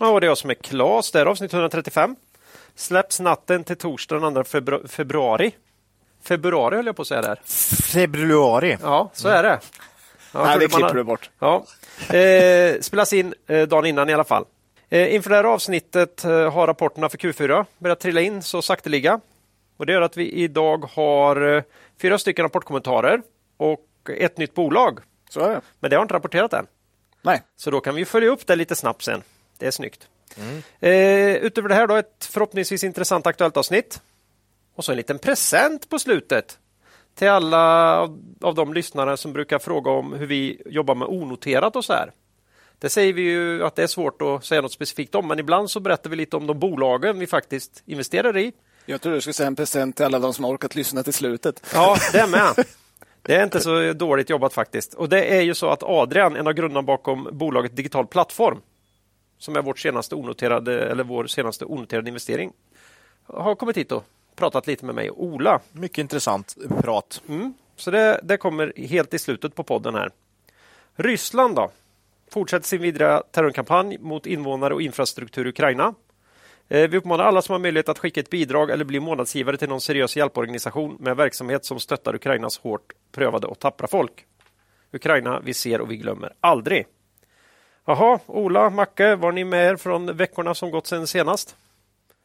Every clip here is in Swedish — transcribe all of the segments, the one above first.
Ja, och det är jag som är Klas. Det är avsnitt 135. Släpps natten till torsdag den 2 febru februari. Februari höll jag på att säga där. Februari. Ja, så är det. Ja, Nej, det klipper har- du bort. Ja. Eh, spelas in eh, dagen innan i alla fall. Eh, inför det här avsnittet eh, har rapporterna för Q4 börjat trilla in så sakteliga. Och det gör att vi idag har eh, fyra stycken rapportkommentarer och ett nytt bolag. Så är det. Men det har inte rapporterat än. Nej, Så då kan vi följa upp det lite snabbt sen. Det är snyggt. Eh, utöver det här då ett förhoppningsvis intressant aktuellt avsnitt. Och så en liten present på slutet. Till alla av, av de lyssnare som brukar fråga om hur vi jobbar med onoterat och så här. Det säger vi ju att det är svårt att säga något specifikt om, men ibland så berättar vi lite om de bolagen vi faktiskt investerar i. jag tror du skulle säga en present till alla de som har orkat lyssna till slutet. Ja, det med. Det är inte så dåligt jobbat faktiskt. Och det är ju så att Adrian, en av grundarna bakom bolaget Digital Plattform, som är vårt senaste onoterade, eller vår senaste onoterade investering, har kommit hit och pratat lite med mig och Ola. Mycket intressant prat. Mm. Så det, det kommer helt i slutet på podden här. Ryssland då? Fortsätter sin vidare terrorkampanj mot invånare och infrastruktur i Ukraina. Eh, Vi uppmanar alla som har möjlighet att skicka ett bidrag eller bli månadsgivare till någon seriös hjälporganisation med verksamhet som stöttar Ukrainas hårt prövade och tappra folk. Ukraina vi ser och vi glömmer aldrig. Jaha, Ola, Macke, var ni med er från veckorna som gått sedan senast?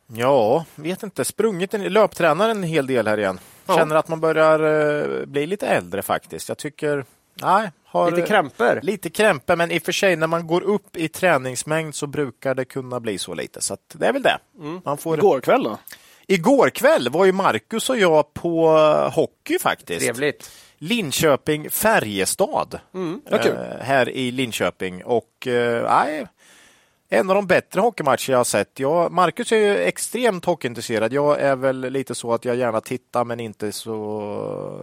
Ja, vet inte. Sprungit en löptränar en hel del här igen. Ja. Känner att man börjar eh, bli lite äldre faktiskt. Jag tycker... Nej, har, Lite krämpor? Lite krämpor, men i och för sig när man går upp i träningsmängd så brukar det kunna bli så lite. Så att det är väl det. Mm. Man får... Igår kväll då? Igår kväll var ju Marcus och jag på eh, hockey faktiskt. Trevligt. Linköping Färjestad Vad kul. eh, här i Linköping. Och eh, en av de bättre hockeymatcher jag har sett. Jag, Marcus är ju extremt hockeyintresserad. Jag är väl lite så att jag gärna tittar men inte så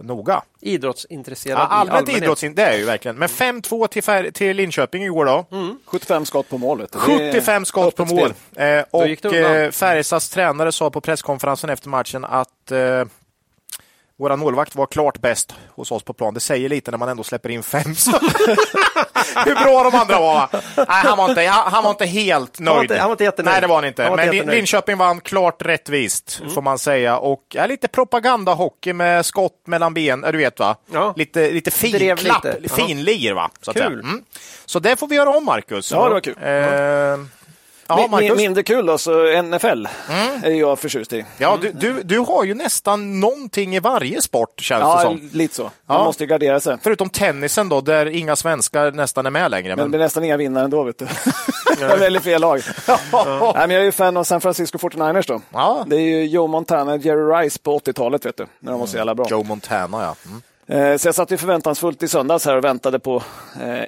noga. Idrottsintresserad Ja, allmänt allmänhet. idrotts, det är ju verkligen. Men 5-2 till, Fär- till Linköping igår då. 75 skott på mål. vet du. Det är 75 skott på mål. Eh, och eh, Färjestads tränare sa på presskonferensen efter matchen att eh, våra målvakt var klart bäst hos oss på plan. Det säger lite när man ändå släpper in fem. Hur bra de andra var. va? Nej, han, var inte, han, han var inte helt nöjd. var inte- han var inte jättenöjd. Nej, det var han inte. Han Men jättenöjd. Mm. Linköping vann klart rättvist, får man säga. Och ja, lite propagandahockey med skott mellan ben, du vet va? Ja. Lite, lite finklapp, finlir va? Så, Kul. Mm. så det får vi göra om, Marcus. Ja, det var kul. Eh, Ja, Marcus. mindre kul då, så NFL är jag förtjust i. Ja, du, du, du har ju nästan någonting i varje sport känns det Ja, som. lite så. Man Ja. måste ju gardera sig. Förutom tennisen då, där inga svenskar nästan är med längre. Men Men, det är nästan inga vinnare ändå, vet du. jag väljer fel lag. Nej, men jag är ju fan av San Francisco 49ers då. Ja. Det är ju Joe Montana och Jerry Rice på 80-talet, vet du. När de var så jävla bra. Joe Montana, ja. Mm. Eh, Så jag satt ju förväntansfullt i söndags här och väntade på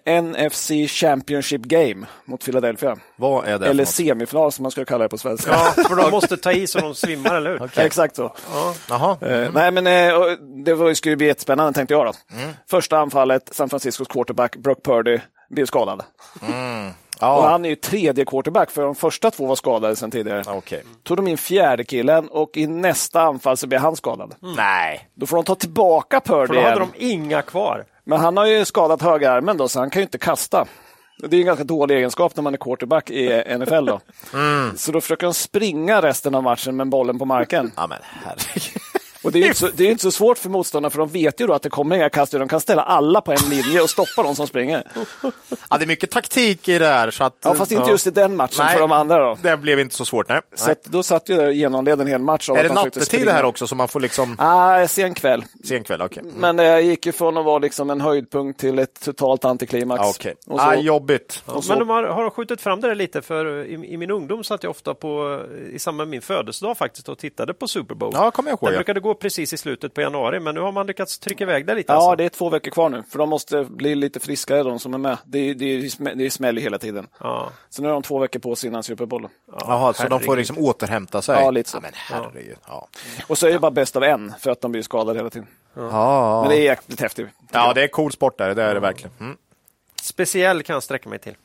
eh, NFC Championship Game mot Philadelphia. Vad är det Eller semifinal som man skulle kalla det på svenska. Ja, för de måste ta i så de svimmar, eller hur? Exakt så. Jaha. Eh, nej, men det skulle bli jättespännande tänkte jag. Då. Mm. Första anfallet, San Franciscos quarterback Brock Purdy blev skadad. Och Ja, han är ju tredje quarterback, för de första två var skadade sedan tidigare. okej. Tog de in fjärde killen och i nästa anfall så blev han skadad. Nej. Då får de ta tillbaka Purdy Mm. För då hade de inga kvar. Men han har ju skadat högerarmen då, så han kan ju inte kasta. Det är en ganska dålig egenskap när man är quarterback i NFL. Då. Mm. Så då försöker de springa resten av matchen med bollen på marken. Ja, men herregud. Och det är ju inte så, det är inte så svårt för motståndarna, för de vet ju då att det kommer inga kast. De kan ställa alla på en linje och stoppa de som springer. Ja, det är mycket taktik i det här. Så att, Ja, fast inte just i den matchen Nej. för de andra. Då. Det blev inte så svårt, nej. Så att då satt ju genomled en hel match. av Är det de nattetid det här också, så man får liksom... Ah, sen kväll. Sen kväll, okej. Mm. Men det gick ju från att vara liksom en höjdpunkt till ett totalt antiklimax. Ja, Okej. Och så- Ah, jobbigt. och så- Men de har, har skjutit fram det där lite, för i, i min ungdom satt jag ofta på, i samband med min födelsedag faktiskt och tittade på Super Bowl. Ja, kommer jag ihåg, Det ja. brukade gå precis i slutet på januari, men nu har man lyckats trycka iväg det lite. Ja, alltså. det är två veckor kvar nu, för de måste bli lite friskare de som är med. Det är, det det är smäll hela tiden. ja. Så nu har de två veckor på sig innan Super Bowl. Jaha, så de får liksom återhämta sig? Ja, lite så. Ja, men herregud. Ja. Och så är det bara bäst av en, för att de blir skadade hela tiden. Ja. Men det är jäkligt häftigt. ja, det är cool sport där, det är det verkligen. Mm. Speciell kan jag sträcka mig till.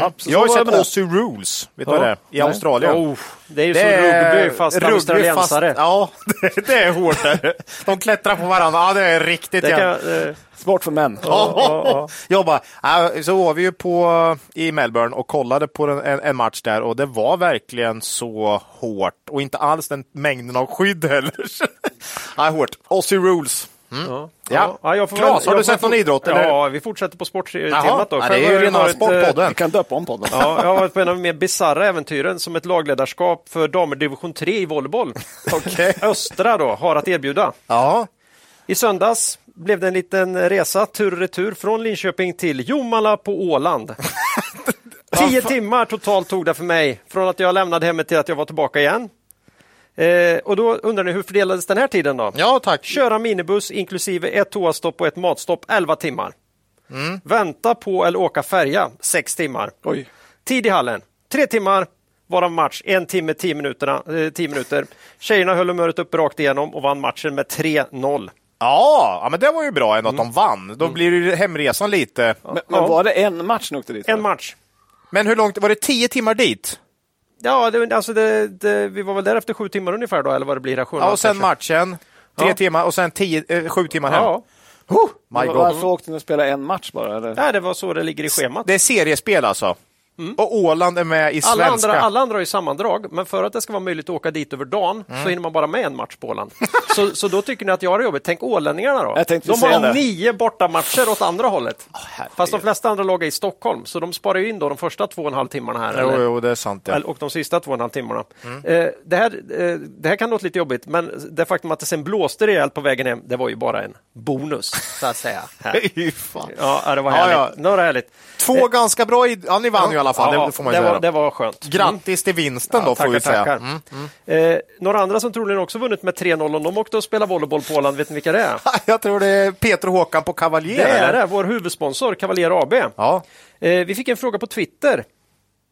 Ja, så Jag har ju det sett det. Aussie Rules, vet du vad Ja. det är? I Nej. Australien. Oh, det är ju Det som är rugby fast rugby australiensare. fast- Ja, det, det är hårt. där. De klättrar på varandra. Ja, det är riktigt Det kan, eh, Sport för män. Ja, Jag bara, ja, så var vi ju på, i Melbourne och kollade på en, en, en match där och det var verkligen så hårt och inte alls den mängden av skydd heller. ja, hårt. Aussie rules. Ja. Ja. Ja, jag får Klas, har jag du sett någon idrott, Ja, eller? vi fortsätter på sporttemat då. Ja, det är har ju rena eh, Sportpodden. Vi kan döpa om podden. Ja, jag har varit på en av de mer bisarra äventyren som ett lagledarskap för damer division 3 i volleyboll. Okej. Östra då har att erbjuda. Ja. I söndags blev det en liten resa tur och retur från Linköping till Jomala på Åland. Tio timmar totalt tog det för mig från att jag lämnade hemmet till att jag var tillbaka igen. Eh, och då undrar ni hur fördelades den här tiden då? ja, tack. Köra minibuss inklusive ett toastopp och ett matstopp 11 timmar. Vänta på eller åka färja 6 timmar. Oj. Tid i hallen 3 timmar, varav match en timme 10 minuterna, eh, 10 minuter. Tjejerna höll humöret uppe rakt igenom och vann matchen med 3-0. Ja, ja, men det var ju bra ändå att de vann. Då blir ju hemresan lite... Men, men var det en match ni åkte dit? En match. Men hur långt, var det tio timmar dit? Ja, det, alltså det, det, vi var väl där efter sju timmar ungefär då, eller vad det blir. Sju Ja, och sen kanske. matchen, tre Ja. timmar och sen tio, eh, sju timmar hem. Ja, Oh, my God. Varför åkte ni och spelade en match bara? Eller? Nej, det var så det ligger i schemat. Det är seriespel alltså? Och Åland är med i Alla svenska? andra, alla andra har ju sammandrag, men för att det ska vara möjligt att åka dit över dagen Mm. så hinner man bara med en match på Åland. så, så då tycker ni att jag har det jobbigt. Tänk ålänningarna då. De har det. nio bortamatcher åt andra hållet. herregud. Fast de flesta andra lag är i Stockholm, så de sparar ju in då de första två och en halv timmarna här. Jo, eller? jo, det är sant. Ja. Och de sista två och en halv timmarna. Mm. Eh, det, här, eh, det här kan låta lite jobbigt, men det faktum att det sen blåste rejält på vägen hem, det var ju bara en bonus, så att säga. Ja, det var Ja, härligt. ja. Det var härligt. Två ganska bra... Ja, ni vann ju i alla fall, Ja, det får man det, var, det var skönt. Grattis till vinsten då, får tackar, vi säga. tackar. Mm. Eh, några andra som troligen också vunnit med 3-0 och de åkte och spelade volleyboll på Åland, vet ni vilka det är? Jag tror det är Peter och Håkan på Cavalier. Det är det, vår huvudsponsor Cavalier AB. Ja. Eh, vi fick en fråga på Twitter.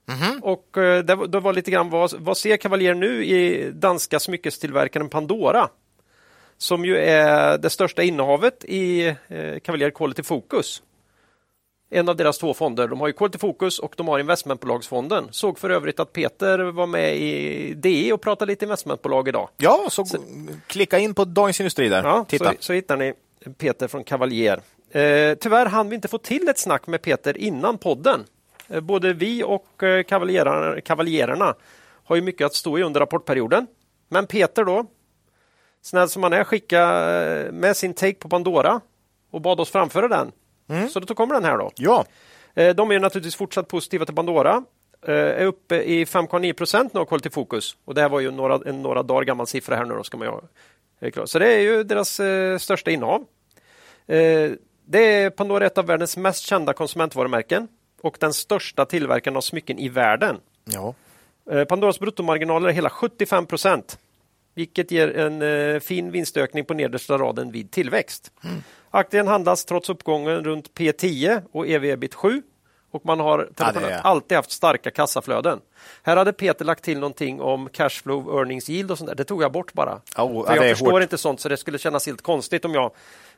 Mhm. Och eh, det, var- det var lite grann vad, vad ser Cavalier nu i danska smyckestillverkaren Pandora? Som ju är det största innehavet i eh, Cavalier Quality Focus. En av deras två fonder. De har ju Quality Focus och de har investmentbolagsfonden. Såg för övrigt att Peter var med i DE och pratade lite investmentbolag idag. ja, så, klicka in på Dagens Industri där. Ja, Titta. så, så hittar ni Peter från Cavalier. Eh, tyvärr hann vi inte få till ett snack med Peter innan podden. Eh, både vi och eh, kavaljerarna, kavaljerarna har ju mycket att stå i under rapportperioden. Men Peter då, snäll som han är, skickade eh, med sin take på Pandora och bad oss framföra den. Så då kommer den här då. Ja. Eh, De är naturligtvis fortsatt positiva till Pandora. Eh, Är uppe i 5,9 procent nu Quality Focus. Och det här var ju några, en några dagar gammal siffra här nu då, ska man ju eh. Så det är ju deras största innehav. Eh, det är Pandora ett av världens mest kända konsumentvarumärken och den största tillverkaren av smycken i världen. ja. Pandoras bruttomarginaler är hela 75 procent, vilket ger en fin vinstökning på nedersta raden vid tillväxt. Aktien handlas trots uppgången runt P10 och ev-ebit 7 och man har är- alltid haft starka kassaflöden. Här hade Peter lagt till någonting om cashflow, earnings yield och sånt där. Det tog jag bort bara. Oh, För ja, jag förstår hårt. inte sånt så det skulle kännas helt konstigt om jag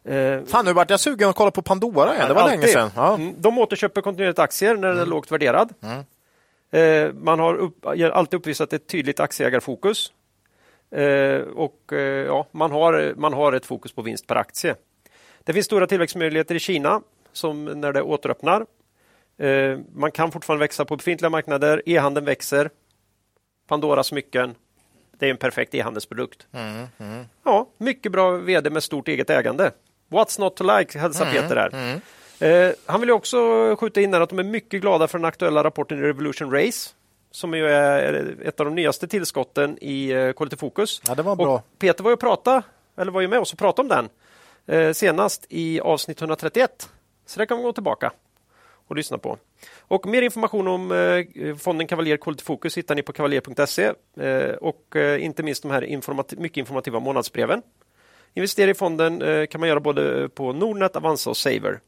eh, Fan, nu vart jag sugen att kolla på Pandora igen. Det var Alltid. länge sedan. Ja. Mm, De återköper kontinuerligt aktier när den är lågt värderad. Eh, man har upp, alltid uppvisat ett tydligt aktieägarfokus. Eh, och eh, ja, man, har, man har ett fokus på vinst per aktie. Det finns stora tillväxtmöjligheter i Kina som när det återöppnar. Eh, man kan fortfarande växa på befintliga marknader. E-handeln växer. Pandora smycken. Det är en perfekt e-handelsprodukt. Ja, mycket bra vd med stort eget ägande. What's not to like, hälsar Peter här. Eh, han vill ju också skjuta in här att de är mycket glada för den aktuella rapporten i Revolution Race som ju är ett av de nyaste tillskotten i eh, Quality Focus. Ja, det var bra. Och Peter var ju, prata, eller var ju med oss och pratade om den Eh, senast i avsnitt 131. Så det kan vi gå tillbaka och lyssna på. Och mer information om eh, fonden Cavalier Quality Focus hittar ni på cavalier.se eh, och eh, inte minst de här informati- mycket informativa månadsbreven Investera i fonden eh, kan man göra både på Nordnet, Avanza och Saver.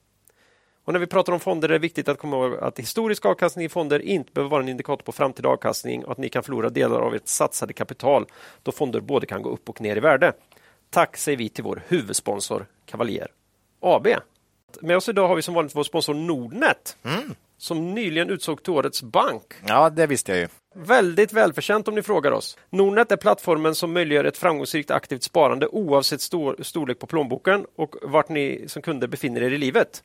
Och när vi pratar om fonder är det viktigt att komma ihåg att historisk avkastning i fonder inte behöver vara en indikator på framtida avkastning och att ni kan förlora delar av ert satsade kapital då fonder både kan gå upp och ner i värde. Tack säger vi till vår huvudsponsor Cavalier AB. Med oss idag har vi som vanligt vår sponsor Nordnet som nyligen utsåg till årets bank. Ja, det visste jag ju. Väldigt välförtjänt om ni frågar oss. Nordnet är plattformen som möjliggör ett framgångsrikt aktivt sparande oavsett stor storlek på plånboken och vart ni som kunder befinner er i livet.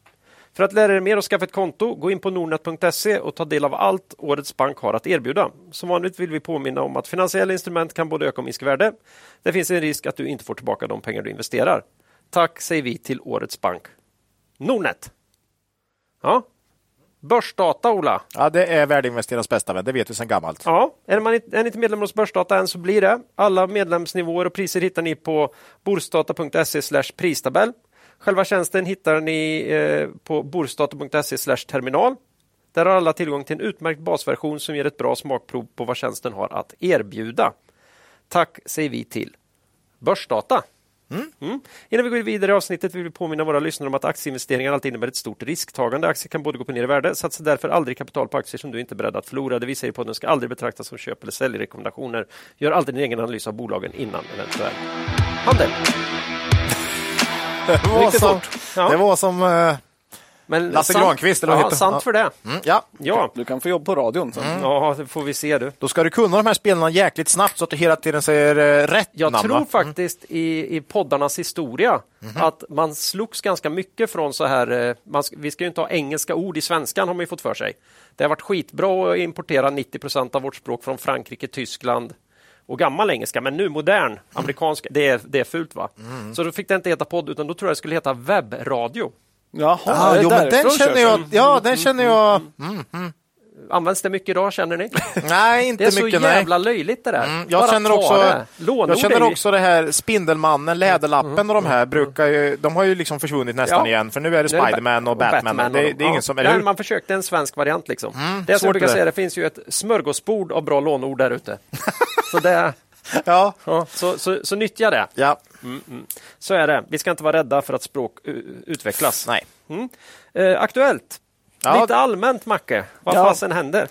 För att lära er mer och skaffa ett konto, gå in på nordnet.se och ta del av allt årets bank har att erbjuda. Som vanligt vill vi påminna om att finansiella instrument kan både öka och minska värde. Det finns en risk att du inte får tillbaka de pengar du investerar. Tack säger vi till årets bank. Nordnet. Ja. Börsdata, Ola. Ja, det är värdeinvesterarens bästa vän, det vet vi sedan gammalt. Ja, är, man inte, är inte medlem hos Börsdata än så blir det. Alla medlemsnivåer och priser hittar ni på borsdata.se pristabell. Själva tjänsten hittar ni eh, på borsdata.se terminal. Där har alla tillgång till en utmärkt basversion som ger ett bra smakprov på vad tjänsten har att erbjuda. Tack säger vi till Börsdata. Mm. Innan vi går vidare i avsnittet vill vi påminna våra lyssnare om att aktieinvesteringar alltid innebär ett stort risktagande. Aktier kan både gå på ner i värde. Satsa därför aldrig kapital på aktier som du inte är beredd att förlora. Det vi säger på den ska aldrig betraktas som köp eller säljrekommendationer. Gör alltid din egen analys av bolagen innan eventuell handel. Det var Riktigt som, fort. Ja. det var som eh, Men Lasse sant- Granqvist, eller vad ja, heter sant för det. mm, ja. Ja. Du kan få jobb på radion. Så. ja, det får vi se du. Då ska du kunna de här spelarna jäkligt snabbt så att du hela tiden säger eh, rätt Jag namn. tror va? faktiskt i, i poddarnas historia Mhm. att man slogs ganska mycket från så här, eh, man, sk- vi ska ju inte ha engelska ord i svenskan har man ju fått för sig. Det har varit skitbra att importera 90 procent av vårt språk från Frankrike, Tyskland och gammal engelska, men nu modern amerikansk, det är, det är fult va? Mm. Så då fick det inte heta podd, utan då tror jag det skulle heta webbradio. Jaha, Ah, jo, men den känner jag. Ja, den känner jag. Används det mycket idag, känner ni? Nej, inte Det är så mycket. Nej. jävla löjligt det där. Mm, jag Bara känner också, det. Jag känner också det här Spindelmannen, Läderlappen och de här brukar ju, de har ju liksom försvunnit nästan Ja. igen för nu är det det Spiderman och Batman. och det, de- det är ingen ja. som, Nej, eller hur? Man försökte en svensk variant. Liksom. det är som svårt jag brukar det. säga, det finns ju ett smörgåsbord av bra lånord där ute. så, det, Ja, ja, så, så, så nyttja det. ja. Så är det. Vi ska inte vara rädda för att språk utvecklas. Nej. Mm. Eh, aktuellt. Ja. Lite allmänt, Macke. Vad Ja. fasen händer?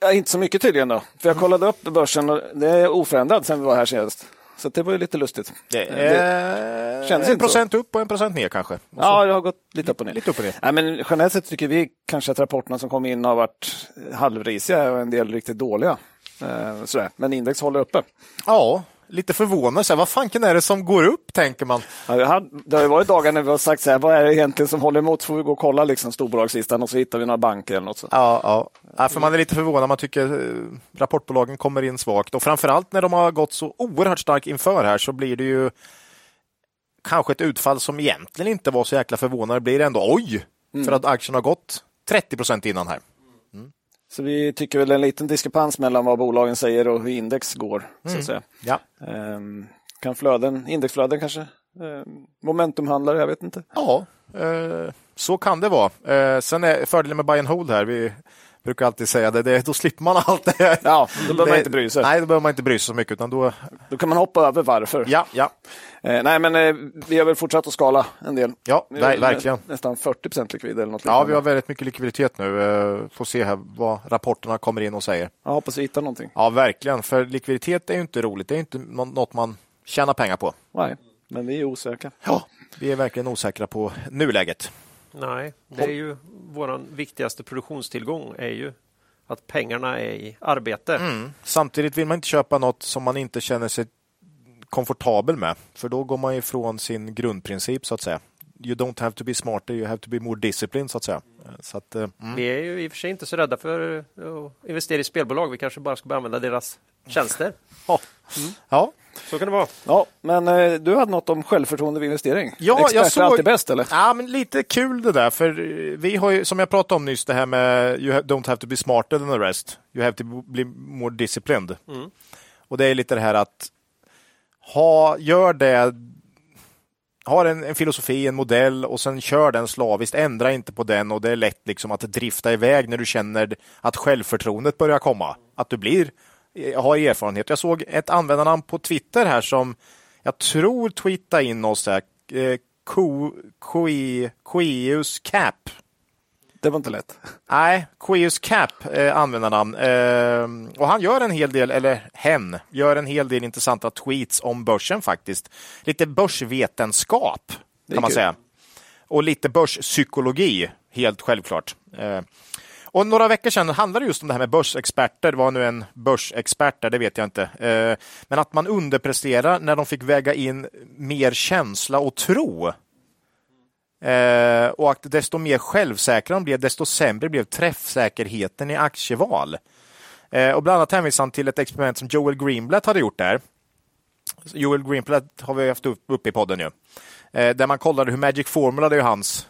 Ja, inte så mycket tydligen då. För jag kollade upp börsen och det är oförändrat sen vi var här senast. Så det var ju lite lustigt. Det är känns en inte så. procent upp och en procent ner kanske. Och så- Ja, det har gått lite upp och ner. Lite upp och ner. Nej, men generellt sett tycker vi kanske att rapporterna som kom in har varit halvrisiga och en del riktigt dåliga. Eh, sådär. Men index håller uppe. Ja, lite förvånad. Så här, vad fanken är det som går upp, tänker man. Ja, det har- ju varit dagar när vi har sagt så här, vad är det egentligen som håller emot? Så får vi gå och kolla liksom, storbolagslistan och så hittar vi några banker eller något. Så. Ja, ja. ja, för man är lite förvånad. Man tycker eh, rapportbolagen kommer in svagt och framförallt när de har gått så oerhört starkt inför här så blir det ju kanske ett utfall som egentligen inte var så jäkla förvånande. Det blir ändå oj, för att aktien har gått 30 procent innan här. Så vi tycker väl en liten diskrepans mellan vad bolagen säger och hur index går. Så att säga. Ja, Ehm, kan flöden, indexflöden kanske? Ehm, momentumhandlare, jag vet inte. ja eh, så kan det vara. Eh, sen är fördelen med buy and hold här, vi brukar alltid säga det, det då slipper man allt det här. Ja, då behöver man inte bry sig. Nej, då behöver man inte bry sig så mycket. Utan då, Då kan man hoppa över varför. ja, ja, Eh, nej, men eh, vi har väl fortsatt att skala en del. ja Vi ver- verkligen. nä- Nästan 40 procent likvid eller något Ja, liknande. vi har väldigt mycket likviditet nu. Eh, Får se här vad rapporterna kommer in och säger. Jag hoppas vi hittar någonting. Ja, verkligen. För likviditet är ju inte roligt. Det är inte nå- något man tjänar pengar på. Nej, men vi är osäkra. Ja, vi är verkligen osäkra på nuläget. Nej, det är ju vår viktigaste produktionstillgång är ju att pengarna är i arbete. Mm. Samtidigt vill man inte köpa något som man inte känner sig komfortabel med. För då går man ifrån sin grundprincip så att säga. You don't have to be smarter, you have to be more disciplined så att säga. Så att, eh, mm. Vi är ju i och för sig inte så rädda för att investera i spelbolag. Vi kanske bara ska börja använda deras tjänster. ja. ja. Så kan det vara. Ja, men eh, du hade något om självförtroende vid investering. Ja, Expert jag är såg- alltid bäst, eller? Ja, men lite kul det där, för eh, vi har ju, som jag pratade om nyss, det här med you ha- don't have to be smarter than the rest. You have to be more disciplined. Och det är lite det här att ha, gör det, har en, en filosofi, en modell och sen kör den slaviskt. Ändra inte på den och det är lätt liksom att drifta iväg när du känner att självförtroendet börjar komma. Att du blir, har erfarenhet. Jag såg ett användarnamn på Twitter här som Jag tror tweeta in oss. Eh, Ko- Koi- Koeus Cap. Det var inte lätt. Nej, Queus Cap eh, användarnamn. Eh, och han gör en hel del, eller hen, gör en hel del intressanta tweets om börsen faktiskt. Lite börsvetenskap kan man kul. säga. Och lite börspsykologi, helt självklart. Eh, och några veckor sedan handlade det just om det här med börsexperter. Vad nu en börsexpert är, det vet jag inte. Eh, men att man underpresterar när de fick väga in mer känsla och tro. Eh, och att desto mer självsäkra de blev, desto sämre blev träffsäkerheten i aktieval. Eh, och bland annat hänvisar han till ett experiment som Joel Greenblatt hade gjort där. Joel Greenblatt har vi haft uppe i podden ju. Där man kollade hur Magic Formula, det är ju hans...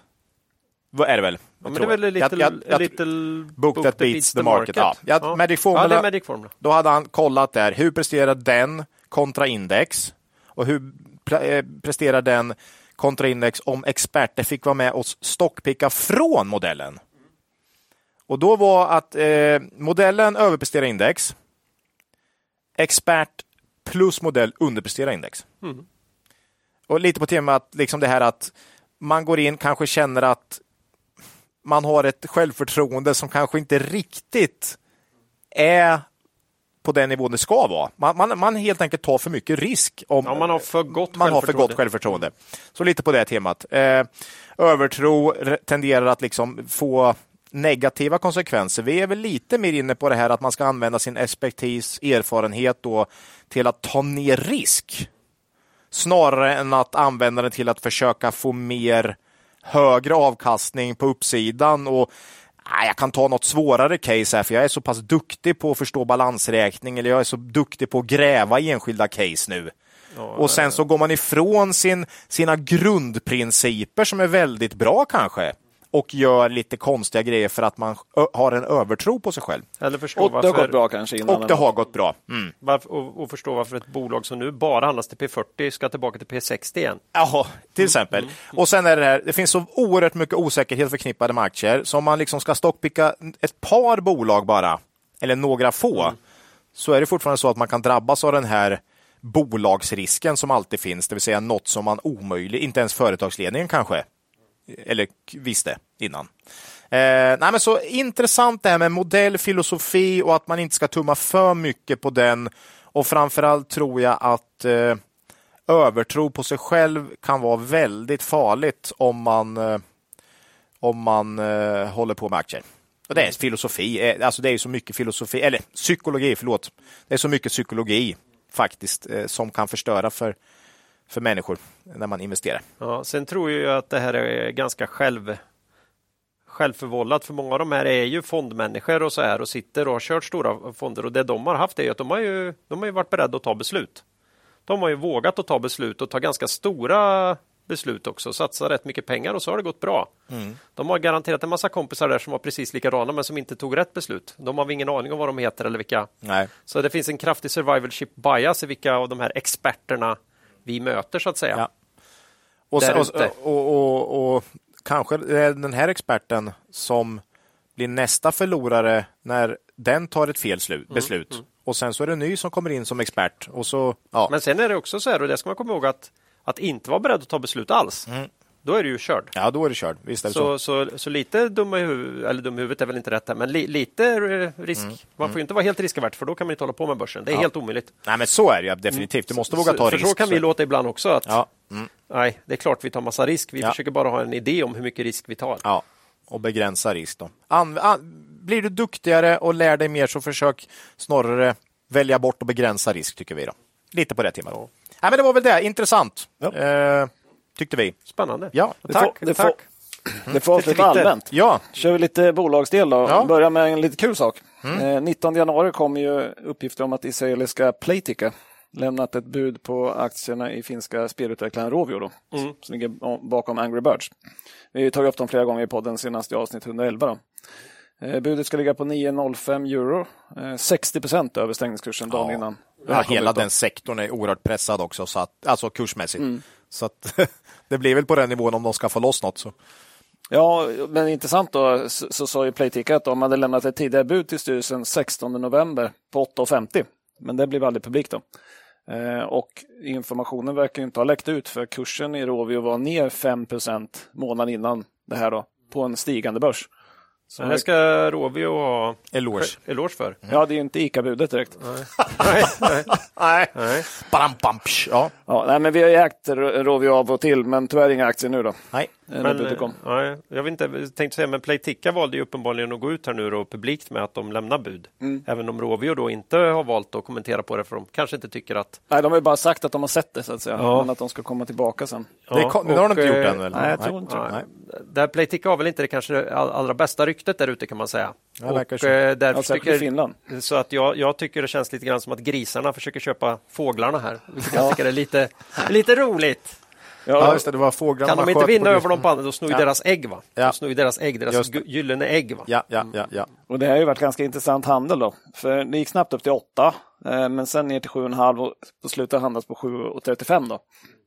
Vad är det väl? Ja, det är väl little, Jag- jag- jag- little book that beats the market. Ja. Ja, Magic Formula- Ja, Magic Formula. Då hade han kollat där, hur presterar den kontra index? Och hur eh, presterar den kontra index om experter fick vara med och stockpicka från modellen? Och då var att eh, modellen överpresterar index. Expert plus modell underpresterar index. Och lite på temat liksom det här att man går in, kanske känner att man har ett självförtroende som kanske inte riktigt är på den nivån det ska vara. Man, man, man helt enkelt tar för mycket risk. Om, Ja, man har för gott man har för självförtroende. gott självförtroende. Så lite på det temat. Eh, övertro tenderar att liksom få negativa konsekvenser. Vi är väl lite mer inne på det här att man ska använda sin expertis, erfarenhet då, till att ta ner risk. Snarare än att använda den till att försöka få mer högre avkastning på uppsidan. Och Jag kan ta något svårare case här, för jag är så pass duktig på att förstå balansräkning eller jag är så duktig på att gräva i enskilda case nu. Och sen så går man ifrån sin, sina grundprinciper som är väldigt bra kanske och gör lite konstiga grejer för att man har en övertro på sig själv. Eller förstå Och det har varför, gått bra kanske innan. Och det har gått bra. Mm. varför, och, och förstå varför ett bolag som nu bara handlas till P40 ska tillbaka till P60 igen. Jaha, till exempel. Och sen är det här, det finns så oerhört mycket osäkerhet förknippade med aktier. Så om man liksom ska stockpicka ett par bolag bara, eller några få, så är det fortfarande så att man kan drabbas av den här bolagsrisken som alltid finns, det vill säga något som man omöjligt, inte ens företagsledningen kanske, eller visste innan. Eh, nej men så intressant det här med modellfilosofi och att man inte ska tumma för mycket på den. Och framförallt tror jag att eh, övertro på sig själv kan vara väldigt farligt om man, eh, om man eh, håller på med aktier. Och det är filosofi, eh, alltså det är så mycket filosofi, eller psykologi, förlåt. Det är så mycket psykologi faktiskt eh, som kan förstöra för, för människor när man investerar. Ja, sen tror jag att det här är ganska själv, självförvållat för många av de här är ju fondmänniskor och så här och sitter och har kört stora fonder och det de har haft är att de har ju, de har ju varit beredda att ta beslut. De har ju vågat att ta beslut och ta ganska stora beslut också, satsa rätt mycket pengar och så har det gått bra. De har garanterat en massa kompisar där som var precis likadana men som inte tog rätt beslut. De har ingen aning om vad de heter eller vilka. Nej. Så det finns en kraftig survivalship bias i vilka av de här experterna vi möter så att säga. Ja. Och, sen, och, och, och, kanske är den här experten som blir nästa förlorare när den tar ett fel slut, beslut. Och sen så är det en ny som kommer in som expert. Och så, ja. Men sen är det också så här, och det ska man komma ihåg, att, att inte vara beredd att ta beslut alls, då är du ju körd. ja, då är det kört. Visst är det så. Så, så, så lite dum i huvudet, eller dum i huvudet är väl inte rätt men li, lite eh, risk. Man får ju inte vara helt riskavert för då kan man inte hålla på med börsen. Det är helt omöjligt. Nej, men så är det ju definitivt. Du måste våga ta så, risk. För så kan vi låta ibland också. Att, Ja. Mm. Nej, det är klart vi tar massa risk. Vi Ja. försöker bara ha en idé om hur mycket risk vi tar. Ja, och begränsa risk. Då. An, an, blir du duktigare och lär dig mer så försök snarare välja bort och begränsa risk, tycker vi. då. Lite på det temat. Ja. Nej, men det var väl det. Intressant, Ja. eh, tyckte vi. Spännande. Ja, Det Tack. får, det tack. Får, det får avsluta Lite. allmänt. Ja, Kör vi lite bolagsdel då. Ja. Mm. Börjar med en lite kul sak. Eh, 19 januari kom ju uppgifter om att israeliska Playtika lämnat ett bud på aktierna i finska spelutvecklaren Rovio då, Mm. som ligger ba- bakom Angry Birds. Vi har tagit upp dem flera gånger i podden, senast i avsnitt 111. Då. Eh, budet ska ligga på 9,05 euro, eh, 60 procent över stängningskursen dagen Ja. innan. ja hela den sektorn är oerhört pressad också, så att, alltså kursmässigt. Mm. Så att, det blir väl på den nivån om de ska få loss något. Så. Ja, men intressant då så, sa ju Playticket att de hade lämnat ett tidigare bud till styrelsen 16 november på 8,50. Men det blev aldrig publikt då. Eh, och informationen verkar inte ha läckt ut för kursen i Rovio var ner 5% månaden innan det här då, på en stigande börs. Så det ska Rovio ha Eloge. eloge för. Ja, det är ju inte ICA-budet direkt. Nej, nej, Nej. nej. Badam, bam, psh. Ja. Ja, nej, men vi har ju ägt Rovio av och till, men tyvärr inga aktier nu då. Nej. Eh, Men, kom. ja, jag vet inte, jag tänkte säga, men Playtika valde ju uppenbarligen att gå ut här nu då, publikt med att de lämnar bud. Mm. Även om Rovio då inte har valt att kommentera på det, för de kanske inte tycker att... Nej, de har ju bara sagt att de har sett det, så att säga. Ja. Men att de ska komma tillbaka sen. Det, kom, det har de inte och, gjort eh, än väl? nej, jag tror inte det. Nej. Där Playtika har väl inte det kanske all, allra bästa ryktet där ute kan man säga. Ja, det verkar och, så. eh, därför Ja, i tycker, Finland. så att jag, jag tycker det känns lite grann som att grisarna försöker köpa fåglarna här. Vilket jag tycker är lite, lite roligt. Ja, just det. Det var fåglarna Kan de inte vinna på över dem på andra, då snor ju Ja. deras ägg. Va? Ja. Snor ju deras ägg, deras Just gyllene ägg. Va? Ja, ja, ja, ja. Och det här har ju varit ganska intressant handel då. För det gick snabbt upp till 8, eh, men sen ner till 7,5 och på slutet handlas på 7,35 då.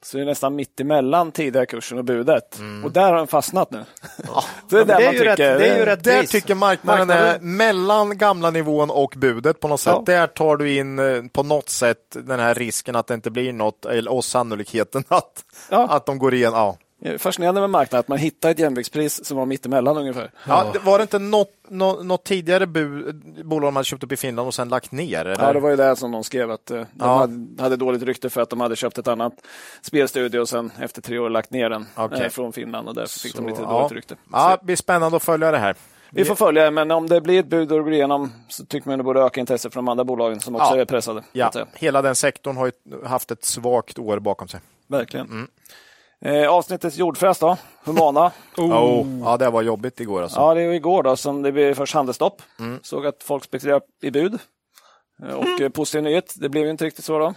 Så det är nästan mitt emellan tidigare kursen och budet. Och där har den fastnat nu. det är där det är tycker. rätt- det är ju rätt Där tycker marknaden, Marknaden- är mellan gamla nivån och budet på något sätt. Ja. Där tar du in eh, på något sätt den här risken att det inte blir något, eller och sannolikheten att, Ja. att de går igen. Ja. Är Fascinerande med marknaden att man hittar ett jämviktspris som var mitt emellan ungefär. Ja, var det inte något, något, något tidigare bu, bolag hade köpt upp i Finland och sen lagt ner? Eller? Ja, det var ju det som de skrev att eh, de Ja. hade, hade dåligt rykte för att de hade köpt ett annat spelstudio och sen efter tre år lagt ner den eh, från Finland och därför fick de lite Så, dåligt ja. rykte. Ja, Så det blir spännande att följa det här. vi får följa, men om det blir ett bud och det går igenom så tycker man det borde öka intresset från de andra bolagen som också Ja. är pressade. så att Ja, hela den sektorn har ju haft ett svagt år bakom sig. Verkligen. Mm. Eh, avsnittets jordfräs då, Humana. Oh. Ja, det var jobbigt igår alltså. Ja, det är igår då som det blev först handelsstopp. Mm. Såg att folk spekulerade i bud. Eh, Och eh, positiv nyhet, det blev ju inte riktigt så då.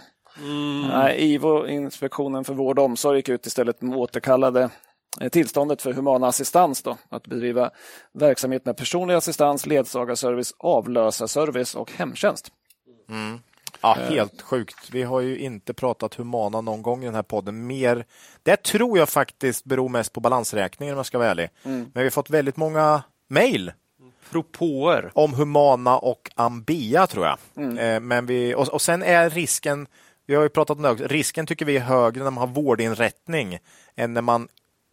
Nej, IVO, Inspektionen för vård och omsorg, gick ut istället och återkallade eh, tillståndet för Humana assistans då, att bedriva verksamhet med personlig assistans, ledsagarservice, avlösarservice och hemtjänst. Ja, helt sjukt. Vi har ju inte pratat Humana någon gång i den här podden. Mer, det tror jag faktiskt beror mest på balansräkningen om jag ska vara ärlig. Men vi har fått väldigt många mejl Propåer. om Humana och Ambea tror jag. Eh, Men vi, och, och sen är risken, vi har ju pratat om det också, risken tycker vi är högre när man har vårdinrättning än när man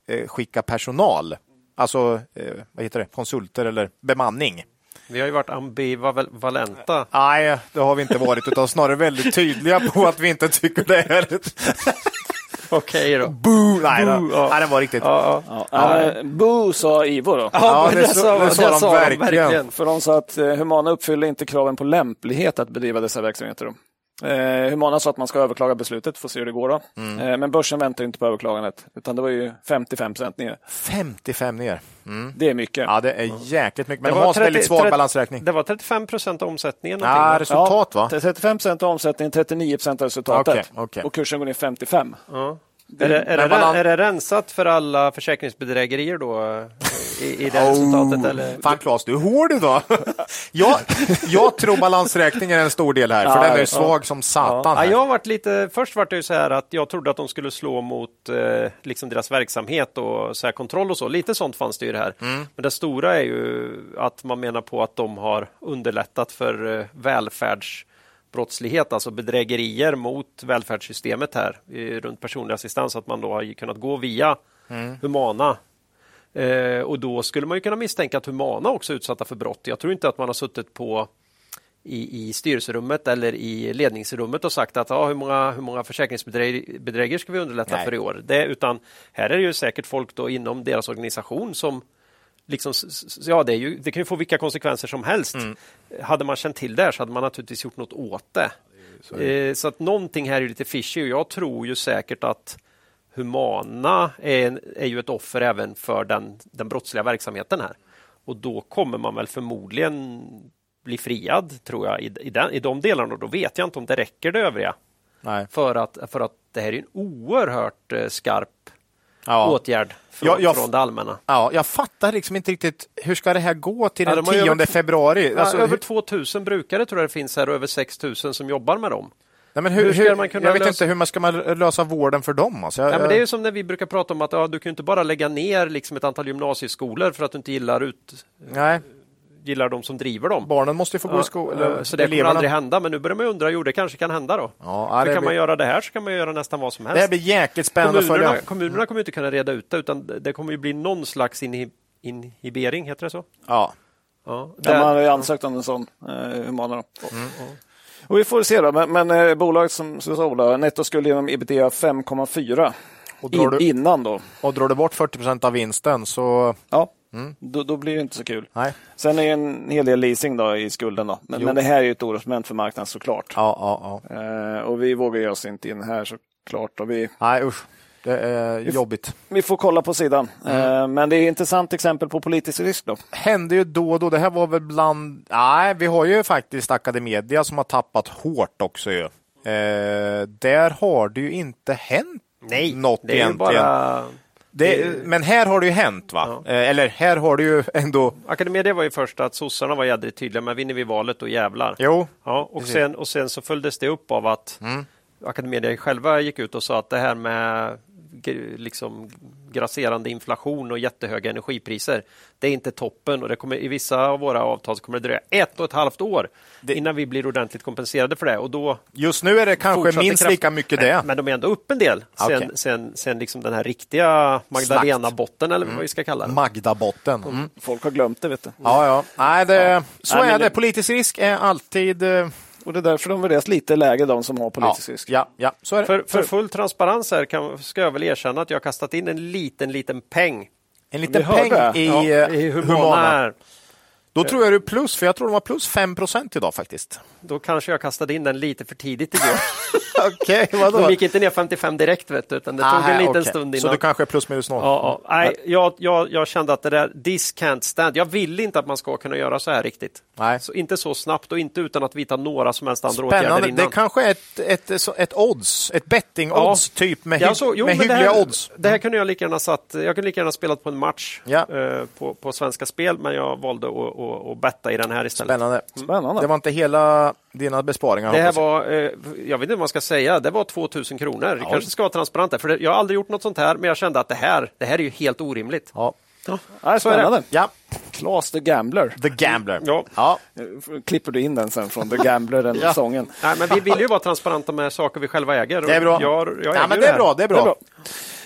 eh, skickar personal. Alltså, eh, vad heter det, konsulter eller bemanning. Vi har ju varit ambivalenta. Nej, det har vi inte varit, utan snarare väldigt tydliga på att vi inte tycker det är ett Okej då. boo. Nej, Boo, det, ja. nej, det var riktigt. Ja, ja. Ja. Eh, Boo sa IVO då. Ja, men det sa- det sa de verkligen. För de sa att eh, Humana uppfyller inte kraven på lämplighet att bedriva dessa verksamheter. Då. Eh, Humana sa att man ska överklaga beslutet, får se hur det går då. Mm. Eh, men börsen väntar inte på överklagandet, utan det var ju 55 procent ner. 55 ner. Det är mycket. Ja, det är jäkligt mycket. Men Det de var har en väldigt 30 svag 30 balansräkning. Det var 35 procent av omsättningen. Ja, va? resultat va? 35 procent av omsättningen, 39 procent av resultatet. Okej, okej. Och kursen går ner 55. Ja. Är, det, är, det, är det rensat för alla försäkringsbedrägerier då? I, i det resultatet? Eller? Fan Claes, du är hård idag. jag, jag tror balansräkningen är en stor del här, för Ja, den är ja. svag som satan. Ja, jag har varit lite, först var det ju så här att jag trodde att de skulle slå mot eh, liksom deras verksamhet och så här kontroll och så. Lite sånt fanns det ju det här. Mm. Men det stora är ju att man menar på att de har underlättat för eh, välfärdsbrottslighet, alltså bedrägerier mot välfärdssystemet här i, runt personlig assistans, att man då har kunnat gå via Mm. Humana. Eh, och då skulle man ju kunna misstänka att Humana också är utsatta för brott. Jag tror inte att man har suttit på i, i styrelserummet eller i ledningsrummet och sagt att ja, hur många, hur många försäkringsbedrägerier ska vi underlätta Nej. för i år? Det, utan här är det ju säkert folk då inom deras organisation som Liksom, ja, det, ju, det kan ju få vilka konsekvenser som helst. Hade man känt till det här så hade man naturligtvis gjort något åt det. Så, eh, så att någonting här är lite fishy och jag tror ju säkert att Humana är, är ju ett offer även för den, den brottsliga verksamheten här. Och då kommer man väl förmodligen bli friad, tror jag, i, i, den, i de delarna. Och då vet jag inte om det räcker det övriga. Nej. För att, för att det här är en oerhört eh, skarp Ja. åtgärd från, Ja, jag- från det allmänna. Ja, jag fattar liksom inte riktigt, hur ska det här gå till Ja, den de har ju 10 över- februari? Alltså, ja, över hur, 2000 brukare tror jag det finns här och över 6000 som jobbar med dem. nej, men hur, hur ska man kunna jag vet lösa- inte hur man ska man lösa vården för dem. Alltså, jag, Ja, men det är ju som när vi brukar prata om att ja, du kan inte bara lägga ner liksom ett antal gymnasieskolor för att du inte gillar ut, Nej, gillar de som driver dem. Barnen måste ju få gå i skolan. Ja, så det kommer aldrig hända, men nu börjar man undra, jo det kanske kan hända då. Ja, För det kan blir- man göra det här så kan man göra nästan vad som helst. Det här blir jäkligt spännande att följa. kommunerna, kommer inte kunna reda ut det, utan det kommer ju bli någon slags inhi- inhibering, heter det så? Ja. Ja, där- man har ju ansökt om en sån eh, humana. Då. Och vi får se då, men, men eh, bolaget som som sa Ola, nettoskuld genom ebitda 5,4 Och drar, in, du, innan då. och drar du bort 40 procent av vinsten så... Ja, då, då blir det inte så kul. Nej. Sen är det en hel del leasing då i skulden. Då. Men, men det här är ju ett orosmoment för marknaden såklart. Ja, ja, ja. Eh, och vi vågar ge oss inte in här såklart. Och vi, Nej, usch. Det är jobbigt. vi får kolla på sidan. Eh, men det är ett intressant exempel på politisk risk då. Hände ju då och då. Det här var väl bland... Nej, vi har ju faktiskt Academedia som har tappat hårt också ju. Eh, där har det ju inte hänt Nej, något det är ju egentligen. bara... Det, men här har det ju hänt va? Eh, eller här har det ju ändå... Academedia var ju först att sossarna var jädrigt tydliga, men vinner vi valet då jävlar. Jo, Ja, och, sen, och sen så följdes det upp av att Academedia själva gick ut och sa att det här med liksom grasserande inflation och jättehöga energipriser, det är inte toppen och det kommer, i vissa av våra avtal så kommer det dröja ett och ett halvt år innan vi blir ordentligt kompenserade för det. Och då just nu är det kanske minst kraft- lika mycket det. Men, men de är ändå upp en del sen, Okej. sen, sen liksom den här riktiga Magdalena-botten eller vad vi ska kalla den. Magdabotten. Mm. Folk har glömt det. vet du. Ja, ja. Nej, det, så Nej, är det. det- Politisk risk är alltid... Och det är därför de värderas lite lägre, de som har Ja, politisk risk. ja, ja, så är det. För, för full transparens här kan, ska jag väl erkänna att jag har kastat in en liten, liten peng En liten Vi hörde. peng i, ja, eh, i Humana. Humana. Då tror jag du är plus, för jag tror de var plus 5 procent idag faktiskt. Då kanske jag kastade in den lite för tidigt igår. Okej, De gick inte ner 55 direkt, vet du, utan det tog en liten stund innan. Så du kanske är plus minus noll? Ja, ja. Nej, jag, jag, jag kände att det där, this can't stand. Jag vill inte att man ska kunna göra så här riktigt. Nej. Så inte så snabbt och inte utan att vidta några som helst andra åtgärder Spännande. innan. Det kanske är ett, ett, ett odds, ett betting-odds typ med, Ja, så- jo, med men det hyggliga här, odds. Det här kunde jag lika gärna satt, jag kunde lika gärna spelat på en match Ja. eh, på, på Svenska Spel, men jag valde att, att, att betta i den här istället. Spännande. Spännande. Det var inte hela dina besparingar? Det här var, eh, jag vet inte vad man ska säga, det var 2000 kronor. Det kanske ska vara transparent för det, jag har aldrig gjort något sånt här, men jag kände att det här, det här är ju helt orimligt. Ja. Ja, Så är det. spännande. ja, Klas the Gambler. The Gambler. Ja. Ja. Eh, Klipper du in den sen från The Gambler, den Ja. sången? Nej, men vi vill ju vara transparenta med saker vi själva äger. och Det är bra. Jag, jag ja, äger men ju det är här. bra. Det är bra.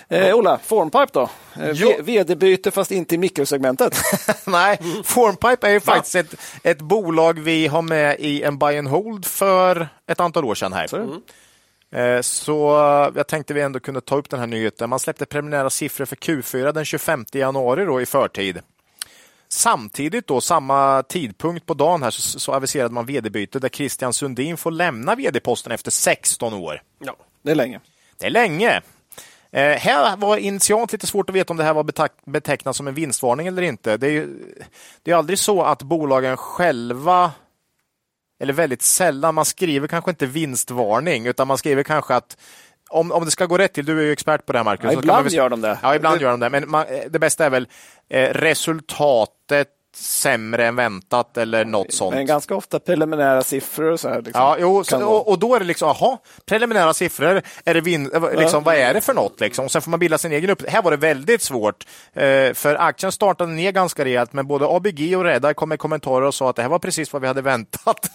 Eh, Ola, Formpipe då? Eh, VD-byte fast inte i mikrosegmentet. Nej, Formpipe är ju faktiskt ett, ett bolag vi har med i en buy and hold för ett antal år sedan här. Eh, Så jag tänkte vi ändå kunde ta upp den här nyheten. Man släppte preliminära siffror för Q4 den 25 januari då i förtid. Samtidigt då, samma tidpunkt på dagen här så, så aviserade man vd-byte där Christian Sundin får lämna vd-posten efter 16 år. Ja. Det är länge. Det är länge. Eh, här var initialt lite svårt att veta om det här var betecknat som en vinstvarning eller inte. Det är ju det är aldrig så att bolagen själva, eller väldigt sällan, man skriver kanske inte vinstvarning, utan man skriver kanske att om, om det ska gå rätt till, du är ju expert på det här Marcus. Ja, ibland väl- gör de det. Ja, ibland gör de det. Men man, det bästa är väl eh, resultatet sämre än väntat eller något sånt. Men ganska ofta preliminära siffror och så här. Liksom. Ja, jo, så, och, och då är det liksom, jaha, preliminära siffror, är det vin, liksom, vad är det för något? Liksom? Och sen får man bilda sin egen upp. Här var det väldigt svårt, eh, för aktien startade ner ganska rejält, men både ABG och Redeye kom med kommentarer och sa att det här var precis vad vi hade väntat.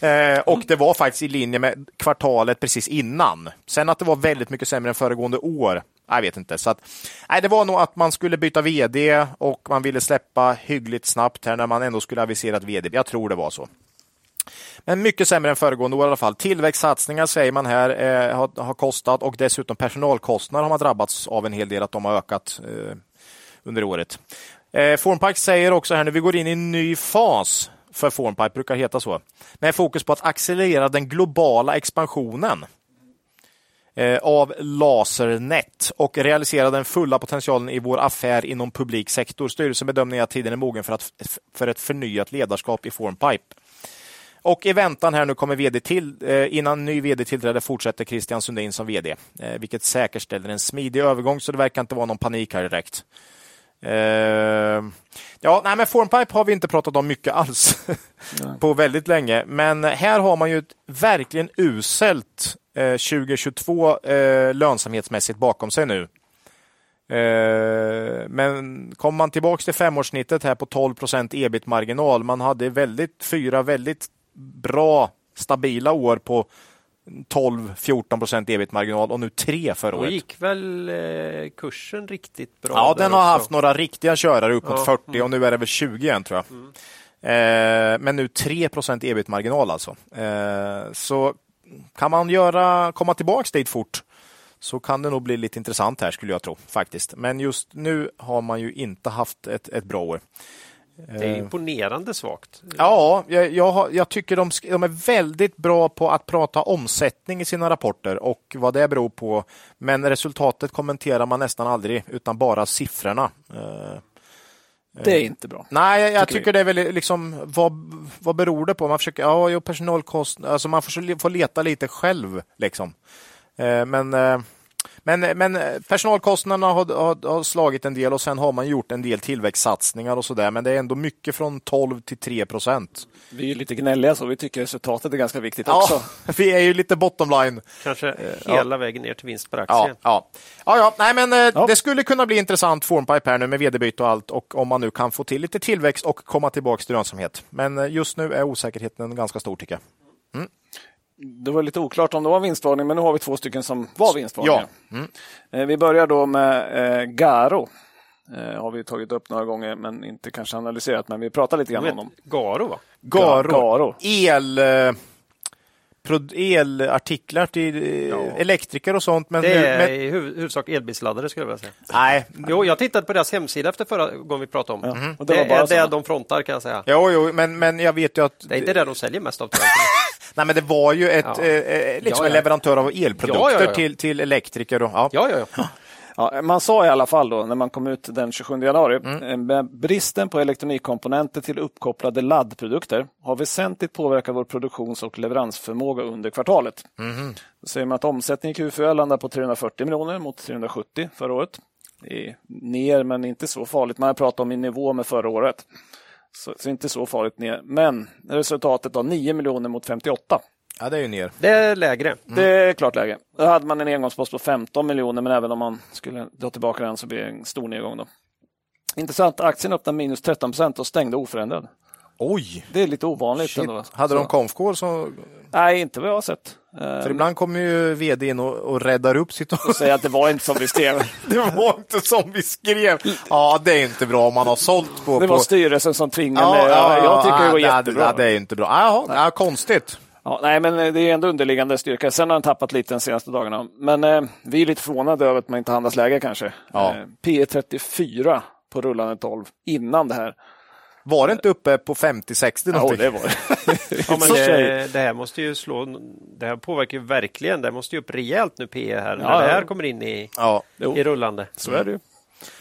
eh, och det var faktiskt i linje med kvartalet precis innan. Sen att det var väldigt mycket sämre än föregående år, jag vet inte. Så att, nej, det var nog att man skulle byta vd och man ville släppa hyggligt snabbt här när man ändå skulle avisera ett vd. Jag tror det var så. Men mycket sämre än föregående år i alla fall. Tillväxtsatsningar säger man här eh, har, har kostat och dessutom personalkostnader har man drabbats av en hel del att de har ökat eh, under året. Eh, Formpipe säger också här nu vi går in i en ny fas för Formpipe, brukar heta så, med fokus på att accelerera den globala expansionen av LaserNet och realisera den fulla potentialen i vår affär inom publik sektor. Styrelsen bedömer att tiden är mogen för, att, för ett förnyat ledarskap i Formpipe. Och i väntan här nu kommer vd till, eh, innan ny vd tillträder fortsätter Christian Sundin som vd, eh, vilket säkerställer en smidig övergång så det verkar inte vara någon panik här direkt. Eh, ja, nej, men Formpipe har vi inte pratat om mycket alls på väldigt länge, men här har man ju ett verkligen uselt eh, 2022 eh, lönsamhetsmässigt bakom sig nu. Eh, men kommer man tillbaks till femårssnittet här på 12% ebit-marginal. Man hade väldigt, fyra väldigt bra, stabila år på 12-14% ebit-marginal och nu tre förra Då året. gick väl eh, kursen riktigt bra? Ja, den har också. haft några riktiga körare upp mot Ja, 40 och nu är det väl 20 igen tror jag. Eh, men nu 3% ebit-marginal alltså. Eh, så kan man göra, komma tillbaks dit fort så kan det nog bli lite intressant här skulle jag tro faktiskt. Men just nu har man ju inte haft ett, ett bra år. Det är imponerande svagt. Ja, jag, jag, jag tycker de, de är väldigt bra på att prata omsättning i sina rapporter och vad det beror på. Men resultatet kommenterar man nästan aldrig utan bara siffrorna. Eh, Det är inte bra. Nej, jag, jag Tycker tycker det är väl liksom vad, vad beror det på? Man försöker, ja, jo, personalkostnader, alltså man får, får leta lite själv liksom. Eh, men, eh, men, men personalkostnaderna har, har, har slagit en del och sen har man gjort en del tillväxtsatsningar och så där. Men det är ändå mycket från 12 till 3 procent. Vi är lite gnälliga så vi tycker resultatet är ganska viktigt också. Ja, vi är ju lite bottom line. Kanske hela vägen ner till vinst per Ja, aktie. ja. ja, ja. Nej, men eh, Ja. det skulle kunna bli intressant formpipe här nu med vd-byte och allt och om man nu kan få till lite tillväxt och komma tillbaka till lönsamhet. Men eh, just nu är osäkerheten ganska stor tycker jag. Det var lite oklart om det var vinstvarning, men nu har vi två stycken som var vinstvarningar. Ja. Mm. Eh, Vi börjar då med eh, Garo. Eh, har vi tagit upp några gånger, men inte kanske analyserat, men vi pratar lite grann om dem. Garo va? Garo. Garo. El, elartiklar till eh, elektriker och sånt. Men, Det är men i huv- huvudsak elbilsladdare skulle jag vilja säga. nej. Jo, jag tittade på deras hemsida efter förra gången vi pratade om. Ja. Och det Det, är det de frontar kan jag säga. Jo, jo, men, men jag vet ju att Det är inte det de säljer mest av. nej, men det var ju ett, Ja. eh, eh, liksom Ja, en ja. leverantör av elprodukter Ja, ja, ja. Till, till elektriker. Och, ja. Ja, ja, ja. Ja, man sa i alla fall då när man kom ut den 27 januari, Mm. eh, bristen på elektronikkomponenter till uppkopplade laddprodukter har väsentligt påverkat vår produktions och leveransförmåga under kvartalet. Mhm. Då säger man att omsättningen i Q4 landar på 340 miljoner mot 370 förra året. Det är ner, men inte så farligt. Man har pratat om i nivå med förra året. Så, så inte så farligt ner. Men resultatet av 9 miljoner mot 58. Ja, det är ju ner. Det är lägre. Det är klart läge. Då hade man en engångspost på 15 miljoner, men även om man skulle dra tillbaka den så blir det en stor nedgång. Då. Intressant, aktien öppnade minus 13 procent och stängde oförändrad. Oj! Det är lite ovanligt. Shit. Ändå. Hade Så- de konfkår så... Nej, inte vad jag har sett. För Eh, ibland kommer ju vd in och, och räddar upp situationen. och säga att det var inte som vi skrev. Det var inte som vi skrev. Ja, det är inte bra om man har sålt på... Det var på... styrelsen som tvingade Ja, ja, Ja, jag tycker det var ja, jättebra. Ja, det är inte bra. Jaha, ja, konstigt. Ja, nej, men eh, det är ändå underliggande styrka. Sen har den tappat lite de senaste dagarna. Men eh, vi är lite förvånade över att man inte handlas läge kanske. Ja. Eh, P 34 på rullande 12 innan det här. Var det inte uppe på 50-60 Ja, någonting? det var det. Ja, men Så- det, det här måste ju slå. Det här påverkar ju verkligen. Det måste ju upp rejält nu PE här. Ja, när det ja. här kommer in i, Ja. Jo, i rullande. så är det ju.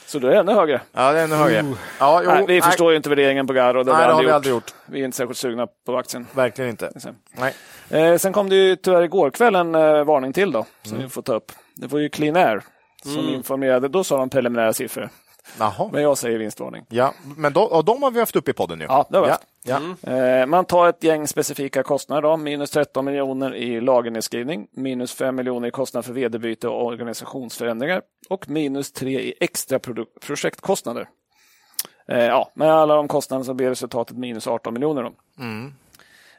Så då är det ännu högre. ja, det är ännu högre. Ja, jo, nej, vi förstår ju inte värderingen på Garo. Det, Nej, det har vi gjort. aldrig gjort. Vi är inte särskilt sugna på aktien. Verkligen inte. Nej. Eh, sen kom det ju tyvärr igår kväll en eh, varning till då, som Mm. vi får ta upp. Det var ju Clean Air som informerade. Då sa de preliminära siffror. Jaha. Men jag säger vinstvarning. Ja, men då, och de har vi haft upp i podden nu. Ja, det har vi ja. ja. Eh, man tar ett gäng specifika kostnader. Då. Minus 13 miljoner i lagernedskrivning, minus 5 miljoner i kostnad för vd-byte och organisationsförändringar och minus 3 i extra projektkostnader. Eh, ja, med alla de kostnaderna så blir resultatet minus 18 miljoner. Då.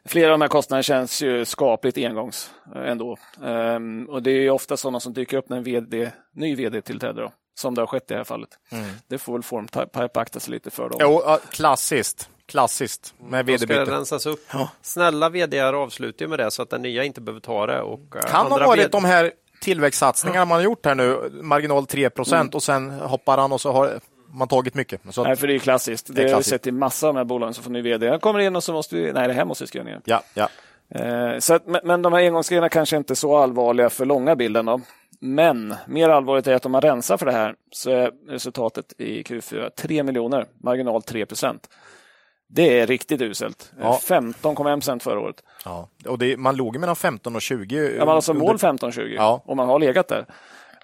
Flera av de här kostnaderna känns ju skapligt engångs eh, ändå. Ehm, och det är ju ofta sådana som dyker upp när en VD, ny vd tillträder. Då, som det har skett i det här fallet. Det får väl Formpipe akta sig lite för. Då. Jo, ja, klassiskt. Klassiskt med Då ska rensas upp. Snälla vd avslutar ju med det så att den nya inte behöver ta det. Och eh, Kan ha varit VD de här tillväxtsatsningarna man har gjort här nu, marginal 3 procent och sen hoppar han och så har man tagit mycket. Så Nej, för det är ju klassiskt. Det, Det är har vi klassiskt. sett i massa av de här bolagen som får ny vd. Jag kommer in och så måste vi, nej det här måste vi skriva ner. ja, ja. Eh, så att, men, men de här engångsgrejerna kanske inte är så allvarliga för långa bilden. Då. Men mer allvarligt är att om man rensar för det här så är resultatet i Q4 3 miljoner, marginal 3 procent. Det är riktigt uselt. Ja. 15,1 procent förra året. ja. Och det, man låg mellan 15 och 20. Ja, man har alltså mål 15-20 Ja. och man har legat där.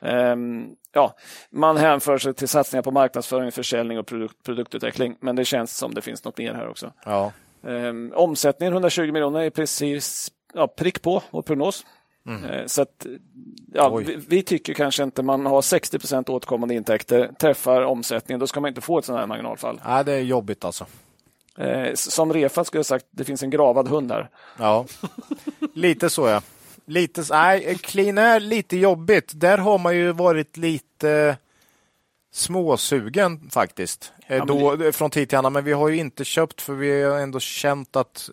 Ehm, ja, man hänför sig till satsningar på marknadsföring, försäljning och produkt, produktutveckling. Men det känns som det finns något mer här också. Ja. Um, omsättningen 120 miljoner är precis ja, prick på vår prognos. Eh, Så att, ja, vi, vi tycker kanske inte man har 60% återkommande intäkter, träffar omsättningen, då ska man inte få ett sådant här marginalfall. Nej, det är jobbigt alltså. Eh, Som Refat skulle jag sagt, det finns en gravad hund här. Ja, lite så ja. Lite, nej, clean är lite jobbigt. Där har man ju varit lite småsugen faktiskt. Eh, Ja, men då, Från tid till annan, men vi har ju inte köpt för vi har ändå känt att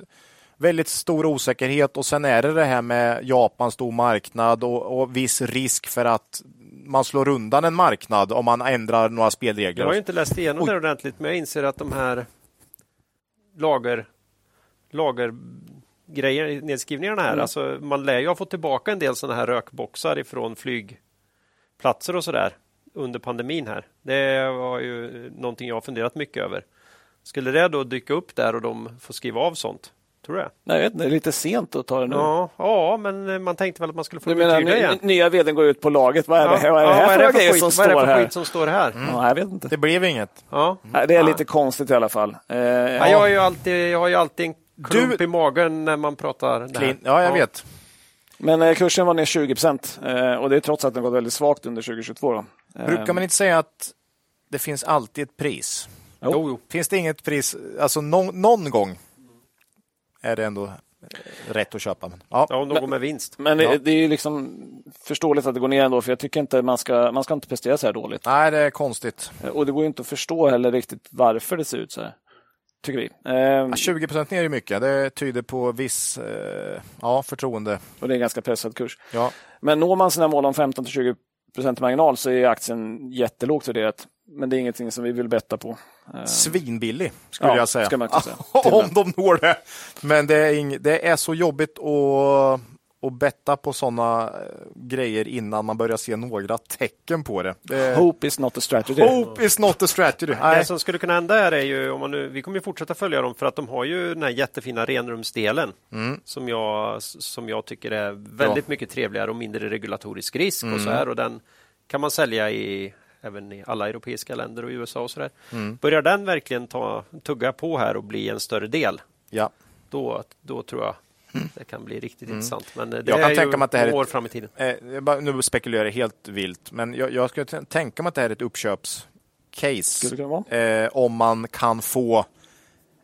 väldigt stor osäkerhet och sen är det det här med Japan, stor marknad och, och viss risk för att man slår undan en marknad om man ändrar några Jag spelregler. har ju inte läst igenom det ordentligt, men jag inser att de här lager, lagergrejer, nedskrivningarna här, Mm. alltså man lär ju ha fått tillbaka en del sådana här rökboxar ifrån flygplatser och sådär under pandemin här. Det var ju någonting jag har funderat mycket över. Skulle det då dyka upp där och de får skriva av sånt? Tror du det? Nej, jag vet inte, det är lite sent att ta det nu. Ja, ja, men man tänkte väl att man skulle få Du menar, nya vdn går ut på laget. Vad är det, vad är det Ja, här för är det grejer skit- som vad är det står för här? skit som står här? Ja, jag vet inte. Det blev inget. Ja. Nej, det är lite konstigt i alla fall. Eh, Ja. ja. Jag, har ju alltid, jag har ju alltid en klump Du- i magen när man pratar det. Clean. Ja, jag vet. Men eh, kursen var ner 20 procent eh, och det är trots att den gått väldigt svagt under 2022. Då. Eh, Brukar man inte säga att det finns alltid ett pris? Jo. Jo, jo. Finns det inget pris, alltså någon, någon gång är det ändå rätt att köpa. Men, ja. Ja, om de går med vinst. Men det, Ja. det är ju liksom förståeligt att det går ner ändå, för jag tycker inte man ska, man ska inte prestera så här dåligt. Nej, det är konstigt. Eh, Och det går ju inte att förstå heller riktigt varför det ser ut så här. Tycker vi. Eh, Ja, 20 procent ner är mycket. Det tyder på viss eh, ja, förtroende. och det är en ganska pressad kurs. Ja. Men når man sina mål om 15 till 20 procent marginal så är aktien jättelågt värderat. Men det är ingenting som vi vill betta på. Eh, Svinbillig, skulle Ja, jag säga. ska man säga. Om de når det. Men det är, ing, det är så jobbigt att, att betta på sådana grejer innan man börjar se några tecken på det. det Hope is not a strategy. Hope is not a strategy. Nej. Det som skulle kunna hända här är ju, om man nu, vi kommer ju fortsätta följa dem för att de har ju den här jättefina renrumsdelen Mm. som, jag, som jag tycker är väldigt mycket trevligare och mindre regulatorisk risk Mm. och så här och den kan man sälja i även i alla europeiska länder och i USA och så där. Mm. Börjar den verkligen ta, tugga på här och bli en större del, Ja. då, då tror jag det kan bli riktigt intressant. Men det Mm. Jag kan är ju tänka mig att det här är år ett- fram i tiden. Eh, jag bara- nu spekulerar jag helt vilt, men jag, jag skulle tänka mig att det här är ett uppköpscase. Skulle det kunna vara. Eh, om man kan få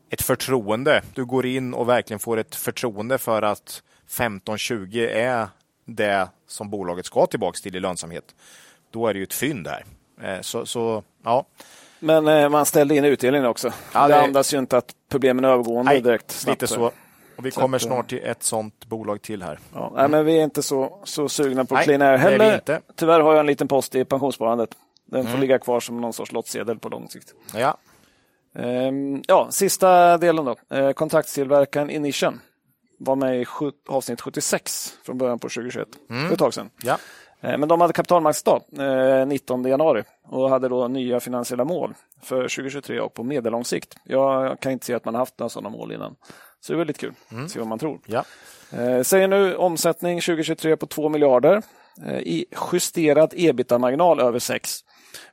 ett förtroende. Du går in och verkligen får ett förtroende för att 15-20 är det som bolaget ska tillbaka till i lönsamhet. Då är det ju ett fynd här. Eh, så, så ja. Men eh, man ställde in utdelningen också. Ja, det, det- andas ju inte att problemen är övergående Nej, direkt. snabbt. lite så. Och vi kommer eh, snart till ett sånt bolag till här. Ja, nej, men vi är inte så, så sugna på Nej, Clean Air heller. inte. Tyvärr har jag en liten post i pensionssparandet. Den Mm. får ligga kvar som någon sorts lottsedel på lång sikt. Ja, Ehm, ja, sista delen då. Eh, kontraktstillverkaren Inition var med i sju, avsnitt 76 från början på 2021. För ett tag sedan. ja. Eh, Men de hade kapitalmarknadsdag eh, 19 januari och hade då nya finansiella mål för 2023 och på medellång sikt. Jag kan inte se att man haft några sådana mål innan. Så det är väldigt kul. Se vad man tror. ja. Eh, Säger nu omsättning 2023 på 2 miljarder i justerad ebita-marginal över 6.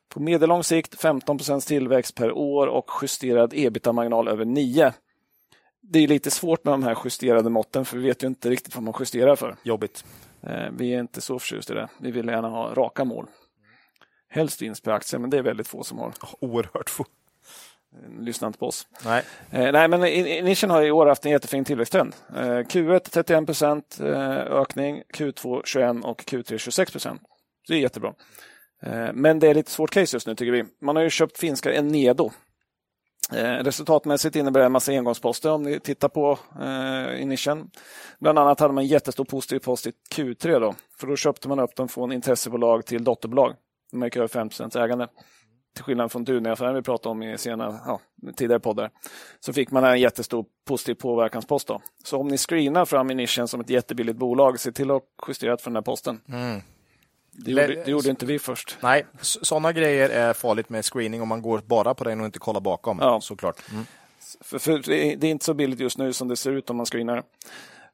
På medellång sikt 15% tillväxt per år och justerad ebita-marginal över 9. Det är lite svårt med de här justerade måtten för vi vet ju inte riktigt vad man justerar för. Jobbigt. Eh, Vi är inte så förtjusta i det. Vi vill gärna ha raka mål. Helst vinst per aktie, men det är väldigt få som har. Oerhört få. Lyssna inte på oss. Nej. Eh, nej, men Inition har i år haft en jättefin tillväxttrend. Eh, Q1 31 procent eh, ökning, Q2 21 och Q3 26 procent. Det är jättebra. Eh, men det är lite svårt case just nu tycker vi. Man har ju köpt finska Enedo. Eh, resultatmässigt innebär det en massa engångsposter om ni tittar på eh, nischen. Bland annat hade man en jättestor positiv post i Q3 då. För då köpte man upp dem från intressebolag till dotterbolag. De gick över 5 ägande till skillnad från Duni-affären vi pratade om i sena, ja, tidigare poddar, så fick man en jättestor positiv påverkanspost. Då. Så om ni screenar fram Inition som ett jättebilligt bolag, se till att justera för den här posten. Mm. Det, gjorde, det gjorde inte vi först. Nej, sådana grejer är farligt med screening om man går bara på den och inte kollar bakom. Ja. Såklart. Mm. För, för det är inte så billigt just nu som det ser ut om man screenar.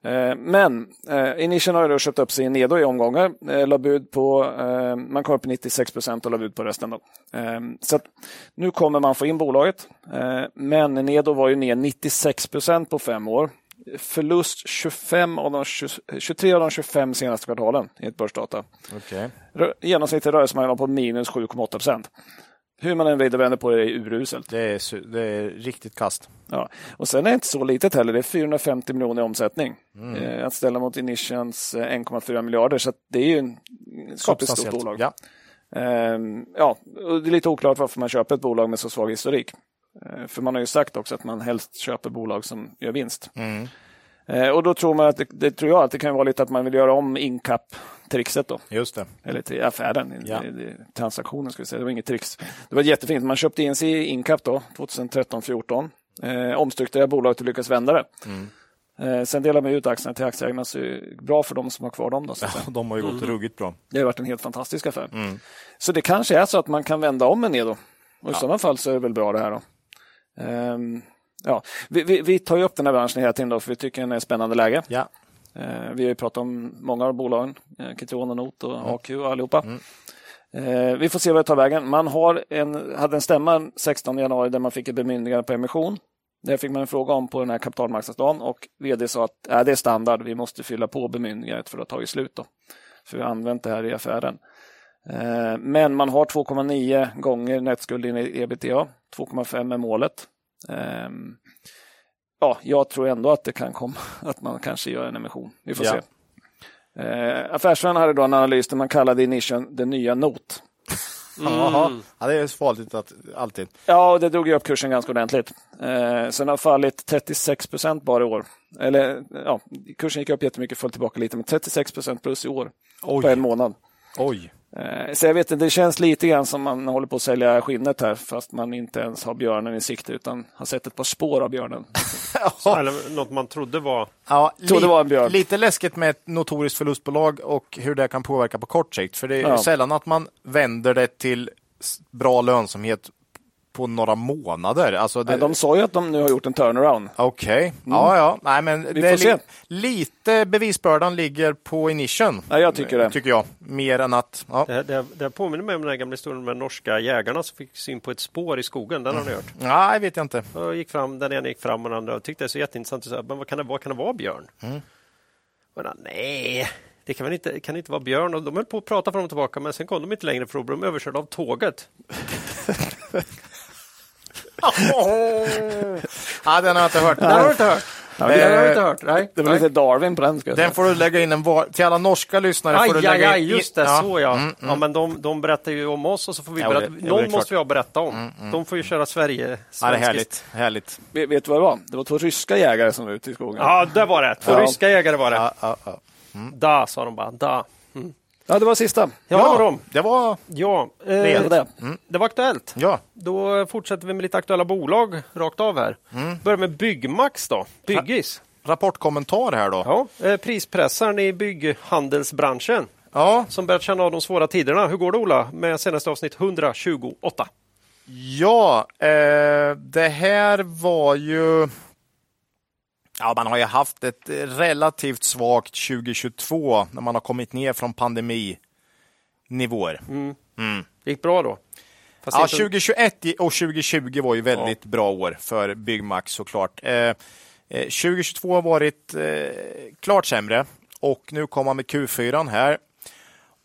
Eh, Men eh, Inition har ju köpt upp sig i Nedo i omgångar. Eh, la bud på, eh, man kom upp i 96 procent och la bud på resten. Då. Eh, så nu kommer man få in bolaget. Eh, men Nedo var ju ner 96 procent på fem år. Förlust 25 av de 20, 23 av de 25 senaste kvartalen enligt börsdata. Okay. Genomsnittlig rörelsemarginal på minus 7,8 procent. Hur man än vrider vänder på det är uruselt. Det är, det är riktigt kast. Ja. Och sen är det inte så litet heller. Det är 450 miljoner i omsättning. Mm. Eh, att ställa mot Initions 1,4 eh, miljarder. Så det är ju en skapligt stort bolag. Ja. Eh, ja, och det är lite oklart varför man köper ett bolag med så svag historik. Eh, för man har ju sagt också att man helst köper bolag som gör vinst. Mm. Eh, och då tror man att det, det, tror jag att det kan vara lite att man vill göra om incap-trixet då. Just det. Eller till affären, ja. transaktionen ska vi säga. Det var inget trix. Det var jättefint. Man köpte in sig i incap då, 2013-14. Eh, omstrukturerade bolaget och lyckades vända det. Mm. Eh, sen delar man ut aktierna till aktieägarna, så är det bra för de som har kvar dem. Då, så ja, de har ju gått mm. ruggigt bra. Det har varit en helt fantastisk affär. Mm. Så det kanske är så att man kan vända om en ner då. Och I ja. sådana fall så är det väl bra det här. då. Um, ja. Vi, vi, vi, tar ju upp den här branschen hela tiden då, för vi tycker den är spännande läge. Ja. Uh, vi har ju pratat om många av bolagen, uh, Kitron och Not och mm. AQ och allihopa. Mm. Uh, vi får se vad det tar vägen. Man har en, hade en stämma 16 januari där man fick ett bemyndigande på emission. Det fick man en fråga om på den här kapitalmarknadsdagen och vd sa att äh, det är standard, vi måste fylla på bemyndigandet för att ha tagit slut. Då. För vi har använt det här i affären. Men man har 2,9 gånger nettskuld i ebitda, 2,5 är målet. Um, ja, jag tror ändå att det kan komma att man kanske gör en emission. Vi får ja. se. Uh, Affärsvärlden hade då en analys där man kallade Inition den nya NOT. Mm. Ja, det är farligt att, alltid. Ja, och det drog ju upp kursen ganska ordentligt. Eh, sen har fallit 36 procent bara i år. Eller ja, kursen gick upp jättemycket, föll tillbaka lite, men 36 procent plus i år Oj. på en månad. Oj. Eh, så jag vet inte, det känns lite grann som man håller på att sälja skinnet här fast man inte ens har björnen i sikte utan har sett ett par spår av björnen. ja. Eller något man trodde var, ja, trodde var en björn. Lite läskigt med ett notoriskt förlustbolag och hur det kan påverka på kort sikt. För det är ja. sällan att man vänder det till bra lönsamhet på några månader. Alltså det... De sa ju att de nu har gjort en turnaround. Okej, okay. mm. ja, ja. Nej, men Vi det får se. lite bevisbördan ligger på Inition. Ja, jag tycker det. Tycker jag. Mer än att... Ja. Det, det, det påminner mig om den här gamla historien med norska jägarna som fick syn på ett spår i skogen. Den har ni hört? Nej, vet jag inte. Jag gick fram, den ena gick fram och den andra. Jag tyckte det är så jätteintressant. Så, men vad kan det vara? Kan det vara björn? Mm. Men, nej, det kan väl inte, kan inte vara björn? Och de höll på att prata fram och tillbaka men sen kom de inte längre för då blev de överkörda av tåget. ja, den har jag inte hört. Den har du inte hört. Ja, det har inte hört. Nej. Det var lite Darwin på den. Ska den får du lägga in en var... Till alla norska lyssnare aj, får du lägga aj, in... just det. Ja. Så ja. Mm, mm. ja men de, de berättar ju om oss och så får vi ja, berätta. Det, Någon måste vi berätta om. Mm, mm. De får ju köra Sverige. Ja, det är härligt. härligt. Vet, vet du vad det var? Det var två ryska jägare som var ute i skogen. Ja, det var det. Två ryska jägare var det. Ja, ja, ja. Mm. Da, sa de bara. Da. Ja, det var sista. Ja, ja de. det var ja, eh, det. Var det. Mm. det var aktuellt. Ja. Då fortsätter vi med lite aktuella bolag rakt av här. Mm. Börjar med Byggmax då. Byggis. Rapportkommentar här då. Ja, eh, prispressaren i bygghandelsbranschen. Ja. Som börjat känna av de svåra tiderna. Hur går det Ola med senaste avsnitt 128? Ja, eh, det här var ju Ja, man har ju haft ett relativt svagt 2022 när man har kommit ner från pandeminivåer. Mm. Mm. Det gick bra då? Fast ja, inte... 2021 och 2020 var ju väldigt ja. bra år för Byggmax såklart. Eh, 2022 eh, har varit eh, klart sämre och nu kommer man med Q4 här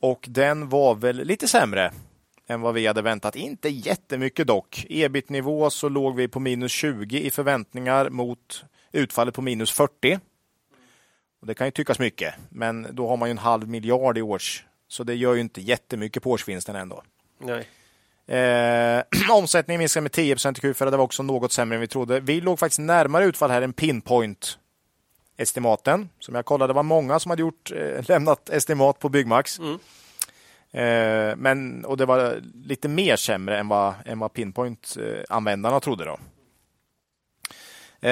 och den var väl lite sämre än vad vi hade väntat. Inte jättemycket dock. Ebit-nivå så låg vi på minus 20 i förväntningar mot utfallet på minus 40. Och det kan ju tyckas mycket, men då har man ju en halv miljard i års, så det gör ju inte jättemycket på årsvinsten ändå. Nej. Eh, omsättningen minskade med 10 i Q4. Det var också något sämre än vi trodde. Vi låg faktiskt närmare utfall här än Pinpoint estimaten. Som jag kollade var många som hade gjort, eh, lämnat estimat på Byggmax. Mm. Eh, men, och det var lite mer sämre än vad, än vad Pinpoint-användarna eh, trodde. Då. Eh,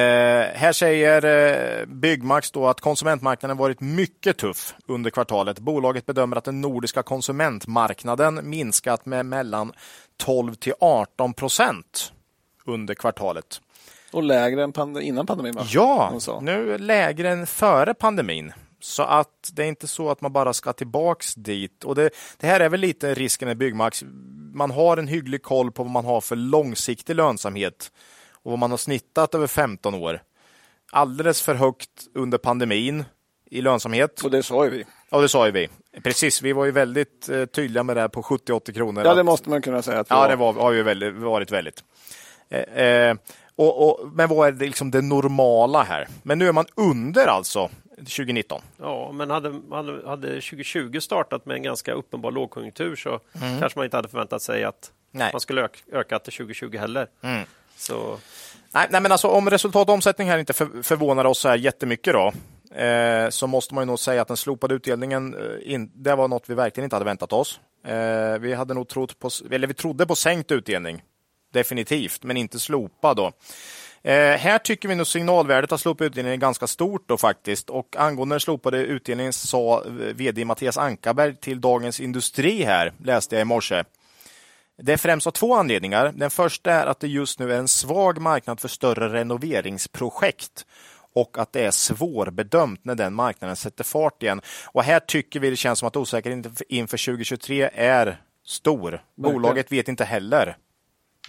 här säger eh, Byggmax då att konsumentmarknaden varit mycket tuff under kvartalet. Bolaget bedömer att den nordiska konsumentmarknaden minskat med mellan 12 till 18 procent under kvartalet. Och lägre än pand innan pandemin? Va? Ja, nu lägre än före pandemin. Så att det är inte så att man bara ska tillbaks dit. Och det, det här är väl lite risken med Byggmax. Man har en hygglig koll på vad man har för långsiktig lönsamhet och vad man har snittat över 15 år. alldeles för högt under pandemin i lönsamhet. Och det sa ju vi. Ja, det sa ju vi. Precis, vi var ju väldigt eh, tydliga med det här på 70-80 kronor. Ja, att- det måste man kunna säga. Att Ja, det var, har ju väldigt, varit väldigt. Eh, eh, och, och, men vad är det, liksom det normala här? Men nu är man under alltså 2019. Ja, men hade, hade, hade 2020 startat med en ganska uppenbar lågkonjunktur så kanske man inte hade förväntat sig att Nej. man skulle ök, öka till 2020 heller. Så Nej, nej, men alltså om resultat och omsättning här inte för, förvånar oss så här jättemycket då, eh, så måste man ju nog säga att den slopade utdelningen, eh, in, det var något vi verkligen inte hade väntat oss. Eh, vi hade nog trott på, eller vi trodde på sänkt utdelning, definitivt, men inte slopad då. Eh, här tycker vi nog signalvärdet att slopa utdelningen är ganska stort då faktiskt. Och angående den slopade utdelningen sa eh, vd Mattias Ankarberg till Dagens Industri här, läste jag i morse. Det är främst av två anledningar. Den första är att det just nu är en svag marknad för större renoveringsprojekt och att det är svårbedömt när den marknaden sätter fart igen. Och här tycker vi det känns som att osäkerheten inför 2023 är stor. Bolaget vet inte heller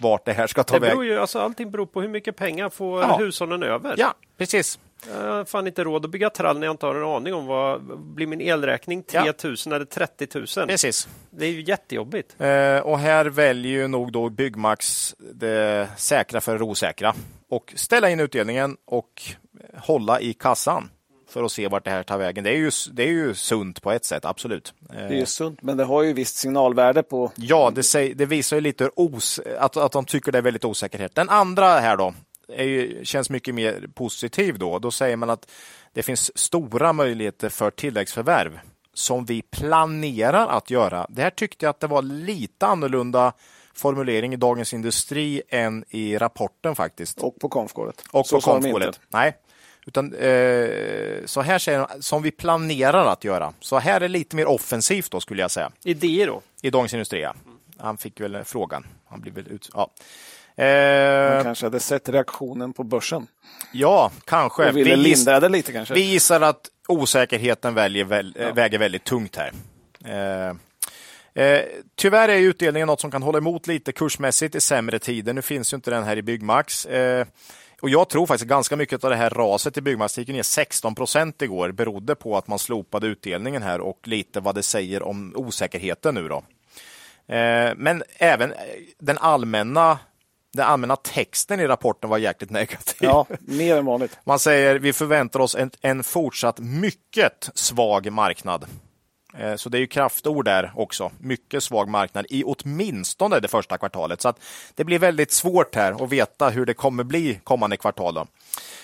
vart det här ska ta det vägen. ju, alltså, allting beror på hur mycket pengar får Ja. hushållen över. Ja, precis. Jag har fan inte råd att bygga trall när jag inte har en aning om vad blir min elräkning 3 Ja. 000 eller 30 000. precis. Det är ju jättejobbigt. Eh, och här väljer ju nog då Byggmax det säkra för det osäkra och ställa in utdelningen och hålla i kassan för att se vart det här tar vägen. Det är ju, det är ju sunt på ett sätt, absolut. Eh, Det är ju sunt, men det har ju visst signalvärde på... Ja, det, säger, det visar ju lite os, att, att de tycker det är väldigt osäkerhet. Den andra här då ju, känns mycket mer positiv då. Då säger man att det finns stora möjligheter för tilläggsförvärv som vi planerar att göra. Det här tyckte jag att det var lite annorlunda formulering i Dagens Industri än i rapporten faktiskt. Och på konfkåret. Och Så på konfkålet. Nej. Utan, eh, så här säger de, som vi planerar att göra. Så här är lite mer offensivt då skulle jag säga. Idéer då? I Dagens Industri, ja. Han fick väl frågan. Han blev väl ut... Ja, Man eh, kanske hade sett reaktionen på börsen ja kanske. och ville Vi, lindra det lite kanske. vi gissar att osäkerheten väljer, väl, eh, väger väldigt tungt här. Eh, eh, tyvärr är utdelningen något som kan hålla emot lite kursmässigt i sämre tider. Nu finns ju inte den här i Byggmax. Eh, och jag tror faktiskt ganska mycket av det här raset i Byggmax, det gick ner 16 procent igår, berodde på att man slopade utdelningen här och lite vad det säger om osäkerheten nu då. Eh, Men även den allmänna, den allmänna texten i rapporten var jäkligt negativ. Ja, mer än vanligt. Man säger vi förväntar oss en, en fortsatt mycket svag marknad. Eh, Så det är ju kraftord där också. Mycket svag marknad i åtminstone det första kvartalet. Så det blir väldigt svårt här att veta hur det kommer bli kommande kvartal. Då.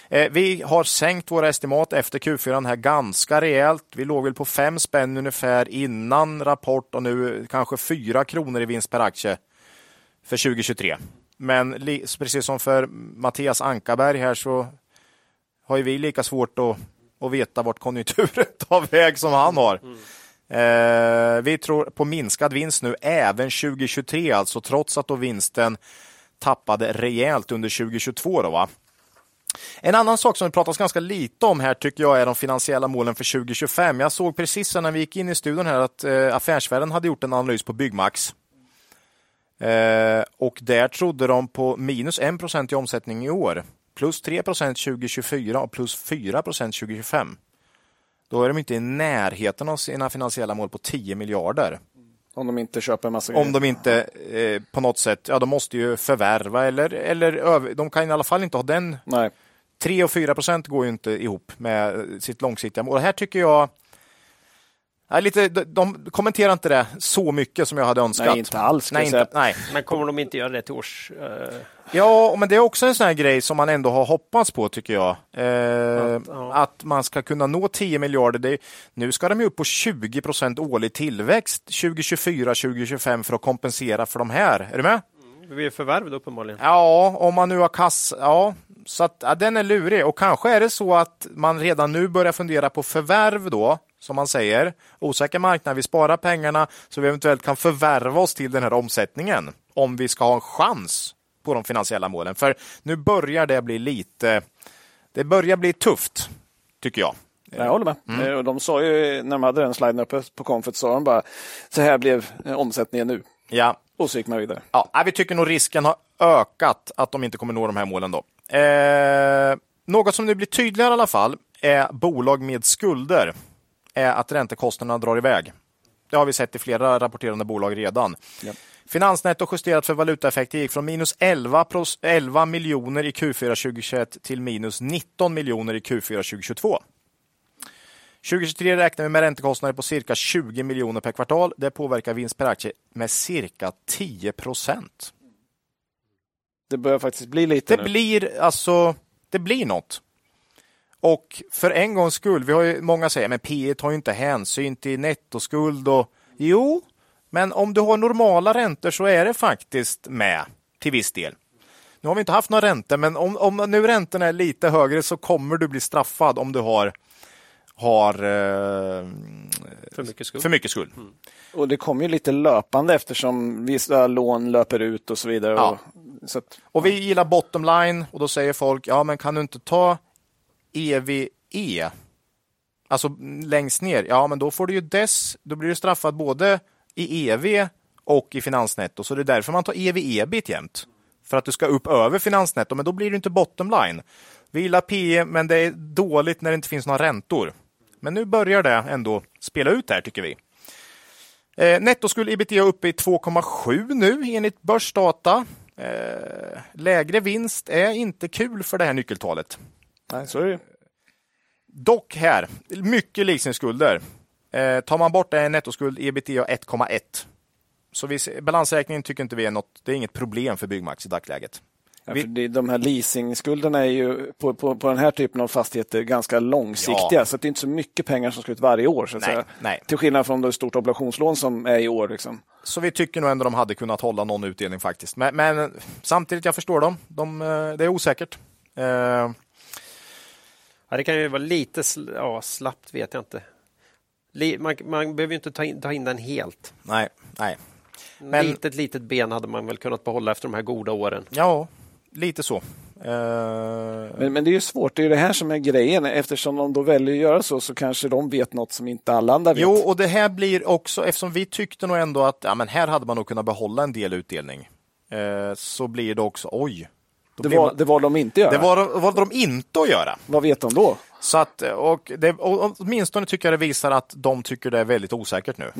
Eh, Vi har sänkt våra estimat efter Q4 här ganska rejält. Vi låg väl på fem spänn ungefär innan rapport och nu kanske fyra kronor i vinst per aktie för 2023. Men precis som för Mattias Ankarberg här så har vi lika svårt att, att veta vart konjunkturen tar väg som han har. Eh, vi tror på minskad vinst nu även 2023, alltså trots att då vinsten tappade rejält under 2022. Då, va? En annan sak som det pratas ganska lite om här tycker jag är de finansiella målen för 2025. Jag såg precis när vi gick in i studion här att eh, Affärsvärlden hade gjort en analys på Byggmax. Eh, och där trodde de på minus 1 i omsättning i år, plus 3% 2024 och plus 4% 2025. Då är de inte i närheten av sina finansiella mål på 10 miljarder. Om de inte köper en massa Om de inte eh, på något sätt, ja de måste ju förvärva eller, eller de kan i alla fall inte ha den Nej. 3 och 4 procent går ju inte ihop med sitt långsiktiga mål. Och här tycker jag Ja, lite, de, de kommenterar inte det så mycket som jag hade önskat. Nej, inte alls, Nej, inte, nej. Men kommer de inte göra det till års... eh, Ja, men det är också en sån här grej som man ändå har hoppats på tycker jag. Eh, Att, ja. Att man ska kunna nå 10 miljarder. Det, nu ska de ju upp på 20 procent årlig tillväxt 2024-2025 för att kompensera för de här. Är du med? det blir förvärv då uppenbarligen. Ja, om man nu har kass... Ja, så att, ja, den är lurig. Och kanske är det så att man redan nu börjar fundera på förvärv då, som man säger. Osäker marknad, vi sparar pengarna så vi eventuellt kan förvärva oss till den här omsättningen. Om vi ska ha en chans på de finansiella målen. För nu börjar det bli lite... Det börjar bli tufft, tycker jag. Jag håller med. Mm. Eh, De sa ju, när de hade den sliden uppe på konfet, sa de bara så här blev eh, omsättningen nu. Ja, Och så gick man vidare. Ja, vi tycker nog risken har ökat att de inte kommer nå de här målen då. Eh, något som nu blir tydligare i alla fall är bolag med skulder är att räntekostnaderna drar iväg. Det har vi sett i flera rapporterande bolag redan. Ja. Finansnetto justerat för valutaeffekter gick från minus 11, 11 miljoner i Q4 2021 till minus 19 miljoner i Q4 2022. 2023 räknar vi med räntekostnader på cirka 20 miljoner per kvartal. Det påverkar vinst per aktie med cirka 10 procent. Det börjar faktiskt bli lite Det nu. blir alltså, det blir något. Och för en gångs skull, vi har ju, många säger men P tar ju inte hänsyn till nettoskuld och jo, men om du har normala räntor så är det faktiskt med till viss del. Nu har vi inte haft några räntor, men om, om nu räntorna är lite högre så kommer du bli straffad om du har, har eh, För mycket skuld. för mycket skuld. Och det kommer ju lite löpande eftersom vissa lån löper ut och så vidare. Ja. Och, så att, Och vi gillar bottom line och då säger folk, ja men kan du inte ta EVE, alltså längst ner, ja men då får du ju dess, då blir du straffad både i EV och i finansnetto, så det är därför man tar EV ebit jämt. För att du ska upp över finansnetto, men då blir det inte bottom line. Vi gillar PE, men det är dåligt när det inte finns några räntor. Men nu börjar det ändå spela ut här tycker vi. Eh, nettoskuld ebitda uppe i 2,7 nu enligt börsdata. Eh, lägre vinst är inte kul för det här nyckeltalet nej, så är det. Dock här, mycket leasingskulder. Eh, tar man bort är nettoskuld ebitda 1,1. Så vi, balansräkningen tycker inte vi är något, det är inget problem för Byggmax i dagsläget. Ja, för det, de här leasingskulderna är ju på, på, på den här typen av fastigheter ganska långsiktiga. Ja. Så det är inte så mycket pengar som ska ut varje år. Så att Nej, säga. nej. Till skillnad från det stort obligationslån som är i år. Liksom. Så vi tycker nog ändå de hade kunnat hålla någon utdelning faktiskt. Men, men samtidigt, jag förstår dem. De, eh, det är osäkert. Eh, Ja, det kan ju vara lite sl- ja, slappt, vet jag inte. Li- Man, man behöver ju inte ta in, ta in den helt. nej, nej. Men... Men- Litet, litet ben hade man väl kunnat behålla efter de här goda åren. Ja, lite så. Eh, Men, men det är ju svårt, det är ju det här som är grejen. Eftersom de då väljer att göra så, så kanske de vet något som inte alla andra vet. Jo, och det här blir också, eftersom vi tyckte nog ändå att ja, men här hade man nog kunnat behålla en del utdelning. Eh, så blir det också, oj. Det, var, det var de inte göra. det var, valde de inte att göra. Vad vet de då? Så att, och det, och åtminstone tycker jag det visar att de tycker det är väldigt osäkert nu.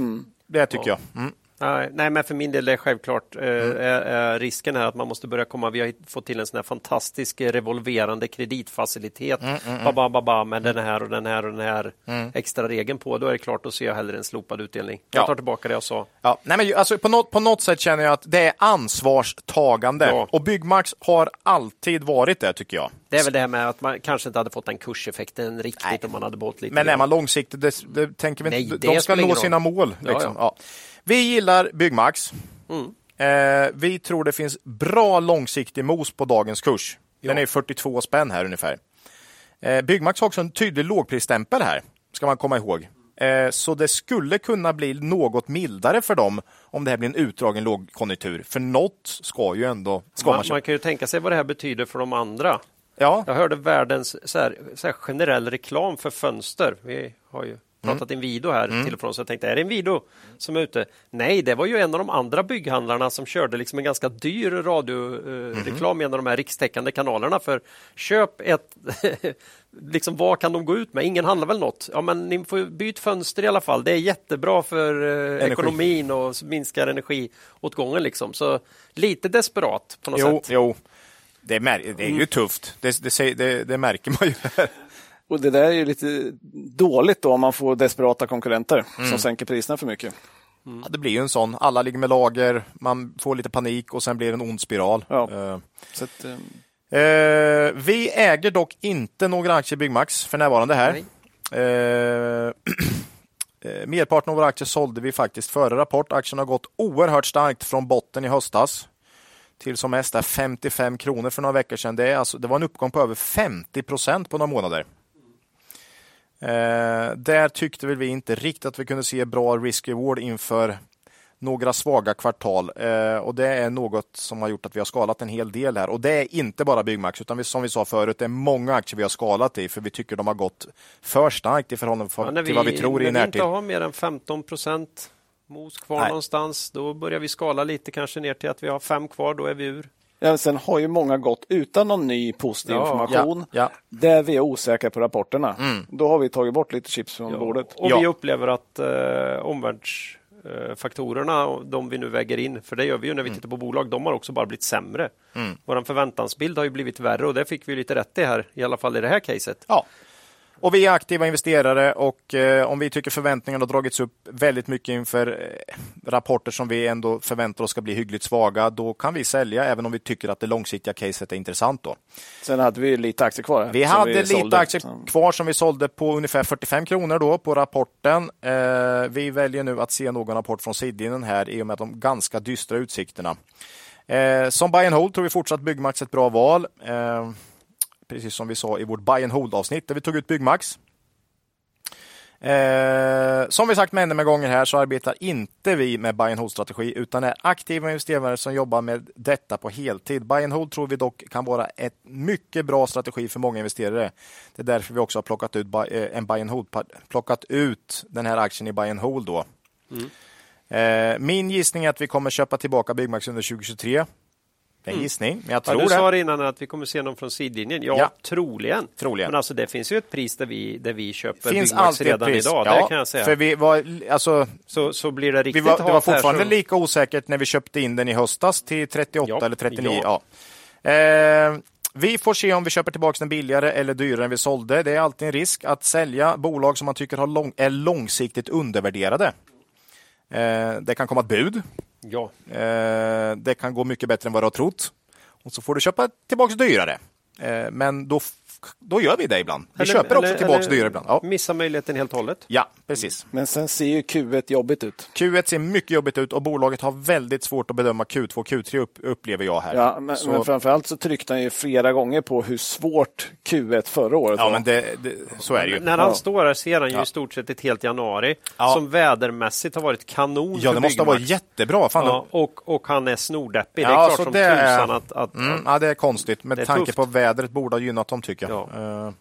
Det tycker jag. Mm. Nej, men för min del är självklart eh, är, är risken här att man måste börja komma. Vi har fått till en sån här fantastisk eh, revolverande kreditfacilitet. Ba, ba, ba, ba, med den här och den här och den här extra regeln på. Då är det klart, då ser jag hellre en slopad utdelning. Jag Ja. tar tillbaka det jag sa. Ja, nej men, alltså, på, något, på något sätt känner jag att det är ansvarstagande. Ja. Och Byggmax har alltid varit det, tycker jag. Det är väl det här med att man kanske inte hade fått den kurseffekten riktigt Nej. om man hade behållit lite. Men är man långsiktig, det, det tänker vi Nej, inte. det De ska nå sina mål. Liksom. ja. Ja. Vi gillar Byggmax. Mm. Eh, vi tror det finns bra långsiktig mos på dagens kurs. Den är 42 spänn här ungefär. Eh, Byggmax har också en tydlig lågprisstämpel här, ska man komma ihåg. Eh, så det skulle kunna bli något mildare för dem om det här blir en utdragen lågkonjunktur. För något ska ju ändå... Ska man, man, man kan ju tänka sig vad det här betyder för de andra. ja, Jag hörde världens så här, så här generell reklam för fönster. Vi har ju Mm. pratat Inwido här till och från, så jag tänkte, är det Inwido som är ute? Nej, det var ju en av de andra bygghandlarna som körde liksom en ganska dyr radioreklam i en av de här rikstäckande kanalerna för köp ett, liksom vad kan de gå ut med? Ingen handlar väl något? Ja, men ni får ju byt fönster i alla fall. Det är jättebra för eh, ekonomin och minskar energiåtgången liksom. Så lite desperat på något jo, sätt. jo. Det är, det är ju tufft. Det, det, det märker man ju. här. Och det där är ju lite dåligt då om man får desperata konkurrenter Mm. som sänker priserna för mycket. Ja, det blir ju en sån. Alla ligger med lager, man får lite panik och sen blir det en ond spiral. Ja. Så att, eh, Eh, vi äger dock inte några aktier i Byggmax för närvarande här. Eh, merparten av våra aktier sålde vi faktiskt före rapport. Aktien har gått oerhört starkt från botten i höstas till som mest är 55 kronor för några veckor sedan. Det, är alltså, det var en uppgång på över 50 procent på några månader. Eh, där tyckte väl vi inte riktigt att vi kunde se bra risk-reward inför några svaga kvartal eh, och det är något som har gjort att vi har skalat en hel del här och det är inte bara Byggmax utan vi, som vi sa förut, det är många aktier vi har skalat i för vi tycker de har gått för starkt i förhållande för, Ja, till vad vi tror i när vi närtid. inte har mer än 15 procent mos kvar Nej. någonstans, då börjar vi skala lite kanske ner till att vi har fem kvar, då är vi ur. Ja, sen har ju många gått utan någon ny positiv Ja, information. ja. Där vi är osäkra på rapporterna. Då har vi tagit bort lite chips från bordet. Och vi upplever att eh, omvärldsfaktorerna, de vi nu väger in, för det gör vi ju när vi tittar på bolag, de har också bara blivit sämre. Mm. Vår förväntansbild har ju blivit värre och det fick vi lite rätt i här, i alla fall i det här caset. Ja. Och vi är aktiva investerare och eh, om vi tycker förväntningarna har dragits upp väldigt mycket inför eh, rapporter som vi ändå förväntar oss ska bli hyggligt svaga, då kan vi sälja även om vi tycker att det långsiktiga caset är intressant. Då. Sen hade vi lite aktier kvar. Vi hade lite sålde. aktier Så- kvar som vi sålde på ungefär 45 kronor då på rapporten. Eh, vi väljer nu att se någon rapport från Sidinen här i och med de ganska dystra utsikterna. Som buy and hold tror vi fortsatt Byggmax ett bra val. Precis som vi sa i vårt buy and hold avsnitt där vi tog ut Byggmax. Eh, som vi sagt med med gånger här så arbetar inte vi med buy and hold strategi utan är aktiva investerare som jobbar med detta på heltid. Buy and hold tror vi dock kan vara ett mycket bra strategi för många investerare. Det är därför vi också har plockat ut eh, en buy and hold, plockat ut den här aktien i buy and hold då. Eh, min gissning är att vi kommer köpa tillbaka Byggmax under 2023. Det är en gissning, men jag Ja, tror du det. sa innan att vi kommer se någon från sidlinjen. Ja, Ja. troligen. Troligen. Men alltså det finns ju ett pris där vi, där vi köper finns alltid redan ett pris. idag. ja, det kan jag säga. För vi var, alltså, så, så blir det vi riktigt var, det var fortfarande så- lika osäkert när vi köpte in den i höstas till 38 Ja, eller 39. ja. Ja. Eh, vi får se om vi köper tillbaka den billigare eller dyrare än vi sålde. Det är alltid en risk att sälja bolag som man tycker har lång, är långsiktigt undervärderade. Eh, det kan komma ett bud. Ja. Eh, det kan gå mycket bättre än vad du har trott. Och så får du köpa tillbaka dyrare. Eh, men då, då gör vi det ibland. Vi Eller- köper också eller- tillbaka eller dyrare ibland. Ja. Missa möjligheten helt och hållet. ja, precis. Men sen ser ju Q1 jobbigt ut. Q1 ser mycket jobbigt ut och bolaget har väldigt svårt att bedöma Q2 och Q3 upp, upplever jag här. Ja, men, så, men framförallt så tryckte han ju flera gånger på hur svårt Q1 förra året ja var. men det, det, så är det ju. När han Ja. står här ser han ju Ja. i stort sett ett helt januari Ja. som vädermässigt har varit kanon Ja, det måste ha varit jättebra. Fan, Ja, och, och han är snordeppig. det Ja, är klart så som det är- tusan att... att Mm, ja, det är konstigt. Med Det är tanke tufft. på vädret borde ha gynnat dem tycker jag. Ja. Eh,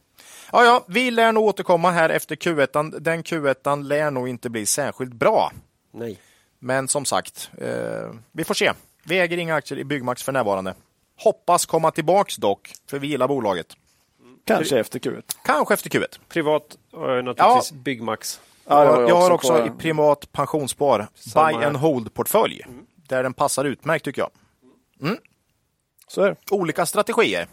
ja, ja, vi lär nog återkomma här efter Q1. Den Q1 lär nog inte bli särskilt bra. Nej. Men som sagt, eh, vi får se. Vi äger inga aktier i Byggmax för närvarande. Hoppas komma tillbaks dock, för vi gillar bolaget. Kanske efter Q1. Kanske efter Q1. Privat och naturligtvis Byggmax. Ja, det var jag ju har också också kvar. i privat pensionsspar Samma buy and hold-portfölj. Där den passar utmärkt tycker jag. Så är det. Olika strategier.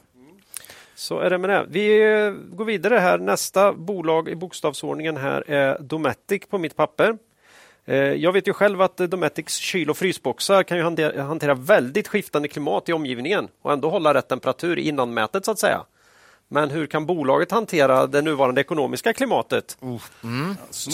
Så är det med det. Vi eh, går vidare här. Nästa bolag i bokstavsordningen här är Dometic på mitt papper. Eh, jag vet ju själv att eh, Dometics kyl och frysboxar kan ju hantera väldigt skiftande klimat i omgivningen och ändå hålla rätt temperatur innan mätet så att säga. Men hur kan bolaget hantera det nuvarande ekonomiska klimatet?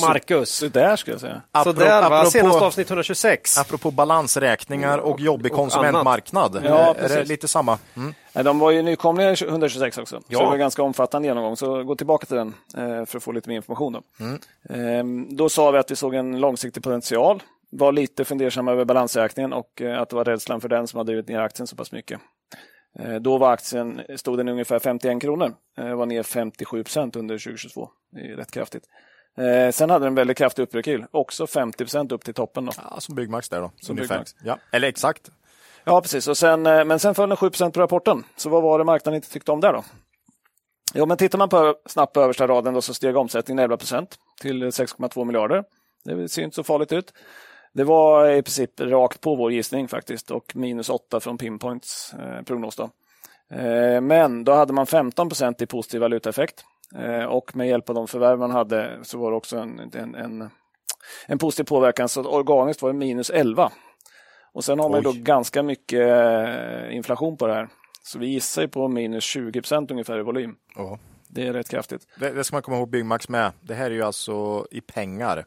Marcus. Så där skulle jag säga. Så där va, apropå- senast avsnitt 126. Apropå balansräkningar och jobbig och konsumentmarknad. Ja, är det lite samma? Mm. De var ju nykomlingar 126 också, Ja. så det var en ganska omfattande genomgång. Så gå tillbaka till den eh, för att få lite mer information. Då. Ehm, då sa vi att vi såg en långsiktig potential, var lite fundersamma över balansräkningen och eh, att det var rädslan för den som hade drivit ner aktien så pass mycket. Eh, Då var aktien, stod den ungefär 51 kronor, Eh, var ner 57 procent under 2022. Det är rätt kraftigt. Eh, Sen hade den en väldigt kraftig upprekyl, också 50 procent upp till toppen. Då. Ja, som Byggmax där då. Som. Byggmax. Ja. Eller exakt. Ja, precis. Och sen, men sen föll den 7% på rapporten. Så vad var det marknaden inte tyckte om där då? Jo, men tittar man på, snabbt på översta raden då, så steg omsättningen 11% till 6,2 miljarder. Det ser inte så farligt ut. Det var i princip rakt på vår gissning faktiskt och minus 8 från Pinpoints eh, prognos. Då. Eh, men då hade man 15% i positiv valutaeffekt eh, och med hjälp av de förvärv man hade så var det också en, en, en, en positiv påverkan. Så organiskt var det minus 11. Och sen har man Oj. då ganska mycket eh, inflation på det här. Så vi gissar på minus 20% ungefär i volym. Ja. Det är rätt kraftigt. Det, det ska man komma ihåg Byggmax med. Det här är ju alltså i pengar.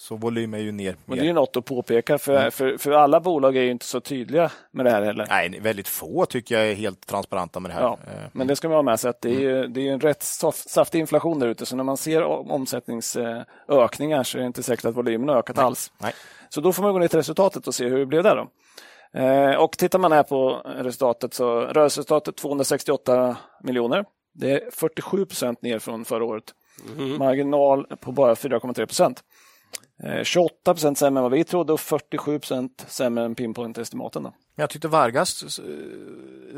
Så volym är ju ner. Men det är ju något att påpeka för, för, för alla bolag är ju inte så tydliga med det här heller. Nej, väldigt få tycker jag är helt transparenta med det här. Ja, Eh, men det ska man ha med sig att det är, ju, det är ju en rätt saftig inflation där ute. Så när man ser om- omsättningsökningar så är det inte säkert att volymen har ökat alls. Nej. Så då får man gå ner till resultatet och se hur det blev där. Då. Eh, och tittar man här på resultatet så rörelseresultatet 268 miljoner. Det är 47 procent ner från förra året. Marginal på bara 4,3 procent. Eh, 28 procent sämre än vad vi trodde och 47 procent sämre än pinpoint-estimaten. Men jag tyckte Vargas, eh,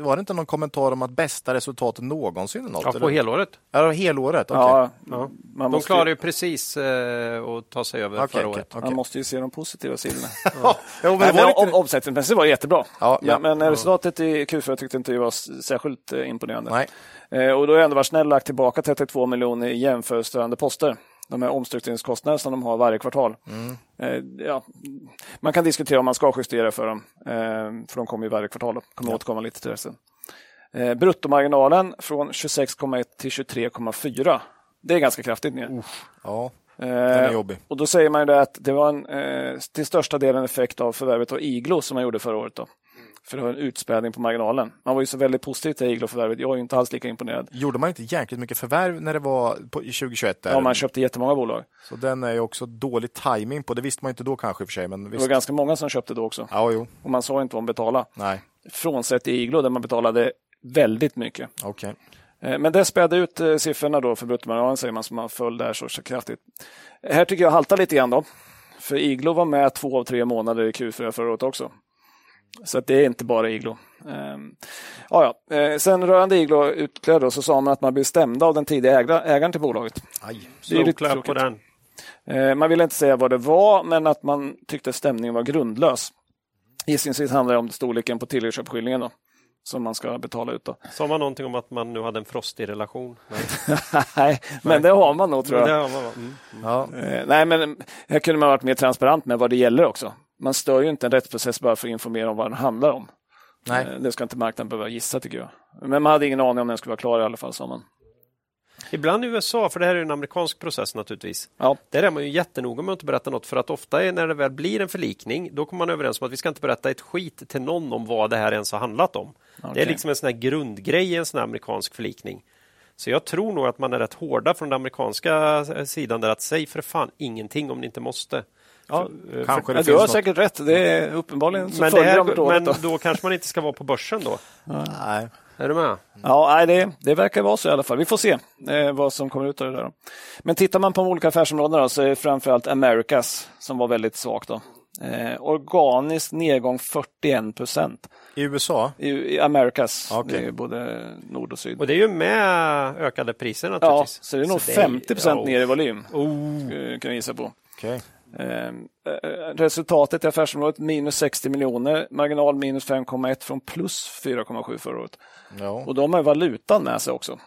var det inte någon kommentar om att bästa resultatet någonsin? eller Något, Ja, på eller? helåret. Ja, helåret. okej. Ja, Ja. man, De måste klarade ju, precis eh, att ta sig över Okej, förra året. okej. man måste ju se de positiva sidorna. Ja, jo, men Nej, om, omsättningsmässigt var det jättebra. Ja, men, ja. men resultatet i Q4 tyckte inte jag var särskilt eh, imponerande. Nej. Eh, och då har jag ändå varit snäll och lagt tillbaka 32 miljoner i jämförelsestörande poster. De här omstruktureringskostnader som de har varje kvartal. Mm. Eh, ja, man kan diskutera om man ska justera för dem, eh, för de kommer ju varje kvartal. Då. Kommer återkomma lite till det sen. Eh, bruttomarginalen från 26,1 till 23,4. Det är ganska kraftigt ner. Ja, den är Eh, jobbig. och då säger man ju det att det var en, eh, till största delen effekt av förvärvet av Iglo som man gjorde förra året. Då. För det var en utspädning på marginalen. Man var ju så väldigt positiv till Iglo-förvärvet. Jag är ju inte alls lika imponerad. Gjorde man inte jäkligt mycket förvärv när det var på, i 2021? Där? Ja, man köpte jättemånga bolag. Så den är ju också dålig timing på. Det visste man inte då kanske i och för sig. Men Det visst. var ganska många som köpte då också. Ja, jo. Och man sa inte vad man betalade. Nej, Frånsett i Iglo där man betalade väldigt mycket. okej. Eh, Men det spädde ut eh, siffrorna då för bruttomarginalen säger man som man föll där så, så kraftigt. Här tycker jag haltar lite grann då. För Iglo var med två av tre månader i Q4 förra året också. Så att det är inte bara Iglo. Ehm, ja, ja. Eh, Sen rörande Iglo då, så sa man att man blev stämda av den tidiga ägda, ägaren till bolaget. Aj. Det är lite på den. Eh, Man ville inte säga vad det var, men att man tyckte stämningen var grundlös. Gissningsvis handlar det om storleken på tilläggsköpeskillingen då, som man ska betala ut. Då. Sa man någonting om att man nu hade en frostig relation? Nej, Nej, men det har man nog tror Men jag. det har man, mm. Ja. Eh, Nej, men här kunde man varit mer transparent med vad det gäller också. Man stör ju inte en rättsprocess bara för att informera om vad den handlar om. Nej. Eh, Det ska inte marknaden behöva gissa tycker jag. Men man hade ingen aning om den skulle vara klar i alla fall, sa man. Ibland i USA, för det här är en amerikansk process naturligtvis. Ja, Där är man ju jättenoga med att inte berätta något för att ofta är när det väl blir en förlikning då kommer man överens om att vi ska inte berätta ett skit till någon om vad det här ens har handlat om. Det är liksom en sån här grundgrej i en sån här amerikansk förlikning. Så jag tror nog att man är rätt hårda från den amerikanska eh, sidan där att säg för fan ingenting om ni inte måste. Ja. För- eh, Kanske Ja, det du har något. säkert rätt. Det är uppenbarligen så Men, det de här, rådet men då. då kanske man inte ska vara på börsen då? Nej. Är du med? Ja, nej, det, det verkar vara så i alla fall. Vi får se eh, vad som kommer ut av det där. Men tittar man på de olika affärsområdena då, så är det framförallt Americas som var väldigt svagt. Då. Eh, organisk nedgång 41 procent. I USA? I, I Americas, är ju både nord och syd. Och det är ju med ökade priser ja, naturligtvis. så det är nog är- 50 procent ja, ner i volym, Oh. eh, kan jag gissa på. Okej. Eh, eh, resultatet i affärsområdet minus 60 miljoner, marginal minus 5,1 från plus 4,7 förra året. Ja. Och de har valutan med sig också.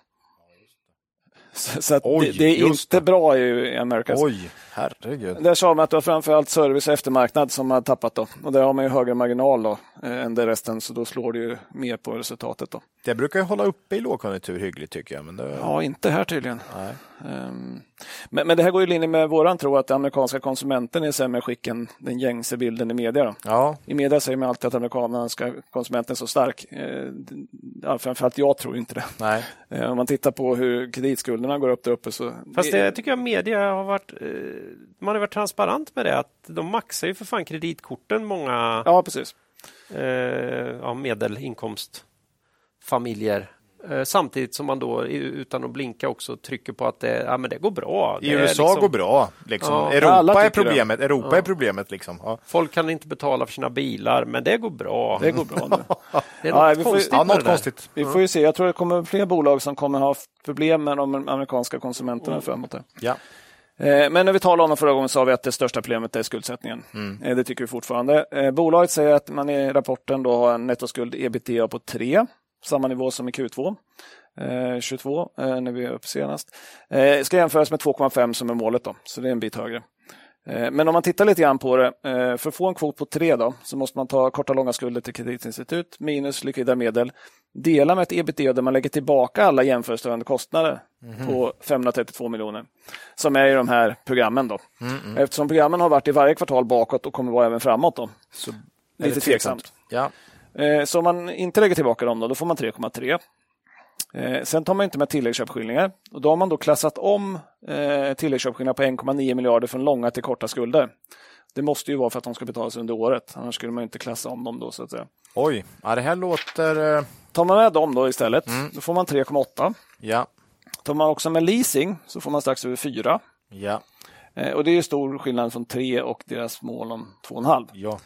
Så, så Oj, det, det är inte det. bra i, Americas. Oj, herregud. Där sa man att det var framförallt service och eftermarknad som har tappat. Då. Och där har man ju högre marginal då, eh, än det resten, så då slår det ju mer på resultatet. Då. Det brukar ju hålla uppe i lågkonjunktur hyggligt tycker jag. Men det... Ja, inte här tydligen. Nej. Ehm, men, men det här går ju i linje med våran tro att den amerikanska konsumenten är i sämre skick än den gängse bilden i media. Då. Ja, I media säger man alltid att amerikanska konsumenten är så stark. Ja, framförallt jag tror inte det. nej. Eh, Om man tittar på hur kreditskulderna går upp där uppe så... Fast det tycker jag media har varit, eh, man har varit transparent med det att de maxar ju för fan kreditkorten många Ja, precis. eh, ja, medelinkomstfamiljer. Eh, samtidigt som man då utan att blinka också trycker på att det, ja, men det går bra. I USA liksom- går bra. Liksom. Ja. Ja, Europa är det. problemet. Europa är problemet. Liksom. Ja. Folk kan inte betala för sina bilar, men det går bra. Det går bra nu. Det är Ja, något vi får ju- konstigt Ja, det något konstigt. Vi får ju se. Jag tror det kommer fler bolag som kommer ha problem med de amerikanska konsumenterna framåt. Där. Ja. Eh, Men när vi talade om det förra gången sa vi att det största problemet är skuldsättningen. Eh, Det tycker vi fortfarande. Bolaget säger att man i rapporten då har en nettoskuld ebitda på 3, samma nivå som i Q2. Eh, 22 eh, när vi är uppe senast. Eh, ska jämföras med 2,5 som är målet då, så det är en bit högre. Eh, Men om man tittar lite grann på det, eh, för att få en kvot på 3 då, så måste man ta korta långa skulder till kreditinstitut minus likvida medel, dela med ett ebitda där man lägger tillbaka alla jämförelsestörande kostnader på 532 miljoner, som är i de här programmen. då. Eftersom programmen har varit i varje kvartal bakåt och kommer vara även framåt. Då. Så Lite det tveksamt. Ja. Eh, Så om man inte lägger tillbaka dem, då, då får man 3,3. Eh, Sen tar man inte med tilläggsköpeskillingar. Och då har man då klassat om eh, tilläggsköpeskillingar på 1,9 miljarder från långa till korta skulder. Det måste ju vara för att de ska betalas under året, annars skulle man inte klassa om dem då så att säga. Oj, ja, det här låter... eh, Tar man med dem då istället, då får man 3,8. Ja, Tar man också med leasing så får man strax över 4. ja. Eh, och det är ju stor skillnad från 3 och deras mål om 2,5. Ja.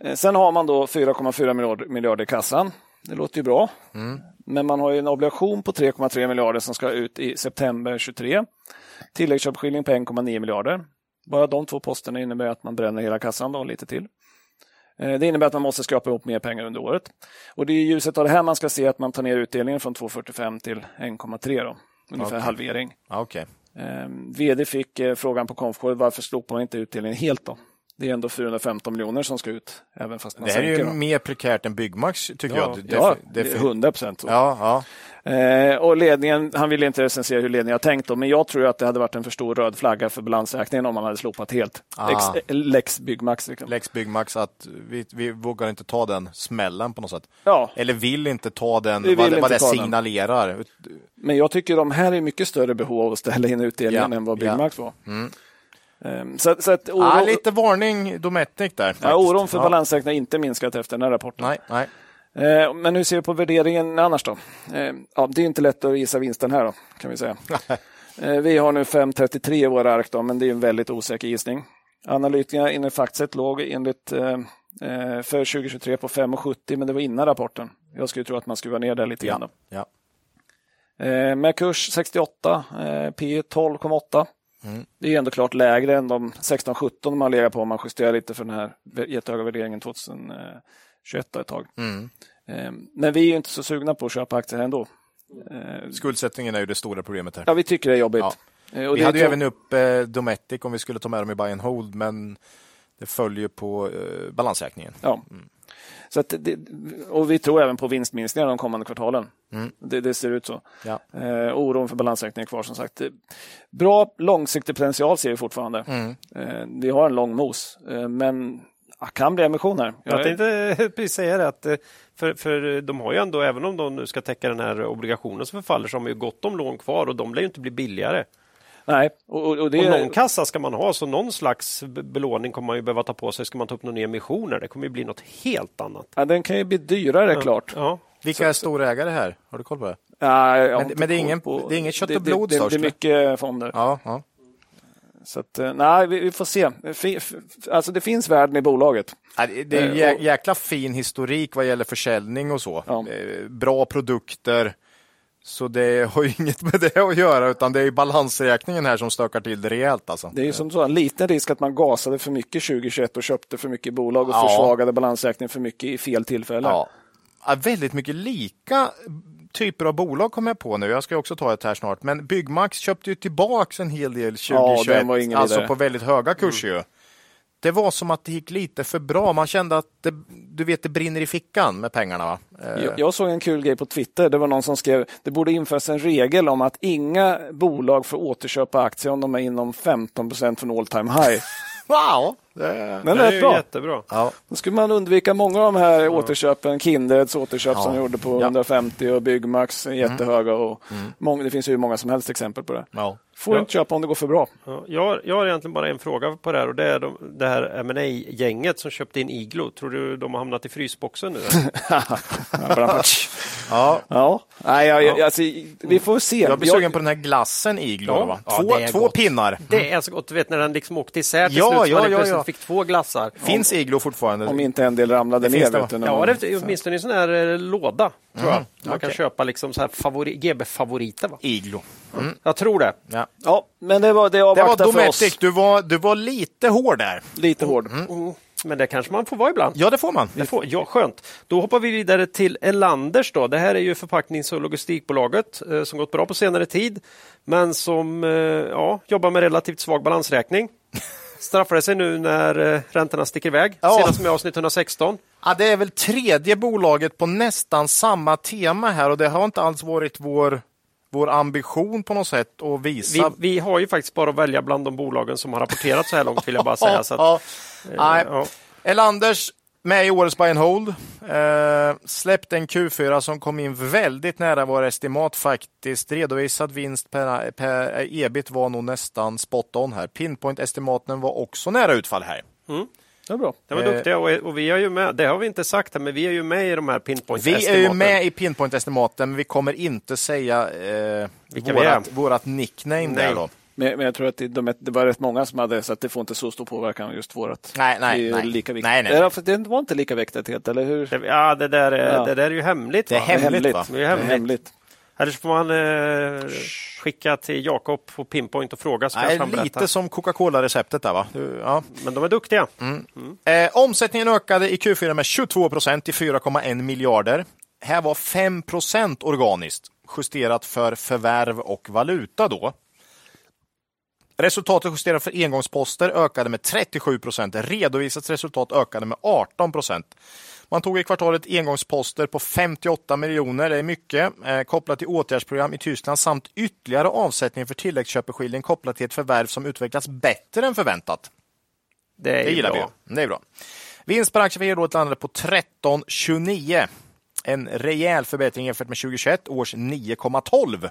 Eh, Sen har man då 4,4 miljarder, miljarder i kassan. Det låter ju bra. Men man har ju en obligation på 3,3 miljarder som ska ut i september 23. Tilläggsköpeskilling på 1,9 miljarder. Bara de två posterna innebär att man bränner hela kassan då, och lite till. Eh, Det innebär att man måste skrapa ihop mer pengar under året. Och det är i ljuset av det här man ska se att man tar ner utdelningen från 2,45 till 1,3 då. Ungefär Okej. halvering. Okej. Eh, VD fick frågan på konfkåret varför slopar man inte utdelningen helt då? Det är ändå 415 miljoner som ska ut, även fast man Det här är ju då. mer prekärt än Byggmax tycker Ja, jag. Det, Ja, det, det är 100 procent. Ja, ja. Eh, och ledningen, han ville inte recensera hur ledningen har tänkt, då, men jag tror att det hade varit en för stor röd flagga för balansräkningen om man hade slopat helt. Ah. Lex, eh, lex Byggmax. Liksom. Lex Byggmax, att vi, vi vågar inte ta den smällen på något sätt. Ja, Eller vill inte ta den, Vi vad, vad det ta den. signalerar. men jag tycker de här är mycket större behov av att ställa in utdelningen Ja, än vad ja. Byggmax var. Eh, så, så att oro, Ah, lite varning Dometic där. ja, oron för ja. balansräkningen har inte minskat efter den här rapporten. Nej, nej. Eh, Men hur ser vi på värderingen annars då? Eh, Ja, det är inte lätt att gissa vinsten här då, kan vi säga. Vi har nu 5,33 i våra ark då, men det är en väldigt osäker gissning. Analytikerna enligt Factset låg enligt eh, eh, för 2023 på 5,70 men det var innan rapporten. Jag skulle tro att man skruvar ner det lite grann. Ja, ja. Eh, Med kurs 68, eh, P 12,8. Mm. Det är ändå klart lägre än de 16-17 man legat på om man justerar lite för den här jättehöga värderingen 2021 ett tag. Mm. Eh, Men vi är inte så sugna på att köpa aktier ändå. Eh, Skuldsättningen är ju det stora problemet här. Ja, vi tycker det är jobbigt. Ja. Eh, vi hade ju även upp eh, Dometic om vi skulle ta med dem i buy and hold, men det följer på eh, balansräkningen. Ja. Så att det, och vi tror även på vinstminskningar de kommande kvartalen. Mm. Det, det ser ut så. Ja. Eh, oron för balansräkningen är kvar som sagt. Bra långsiktig potential ser vi fortfarande. Mm. Eh, vi har en lång mos, eh, men ah, kan bli emissioner. Jag tänkte precis säga det, att, eh, för, för de har ju ändå, även om de nu ska täcka den här obligationen som förfaller, så har de ju gott om lån kvar och de lär ju inte bli billigare. Nej, och, och, det Och någon kassa ska man ha, så någon slags be- belåning kommer man ju behöva ta på sig. Ska man ta upp några emissioner? Det kommer ju bli något helt annat. ja, den kan ju bli dyrare klart. Ja. Vilka är storägare här? Har du koll på det? Ja, jag har Men- inte men det är ingen- på- det är inget kött det- och blod Det, det, det är mycket fonder. Ja, ja. Så att, eh, nej, vi, vi får se. Alltså det finns värden i bolaget. Det- är Eh, jä- jäkla fin historik vad gäller försäljning och så. Ja. Eh, Bra produkter. Så det har ju inget med det att göra, utan det är balansräkningen här som stökar till det rejält. Alltså. Det är ju som så en liten risk att man gasade för mycket 2021 och köpte för mycket bolag och Ja. försvagade balansräkningen för mycket i fel tillfälle. Ja. Ja, väldigt mycket lika typer av bolag kommer jag på nu. Jag ska också ta ett här snart. Men Byggmax köpte ju tillbaks en hel del 2021. den var ingen alltså vidare. på väldigt höga kurser ju. Det var som att det gick lite för bra. Man kände att det, du vet, det brinner i fickan med pengarna. Va? Eh, Jag, jag såg en kul grej på Twitter. Det var någon som skrev det borde införas en regel om att inga bolag får återköpa aktier om de är inom 15% från all time high. Wow! Det, Den Det är bra. jättebra. ja. Då skulle man undvika många av de här återköpen. Kindreds återköp som Ja. gjorde på Ja. Mm. 150 och Byggmax är jättehöga. Och många, det finns ju hur många som helst exempel på det. Ja. Får Ja. inte köpa om det går för bra. Ja, jag, har- jag har egentligen bara en fråga på det här och det är de, det här ma gänget som köpte in Iglo. Tror du de har hamnat i frysboxen nu? Ja. Ja, nej, jag, jag, alltså, vi får se. Jag blir sugen på den här glassen Iglo. Ja. va? Ja, Två, två pinnar. Det är så gott, du vet när den liksom åkte isär till Ja, slut. så ja, man ja, plötsligt ja. fick två glassar. Finns Iglo fortfarande? Om inte en del ramlade Det ner. finns det, Ja, man- det åtminstone i en sån här eh, låda. Tror jag. Man kan okej. köpa liksom så här favori, GB-favoriter. Va? Iglo. Jag tror det. Ja. ja, men det var det Det var för oss. Du var, du var lite hård där. Lite hård. Mm. Men det kanske man får vara ibland. Ja, det får man. Det får, ja, skönt. Då hoppar vi vidare till Elanders. Då. Det här är ju förpacknings och logistikbolaget eh, som gått bra på senare tid, men som eh, ja, jobbar med relativt svag balansräkning. Straffar det sig nu när eh, räntorna sticker iväg? Ja. Senast med avsnitt 116. Ja, det är väl tredje bolaget på nästan samma tema här och det har inte alls varit vår, vår ambition på något sätt att Vi, visa. vi har ju faktiskt bara att välja bland de bolagen som har rapporterat så här långt vill jag bara säga. Så att, ja. Nej. ja. Elanders med i årets buy and hold. Eh, släppte en Q4 som kom in väldigt nära vår estimat faktiskt. Redovisad vinst per, per ebit var nog nästan spot on här. Pinpoint-estimaten var också nära utfall här. Det är bra. Det var Eh, duktiga och, och vi är ju med, det har vi inte sagt här, men vi är ju med i de här pinpoint Vi är ju med i Pinpoint-estimaten, men vi kommer inte säga eh, vårat, nickname Nej. där då. Men, men jag tror att det, de, det var rätt många som hade så att det får inte så stor påverkan just vårat. Nej, nej, det är nej. lika. Nej, nej, för det var inte lika viktigt helt, eller hur? Det, ja, det där, är, Ja. det där är ju hemligt. Det är va? hemligt, va? Det är Det är hemligt. Eller så får man eh, skicka till Jakob på Pinpoint och fråga. Så Nej, berätta. lite som Coca-Cola-receptet där va? Ja. Men de är duktiga. Eh, omsättningen ökade i Q4 med 22 procent till 4,1 miljarder. Här var 5 procent organiskt, justerat för förvärv och valuta då. Resultatet justerat för engångsposter ökade med 37 procent. Redovisat resultat ökade med 18 procent. Man tog i kvartalet engångsposter på 58 miljoner, det är mycket, eh, kopplat till åtgärdsprogram i Tyskland samt ytterligare avsättning för tilläggsköpeskilling kopplat till ett förvärv som utvecklats bättre än förväntat. Det, är Det gillar bra. vi. Det är bra. Vinst per aktie för helåret landade på 13,29. En rejäl förbättring jämfört med 2021 års 9,12.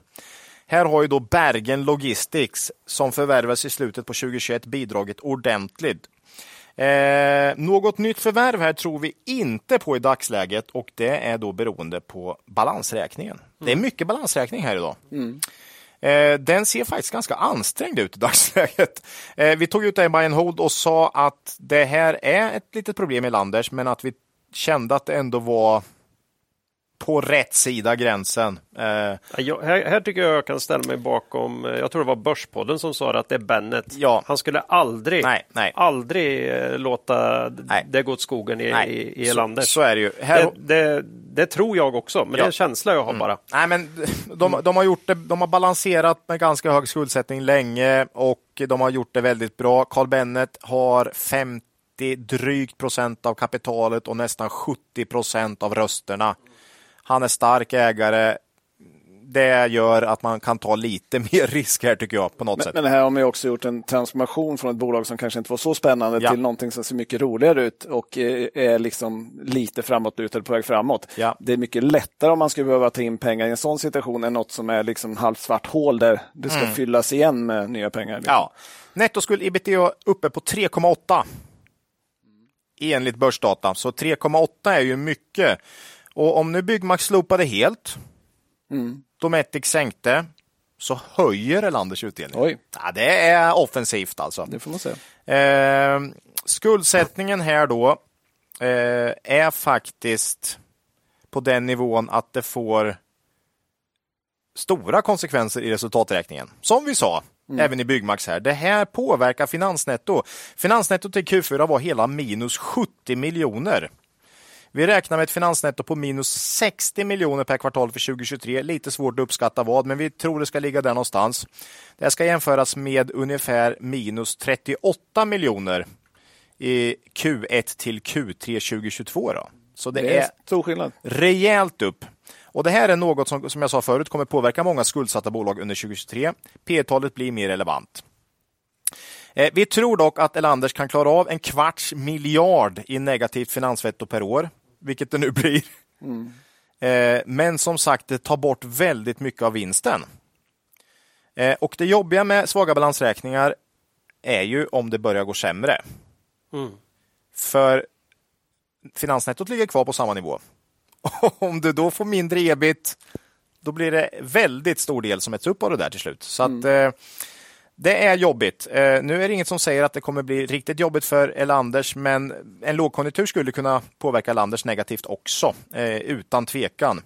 Här har ju då Bergen Logistics som förvärvades i slutet på 2021 bidragit ordentligt. Eh, något nytt förvärv här tror vi inte på i dagsläget och det är då beroende på balansräkningen. Det är mycket balansräkning här idag. Eh, den ser faktiskt ganska ansträngd ut i dagsläget. Eh, vi tog ut det i buy and hold och sa att det här är ett litet problem i Landers, men att vi kände att det ändå var på rätt sida gränsen. Eh, Ja, jag, här, här tycker jag jag kan ställa mig bakom, eh, jag tror det var Börspodden som sa att det är Bennet. Ja. Han skulle aldrig, Nej, nej. aldrig eh, låta Nej. det gå åt skogen i, i, i så, landet. så är det ju. Här, det, det, det tror jag också, men det är Ja. en känsla jag har bara. Nej, men de, de, har gjort det, de har balanserat med ganska hög skuldsättning länge och de har gjort det väldigt bra. Carl Bennet har 50 drygt procent av kapitalet och nästan 70 procent av rösterna. Han är stark ägare. Det gör att man kan ta lite mer risk här tycker jag på något Men, sätt. men här har man ju också gjort en transformation från ett bolag som kanske inte var så spännande Ja. till någonting som ser mycket roligare ut och är liksom lite framåtlutad på väg framåt. Ja. Det är mycket lättare om man skulle behöva ta in pengar i en sån situation än något som är liksom halvt svart hål där det ska fyllas igen med nya pengar. liksom. Ja. Nettoskuld ebitda uppe på 3,8 enligt börsdata. Så 3,8 är ju mycket. Och om nu Byggmax slopade helt, Dometic sänkte, så höjer Elanders utdelning. Oj, Ja, det är offensivt alltså. det får man säga. Eh, skuldsättningen här då eh, är faktiskt på den nivån att det får stora konsekvenser i resultaträkningen. Som vi sa, även i Byggmax här. Det här påverkar finansnetto. Finansnetto till Q4 var hela minus 70 miljoner. Vi räknar med ett finansnetto på minus 60 miljoner per kvartal för 2023. Lite svårt att uppskatta vad, men vi tror det ska ligga där någonstans. Det ska jämföras med ungefär minus 38 miljoner i Q1 till Q3 2022. Då. Så det, Det är är stor skillnad. rejält upp. Och Det här är något som, som jag sa förut kommer påverka många skuldsatta bolag under 2023. P talet blir mer relevant. Eh, Vi tror dock att Elanders kan klara av en kvarts miljard i negativt finansvetto per år, vilket det nu blir. Eh, Men som sagt, det tar bort väldigt mycket av vinsten. Eh, Och det jobbiga med svaga balansräkningar är ju om det börjar gå sämre. För finansnettot ligger kvar på samma nivå. Om du då får mindre ebit, då blir det väldigt stor del som äts upp av det där till slut. Så att, eh, det är jobbigt. Eh, nu är det inget som säger att det kommer bli riktigt jobbigt för Elanders, men en lågkonjunktur skulle kunna påverka Elanders negativt också, eh, utan tvekan.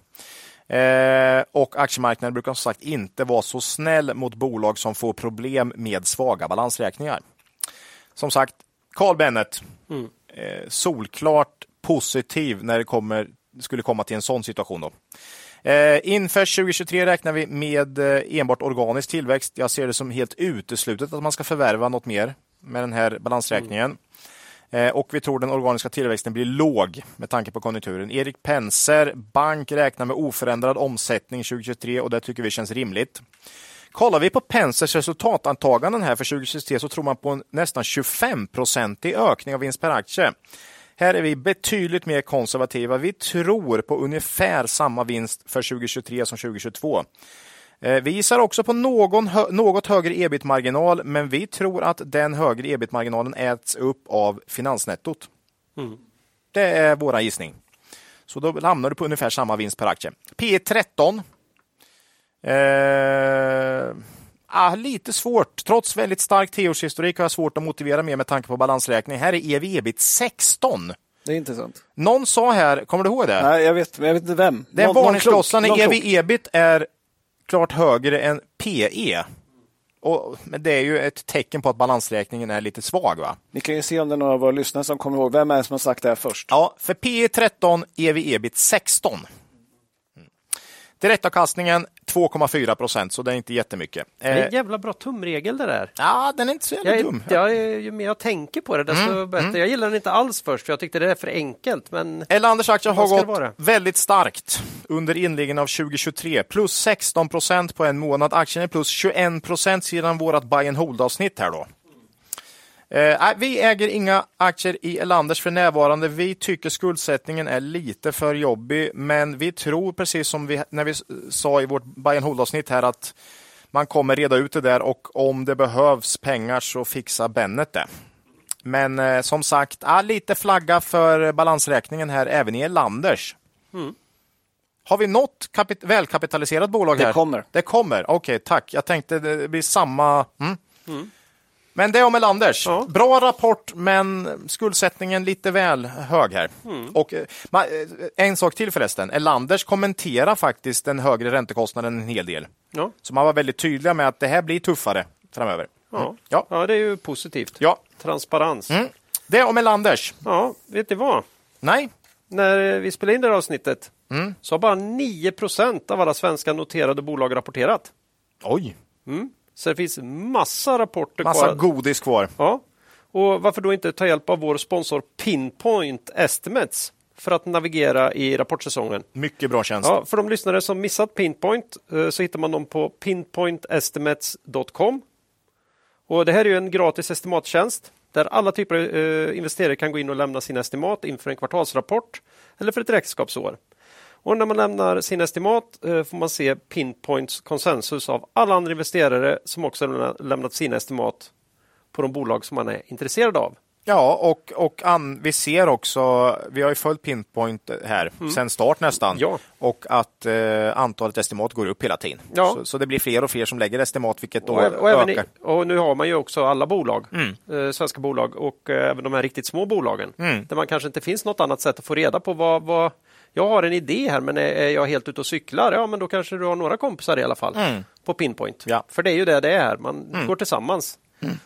Eh, och aktiemarknaden brukar som sagt inte vara så snäll mot bolag som får problem med svaga balansräkningar. Som sagt, Carl Bennet, eh, solklart positiv när det kommer, skulle komma till en sån situation. Då. Eh, inför 2023 räknar vi med eh, enbart organisk tillväxt. Jag ser det som helt uteslutet att man ska förvärva något mer med den här balansräkningen. Eh, och vi tror den organiska tillväxten blir låg med tanke på konjunkturen. Erik Penser Bank räknar med oförändrad omsättning 2023 och det tycker vi känns rimligt. Kollar vi på Pensers resultatantaganden här för 2023 så tror man på en nästan 25 procentig ökning av vinst per aktie. Här är vi betydligt mer konservativa. Vi tror på ungefär samma vinst för 2023 som 2022. Eh, Vi gissar också på någon något högre ebit-marginal, men vi tror att den högre ebit-marginalen äts upp av finansnettot. Det är vår gissning. Så då hamnar du på ungefär samma vinst per aktie. P 13. Eh, ah, lite svårt. Trots väldigt stark tioårshistorik har jag svårt att motivera mer med tanke på balansräkning. Här är ev ebit 16. Det är intressant. Någon sa här, kommer du ihåg det? Nej, jag vet, men jag vet inte vem. Det är en varningsklocka när ev ebit är klart högre än PE. Och, men det är ju ett tecken på att balansräkningen är lite svag. va? Ni kan ju se om det är några av våra lyssnare som kommer ihåg. Vem är det som har sagt det här först? Ja, för PE 13, ev ebit 16. Mm. Direktavkastningen 2,4 procent, så det är inte jättemycket. Det är Eh, en jävla bra tumregel det där. ja, den är inte så jävla Jag, dum. jag, ju mer jag tänker på det desto bättre. Jag gillar den inte alls först för jag tyckte det är för enkelt. Men Elanders aktier har gått väldigt starkt under inledningen av 2023. Plus 16 procent på en månad. Aktien är plus 21 procent sedan vårt buy and hold-avsnitt här då. Eh, vi äger inga aktier i Elanders för närvarande. Vi tycker skuldsättningen är lite för jobbig, men vi tror precis som vi när vi sa i vårt buy and hold-avsnitt här att man kommer reda ut det där och om det behövs pengar så fixar Bennet det. Men eh, som sagt, ah, lite flagga för balansräkningen här även i Elanders. Har vi något kapit- välkapitaliserat bolag Det här? kommer. Det kommer, okej tack. Jag tänkte det blir samma. Mm. Men det om Elanders. Ja. Bra rapport, men skuldsättningen lite väl hög här. Och, eh, eh, en sak till förresten. Elanders kommenterar faktiskt den högre räntekostnaden en hel del. ja, Så man var väldigt tydliga med att det här blir tuffare framöver. ja. Ja. ja, det är ju positivt. Ja. Transparens. Mm. Det om Elanders. Ja, vet ni vad? Nej, När vi spelade in det här avsnittet Mm. så har bara 9% av alla svenska noterade bolag rapporterat. oj, Så det finns massa rapporter massa kvar. godis kvar. Ja. Och varför då inte ta hjälp av vår sponsor Pinpoint Estimates för att navigera i rapportsäsongen? Mycket bra tjänst. Ja, för de lyssnare som missat Pinpoint eh, så hittar man dem på pinpointestimates.com. Och det här är ju en gratis estimattjänst där alla typer av eh, investerare kan gå in och lämna sina estimat inför en kvartalsrapport eller för ett räkenskapsår. Och när man lämnar sin estimat eh, får man se Pinpoints konsensus av alla andra investerare som också lämnat sina estimat på de bolag som man är intresserad av. Ja, och, och an, vi ser också, vi har ju följt Pinpoint här sedan start nästan, Mm. Ja. och att eh, antalet estimat går upp hela tiden. Ja. Så, så det blir fler och fler som lägger estimat, vilket då Och, och, även i, ökar. och nu har man ju också alla bolag, Mm. eh, svenska bolag och eh, även de här riktigt små bolagen. Mm. Där man kanske inte finns något annat sätt att få reda på vad, vad jag har en idé här men är, jag helt ute och cyklar? Ja men då kanske du har några kompisar i alla fall på Pinpoint. Mm. Ja. För det är ju det det är, man går tillsammans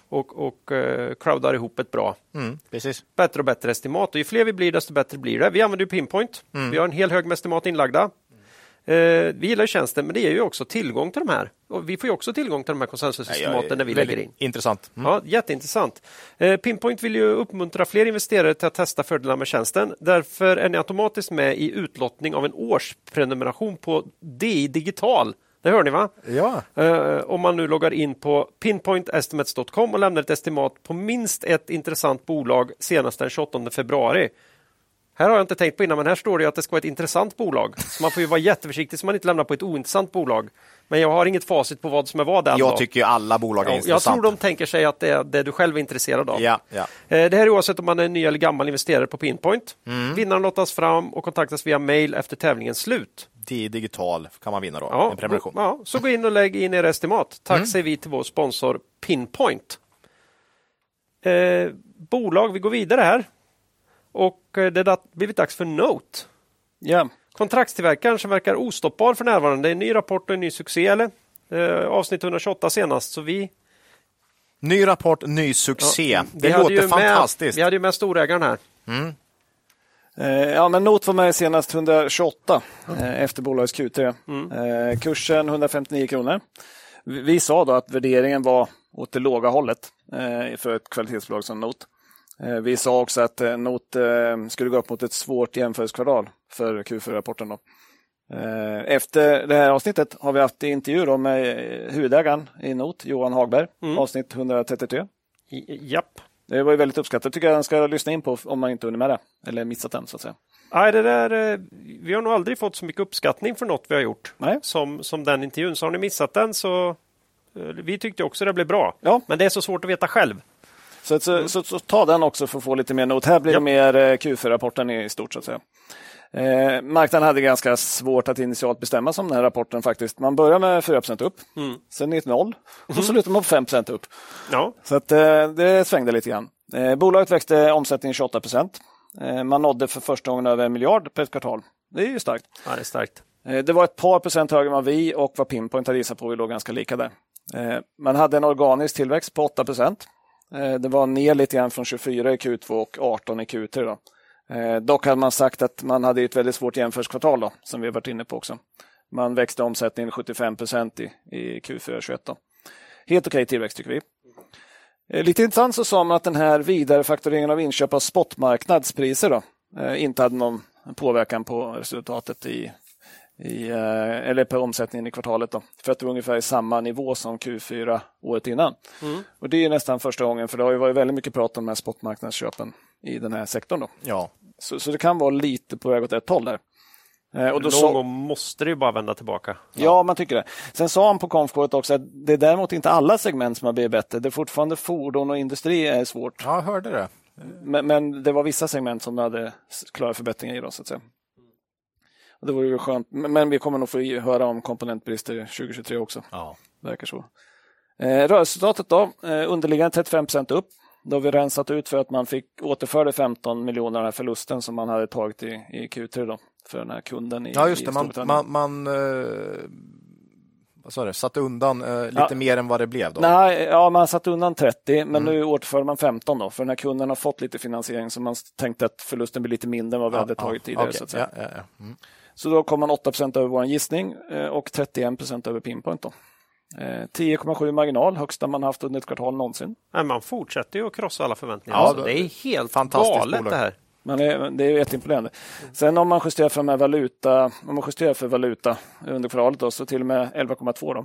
och, och eh, crowdar ihop ett bra Mm, precis. bättre och bättre estimat. Och ju fler vi blir, desto bättre blir det. Vi använder ju Pinpoint. Mm. Vi har en hel hög med estimat inlagda. Eh, vi gillar tjänsten, men det ger ju också tillgång till de här. Och vi får ju också tillgång till de här konsensusestimaten när vi lägger in. Intressant. Mm. Ja, jätteintressant. Eh, Pinpoint vill ju uppmuntra fler investerare till att testa fördelarna med tjänsten. Därför är ni automatiskt med i utlottning av en årsprenumeration på DI Digital. Det hör ni va? Ja. Eh, om man nu loggar in på pinpointestimates.com och lämnar ett estimat på minst ett intressant bolag senast den 28 februari. Här har jag inte tänkt på innan, men här står det att det ska vara ett intressant bolag. Så man får ju vara jätteförsiktig så man inte lämnar på ett ointressant bolag. Men jag har inget facit på vad som är vad den Jag tycker ju alla bolag är Ja, jag intressanta. tror de tänker sig att det är det du själv är intresserad av. Ja, ja. Eh, Det här är oavsett om man är ny eller gammal investerare på Pinpoint. Mm. Vinnaren lottas fram och kontaktas via mail efter tävlingens slut. Det är digital kan man vinna då, Ja, en prenumeration. ja, så gå in och lägg in er estimat. Tack Mm. säger vi till vår sponsor Pinpoint. Eh, bolag, vi går vidare här. Och eh, det har blivit dags för Note. Ja, Kontraktstillverkaren som verkar ostoppbar för närvarande. Det är en ny rapport och en ny succé. Eller? Eh, avsnitt 128 senast. Så vi, Ny rapport, ny succé. Ja, det låter ju med- fantastiskt. Vi hade ju med storägaren här. Eh, Ja, men Not var med senast 128 eh, efter bolagets Q3. Mm. Eh, kursen 159 kronor. Vi, vi sa då att värderingen var åt det låga hållet eh, för ett kvalitetsbolag som Not. Eh, vi sa också att eh, Not eh, skulle gå upp mot ett svårt jämförelsekvartal för Q4-rapporten. Då. Eh, efter det här avsnittet har vi haft intervju med huvudägaren i Not, Johan Hagberg, Mm. avsnitt 133. I- Japp. Det var ju väldigt uppskattat. tycker jag den ska lyssna in på om man inte hunnit med det. Eller missat den så att säga. Nej, det där, vi har nog aldrig fått så mycket uppskattning för något vi har gjort Nej. som, som den intervjun. Så har ni missat den så vi tyckte också det blev bra. Ja. Men det är så svårt att veta själv. Så, så, så, så ta den också för att få lite mer not. Här blir det Japp. mer eh, Q4-rapporten i stort så att säga. Eh, marknaden hade ganska svårt att initialt bestämma sig om den här rapporten faktiskt. Man börjar med 4% upp, Mm. sen 0 och så slutar man på 5% upp. Ja. Så att, eh, det svängde lite grann. Eh, bolaget växte omsättningen 28 procent. Eh, man nådde för första gången över en miljard per kvartal. Det är ju starkt. ja, det är starkt. Eh, Det var ett par procent högre än vad vi och vad Pinpoint hade gissat på. Vi låg ganska lika där. Eh, Man hade en organisk tillväxt på 8 procent. Eh, det var ner lite grann från 24 i Q2 och 18 i Q3. Då. Eh, dock hade man sagt att man hade ett väldigt svårt jämförelsekvartal då, som vi har varit inne på också. Man växte omsättningen 75 procent i, i Q4 21. Då. Helt okej tillväxt tycker vi. Eh, lite intressant så sa man att den här vidarefaktureringen av inköp av spotmarknadspriser då, inte hade någon påverkan på resultatet i, i, eh, eller på omsättningen i kvartalet. Då, för att det var ungefär i samma nivå som Q4 året innan. Och Det är nästan första gången, för det har ju varit väldigt mycket prat om de här spotmarknadsköpen i den här sektorn. Då. Ja, Så, så det kan vara lite på väg åt ett håll där. Eh, Och då Någon gång måste det ju bara vända tillbaka. Ja, man tycker det. Sen sa han på konfkåret också att det är däremot inte alla segment som har blivit bättre. Det är fortfarande fordon och industri är svårt. ja jag hörde det. Men, men det var vissa segment som hade klara förbättringar i. Då, så att säga. Det vore ju skönt. Men, vi kommer nog få i- höra om komponentbrister 2023 också. Ja. Verkar så. Eh, rörelseresultatet då, eh, underliggande 35 procent upp. Då har vi rensat ut för att man fick återförde 15 miljoner av den här förlusten som man hade tagit i, i Q3 då, för den här kunden i Ja, just i det. Man, Storbritannien. man, man eh, vad sa du, satte undan eh, lite Ja. mer än vad det blev då? Nej, ja, man satt undan 30, men Mm. nu återför man 15 då, för den här kunden har fått lite finansiering så man tänkte att förlusten blir lite mindre än vad vi hade tagit tidigare. okej. Så, att säga. Ja, ja, ja. Mm. Så då kom man 8% över vår gissning eh, och 31% över Pinpoint. Då. Eh, 10,7 marginal, högsta man haft under ett kvartal någonsin. Nej, man fortsätter ju att krossa alla förväntningar. Ja, alltså, det- är helt fantastiskt galet bolag. det här. Men det, det är jätteimponerande. Sen om man justerar för, valuta, om man justerar för valuta under kvartalet då, så till och med 11,2 då. Eh,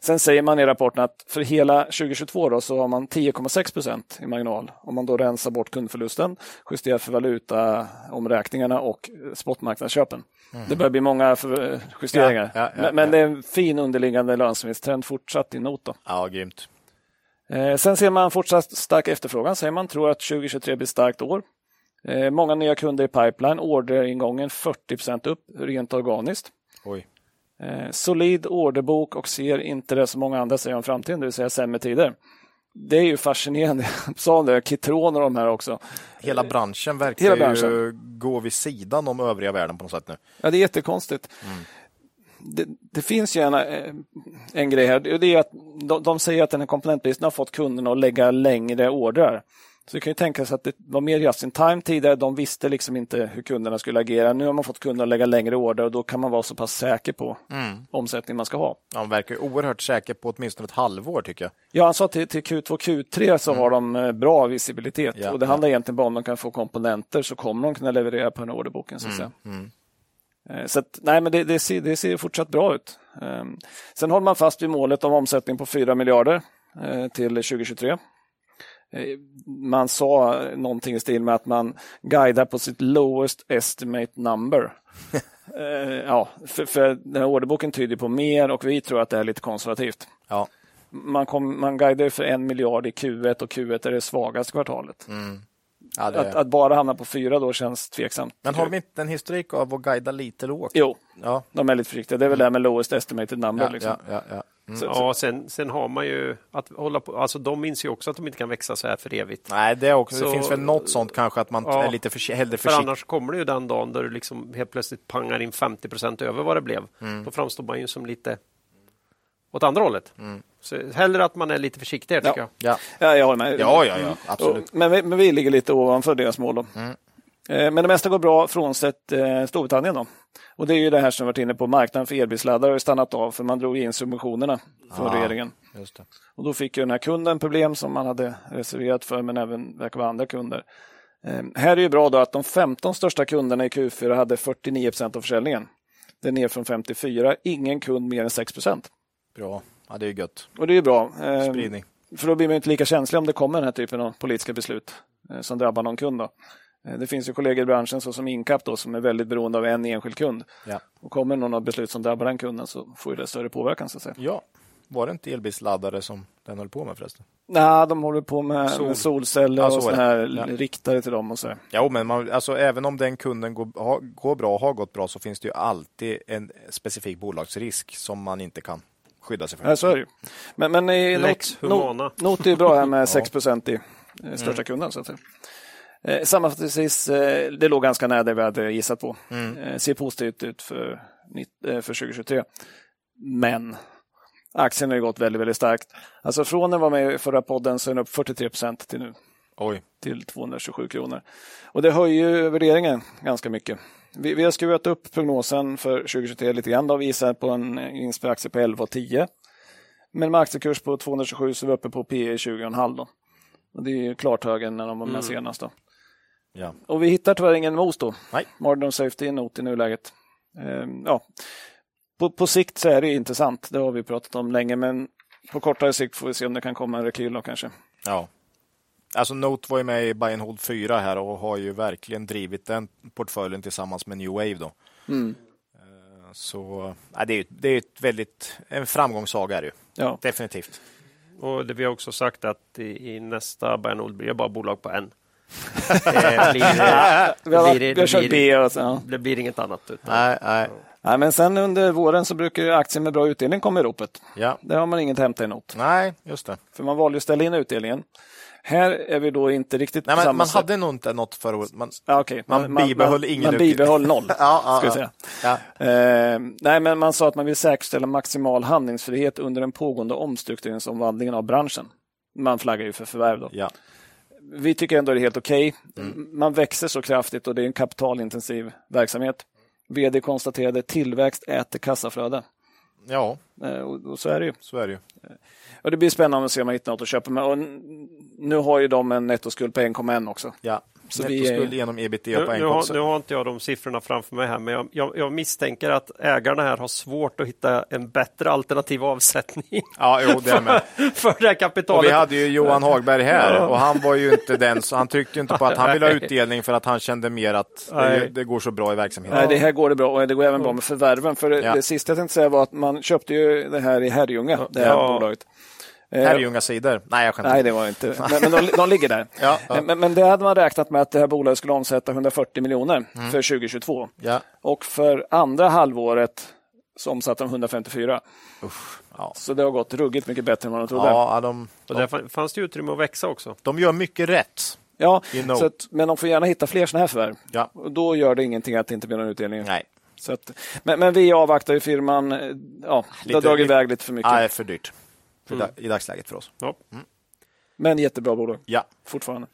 sen säger man i rapporten att för hela 2022 då, så har man 10,6 procent i marginal. Om man då rensar bort kundförlusten, justerar för valutaomräkningarna och spotmarknadsköpen. Det börjar bli många för, justeringar. Ja, ja, ja, men, det är en fin underliggande lönsamhetstrend fortsatt i not. Då. ja, grymt. Eh, sen ser man fortsatt stark efterfrågan, säger man. Tror att 2023 blir ett starkt år. Eh, många nya kunder i pipeline, orderingången 40% upp, rent organiskt. Oj. Eh, solid orderbok och ser inte det som många andra säger om framtiden, det vill säga sämre tider. Det är ju fascinerande. Jag sa det, Kitron och de här också. Hela branschen verkar Hela ju branschen. gå vid sidan om övriga världen på något sätt nu. Ja, det är jättekonstigt. Det, det finns ju en, eh, en grej här. Det är att de, de säger att den här komponentbristen har fått kunderna att lägga längre ordrar. Så det kan ju tänka sig att det var mer just in time tidigare. De visste liksom inte hur kunderna skulle agera. Nu har man fått kunderna att lägga längre order och då kan man vara så pass säker på omsättningen man ska ha. Han verkar ju oerhört säker på åtminstone ett halvår tycker jag. Ja, han sa till, till Q2 Q3 så har de eh, bra visibilitet Ja, och det ja. handlar egentligen bara om de kan få komponenter så kommer de kunna leverera på den orderboken. Så att säga. Eh, Så att, nej, men det, det, ser, det ser fortsatt bra ut. Ehm, Sen håller man fast vid målet om omsättning på 4 miljarder eh, till 2023. Eh, Man sa någonting i stil med att man guidar på sitt lowest estimate number. Eh, ja, för, för den här orderboken tyder på mer och vi tror att det är lite konservativt. Ja. Man, kom, man guidar för en miljard i Q1 och Q1 är det svagaste kvartalet. Ja, det... Att, att bara hamna på fyra då känns tveksamt. Men har de inte en historik av att guida lite lågt? Jo, Ja. de är lite försiktiga. Det är väl det här med lowest estimated number. Ja, liksom. ja, ja, ja. Mm. Ja, sen, sen har man ju att hålla på. Alltså, de inser ju också att de inte kan växa så här för evigt. Nej, det, är också, Så- det finns väl något sånt kanske att man Ja. är lite försi- hellre För försiktig. annars kommer det ju den dagen där du liksom helt plötsligt pangar in 50 procent över vad det blev. Mm. Då framstår man ju som lite åt andra hållet. Så hellre att man är lite försiktigare tycker Ja. jag. Ja. ja, jag håller med. Ja, ja, ja, absolut. Och, men, vi, men vi ligger lite ovanför deras mål. Då. Eh, Men det mesta går bra frånsett eh, Storbritannien. Då. Och det är ju det här som vi varit inne på. Marknaden för elbilsladdare har stannat av för man drog in subventionerna från Ah. regeringen. Och då fick ju den här kunden problem som man hade reserverat för, men även verkar vara andra kunder. Eh, här är det ju bra då att de 15 största kunderna i Q4 hade 49 procent av försäljningen. Det är ner från 54. Ingen kund mer än 6 procent. Bra. Ja, det är gött. Och det är bra. Eh, Spridning. För då blir man inte lika känslig om det kommer den här typen av politiska beslut eh, som drabbar någon kund. Då. Eh, Det finns ju kollegor i branschen såsom Incap då, som är väldigt beroende av en enskild kund. Ja. Och kommer någon av beslut som drabbar den kunden så får ju det större påverkan. Så att säga. ja. Var det inte elbilsladdare som den höll på med förresten? Nej, de håller på med, Sol. med solceller Ja, och så är såna det. här Ja. riktare till dem och så. Jo, men man, alltså, även om den kunden går, går bra och har gått bra så finns det ju alltid en specifik bolagsrisk som man inte kan skydda sig för. Ja, så är det ju. Men, men Lex Not. Not, Not är ju bra här med 6 procent i största kunden. Så att säga. Eh, sammanfattningsvis, eh, det låg ganska nära det vi hade gissat på. Eh, ser positivt ut för, eh, för 2023. Men aktien har gått väldigt, väldigt starkt. Alltså från när den var med i förra podden så är den upp 43 procent till nu. Oj. till 227 kronor. Och det höjer ju värderingen ganska mycket. Vi, vi har skruvat upp prognosen för 2023 lite grann. Då visar på en vinst per aktie på 11,10. Men med aktiekurs på 227 så är vi uppe på P E 20,5 då. Och det är ju klart högre än när de var med senast. Då. Ja. Och vi hittar tyvärr ingen MOS då. Nej. Of Safety är not i nuläget. Ehm, ja. på, på sikt så är det intressant. Det har vi pratat om länge. Men på kortare sikt får vi se om det kan komma en rekyl då kanske. ja. Alltså Note var ju med i Buy and Hold 4 här och har ju verkligen drivit den portföljen tillsammans med New Wave. Då. Mm. Eh, Så ja, det är ju det är ett väldigt, en framgångssaga är det ju. Ja. Definitivt. Och det vi har också sagt att i, i nästa Bernhold blir det bara bolag på en. Det blir, det det det inget annat. Utan, Nej, nej. Nej, men sen under våren så brukar ju aktier med bra utdelning komma i ropet. Ja. Där har man inget hämta i not. Nej, just det. För man valde ju att ställa in utdelningen. Här är vi då inte riktigt Nej, men man sätt. hade nog inte något förra året. Man, Ja, okej. man bibehöll ingen Man utdelning. bibehöll noll, Ja, ja, ska säga. ja. Eh, nej, men man sa att man vill säkerställa maximal handlingsfrihet under den pågående omstruktureringsomvandlingen av branschen. Man flaggar ju för förvärv då. Ja. Vi tycker ändå det är helt okej. Mm. Man växer så kraftigt och det är en kapitalintensiv verksamhet. VD konstaterade tillväxt äter kassaflöde. ja, Eh, och, och så är det ju. så är det ju. Och det blir spännande att se om man hittar något att köpa med. Och n- nu har ju de en nettoskuld på 1,1 också. Ja. Så Så vi är- Nettoskuld genom ebitda Nu, på nu, har, 1,6. nu har inte jag de siffrorna framför mig här, men jag, jag, jag misstänker att ägarna här har svårt att hitta en bättre alternativ avsättning Ja, jo, det med. för det här Och kapitalet. vi hade ju Johan Hagberg här och han var ju inte den, så han tryckte inte på att han ville ha utdelning för att han kände mer att det, det går så bra i verksamheten. Nej, det här går det bra och det går även bra med förvärven. För det, Ja. det sista jag tänkte säga var att man köpte ju det här i Herrljunga, det här Ja. bolaget. Eh, Herrljunga sidor. Nej, jag skämtar. Nej, det var det inte. Men, men de, de ligger där. Ja, ja. Men, men det hade man räknat med att det här bolaget skulle omsätta 140 miljoner Mm. för 2022. Ja. Och för andra halvåret så omsatte de 154. Ja. Så det har gått ruggigt mycket bättre än vad de trodde. Ja, de, Och där fan- fanns det utrymme att växa också. de gör mycket rätt. Ja, You know. så att, men de får gärna hitta fler sådana här förvärv. Ja. Och då gör det ingenting att det inte blir någon utdelning. Nej, Så att, men, men vi avvaktar ju firman. Ja, det har Lite- dragit lite- iväg lite för mycket. Nej för dyrt. Da- I dagsläget för oss. Ja. Men jättebra bolag Ja, fortfarande.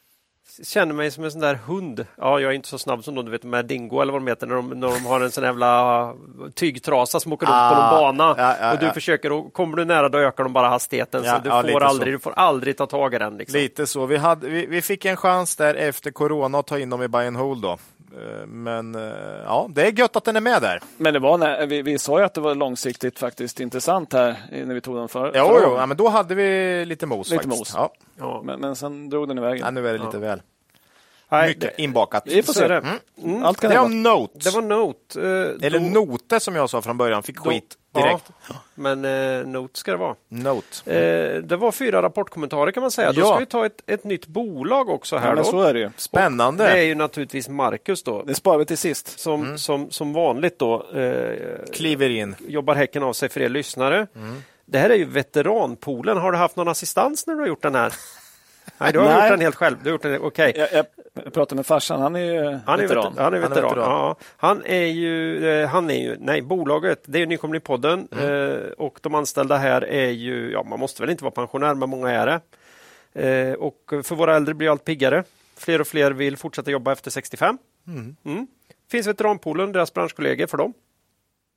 Känner mig som en sån där hund. Ja, jag är inte så snabb som de, du vet med Dingo eller vad de heter när de, när de har en sån jävla tygtrasa som åker runt på Ah, någon bana. ja, ja, och du ja. försöker, och kommer du nära då ökar de bara hastigheten. Ja, så du, får aldrig, så. du får aldrig ta tag i den. Liksom. lite så. Vi, hade, vi, vi fick en chans där efter corona att ta in dem i buy and hold då. Eh, Men eh, ja, det är gött att den är med där. Men det var när, vi, vi sa ju att det var långsiktigt faktiskt intressant här när vi tog den för, Jo, förra jo gången. ja, men då hade vi lite mos Lite faktiskt. mos. Ja. Ja. Men, men sen drog den iväg. Ja, nu är det lite väl Nej, mycket inbakat. Vi får se. det. Mm. Allt kan Det är om Note. Det var Note. eh, Eller då- Note som jag sa från början. Fick då- skit direkt. Ja, men eh, Note ska det vara. Note. Eh, det var fyra rapportkommentarer kan man säga. Då Ja. ska vi ta ett, ett nytt bolag också här. Ja, då. så är det. Spännande. Det är ju naturligtvis Marcus då. Det sparar vi till sist. Som, Mm. som, som vanligt då eh, Kliver in. jobbar häcken av sig för er lyssnare. Mm. Det här är ju veteranpoolen. Har du haft någon assistans när du har gjort den här? Nej, du har Nej. gjort den helt själv. Du har gjort den, okej. Jag, jag, jag pratade med farsan, han är ju Han är veteran. veteran. Han är Han är veteran. veteran. Ja, han är ju, eh, han är ju, nej, bolaget, det är ju Nykomling podden Mm. eh, och de anställda här är ju, ja, man måste väl inte vara pensionär, men många är det. Eh, och för våra äldre blir allt piggare. Fler och fler vill fortsätta jobba efter 65. Mm. Finns veteranpoolen, deras branschkollegor för dem.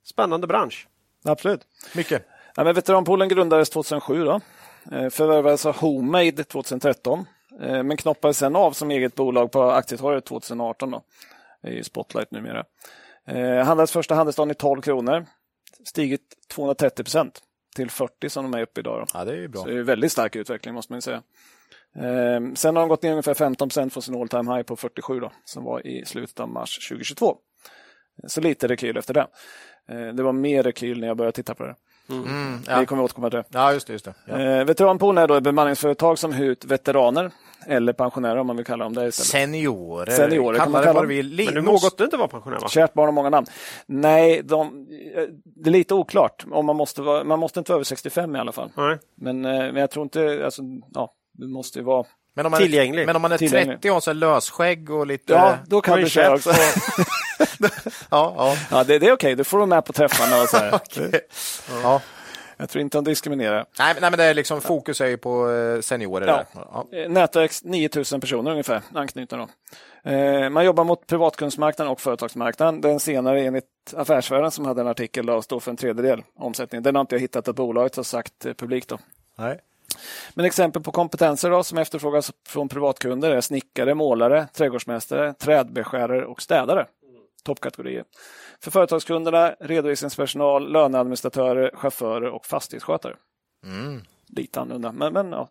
Spännande bransch. Absolut. Mycket. Ja, men veteranpoolen grundades 2007. Då. Eh, Förvärvades av Homemade 2013. eh, Men knoppades sen av som eget bolag på Aktietorget 2018. Då. Det är ju Spotlight numera. Eh, Handlades första handelsdagen i 12 kronor. Stigit 230 procent till 40 som de är uppe idag. Då. Ja, det är ju bra. Så det är väldigt stark utveckling måste man säga. Sen har de gått ner ungefär 15 procent från sin all time high på 47 då, som var i slutet av mars 2022. Så lite rekyl efter det. Det var mer rekyl när jag började titta på det. Mm, ja. Vi kommer återkomma till det. ja, just det. Just det. Ja. Eh, veteranpoolen är då ett bemanningsföretag som hyr ut veteraner eller pensionärer om man vill kalla dem det istället. Seniorer. Seniorer kan man Kalla dem. du vill. Men nu måste- inte vara pensionär va? Kärt barn har många namn. Nej, de, det är lite oklart. Om man, måste vara, man måste inte vara över 65 i alla fall. Nej. Men, eh, men jag tror inte, alltså, ja, det måste ju vara... Men om man Tillgänglig. Är, men om man är Tillgänglig. 30 och har så lösskägg och lite... Ja, då kan du köra också. ja, ja. Ja, det, det är okej, du får vara med på träffarna och så här. ja. Jag tror inte de diskriminerar. Nej, nej, men det är liksom fokus är ju på eh, seniorer. Ja. Där. Ja. Eh, Nätverk 9000 personer ungefär, anknutna då. Eh, Man jobbar mot privatkundsmarknaden och företagsmarknaden. Den senare enligt Affärsvärlden som hade en artikel då, står för en tredjedel omsättning. Den har inte jag hittat att bolaget har sagt publikt. Då. Nej. Men exempel på kompetenser då, som efterfrågas från privatkunder är snickare, målare, trädgårdsmästare, trädbeskärare och städare. Toppkategorier. För företagskunderna redovisningspersonal, löneadministratörer, chaufförer och fastighetsskötare. Lite annorlunda. Men, men, ja.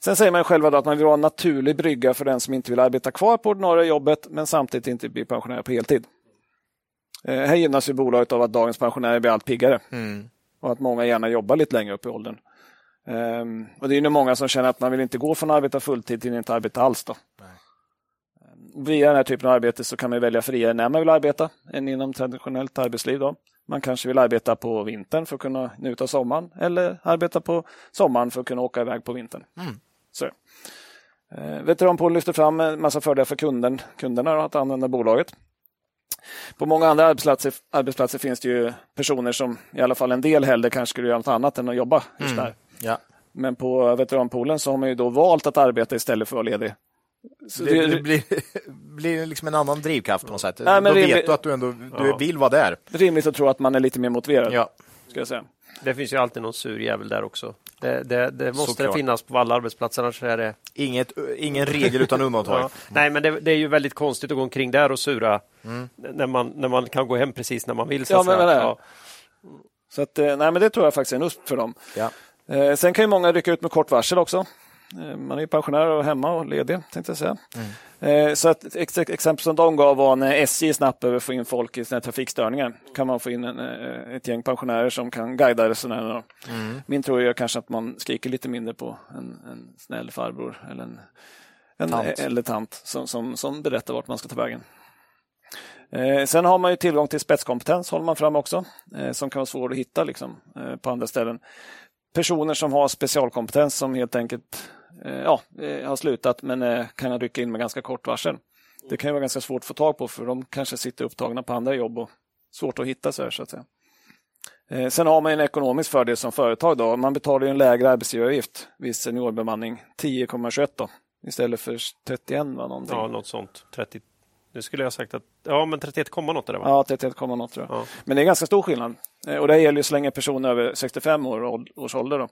Sen säger man själva att man vill ha en naturlig brygga för den som inte vill arbeta kvar på ordinarie jobbet men samtidigt inte bli pensionär på heltid. Eh, här gynnas ju bolaget av att dagens pensionärer blir allt piggare och att många gärna jobbar lite längre upp i åldern. Ehm, och Det är ju nog många som känner att man vill inte gå från att arbeta fulltid till att inte arbeta alls. Då. Ehm, Via den här typen av arbete så kan man välja friare när man vill arbeta än inom traditionellt arbetsliv. Då. Man kanske vill arbeta på vintern för att kunna njuta av sommaren eller arbeta på sommaren för att kunna åka iväg på vintern. Så. Eh, Veteranpoolen lyfter fram en massa fördelar för kunden, kunderna då, att använda bolaget. På många andra arbetsplatser, arbetsplatser finns det ju personer som i alla fall en del hellre kanske skulle göra något annat än att jobba just där. Ja. Men på veteranpoolen så har man ju då valt att arbeta istället för att vara ledig. Så Det, det det blir, blir liksom en annan drivkraft på något sätt. Nej, men Då rimligt- vet du att du ändå du Ja. vill vara där. är rimligt att tro att man är lite mer motiverad. Ja. Ska jag säga. Det finns ju alltid någon sur jävel där också. Det, det, det måste Såklart. det finnas på alla arbetsplatser, annars är det... Inget, ingen regel utan undantag. Ja. Nej, men det, det är ju väldigt konstigt att gå omkring där och sura när, man, när man kan gå hem precis när man vill. Så Ja, men? Ja. Så att, eh, nej, men det tror jag faktiskt är en USP för dem. Ja. Eh, sen kan ju många rycka ut med kort varsel också. Eh, man är ju pensionär och hemma och ledig, tänkte jag säga. Eh, så ett ex exempel som de gav var när SJ snabbt behöver få in folk i sina trafikstörningar. kan man få in en, eh, ett gäng pensionärer som kan guida resenärerna. Min tror jag kanske att man skriker lite mindre på en, en snäll farbror eller en, en Tant. eller tant som, som, som berättar vart man ska ta vägen. Eh, sen har man ju tillgång till spetskompetens, håller man fram också, eh, som kan vara svår att hitta liksom, eh, på andra ställen. Personer som har specialkompetens som helt enkelt Eh, ja, eh, har slutat men eh, kan rycka in med ganska kort varsel. Det kan ju vara ganska svårt att få tag på för de kanske sitter upptagna på andra jobb och svårt att hitta så här så att säga. Sen har man en ekonomisk fördel som företag. Då. Man betalar en lägre arbetsgivaravgift vid seniorbemanning, 10,21 då, istället för 31 va, någonting. ja, något sånt. 30. Nu skulle jag sagt att ja, men 31, komma något är det va? Ja, 31, något tror jag. Ja. Men det är ganska stor skillnad. Eh, Och det gäller ju så länge personen är över 65 år, års ålder. Då.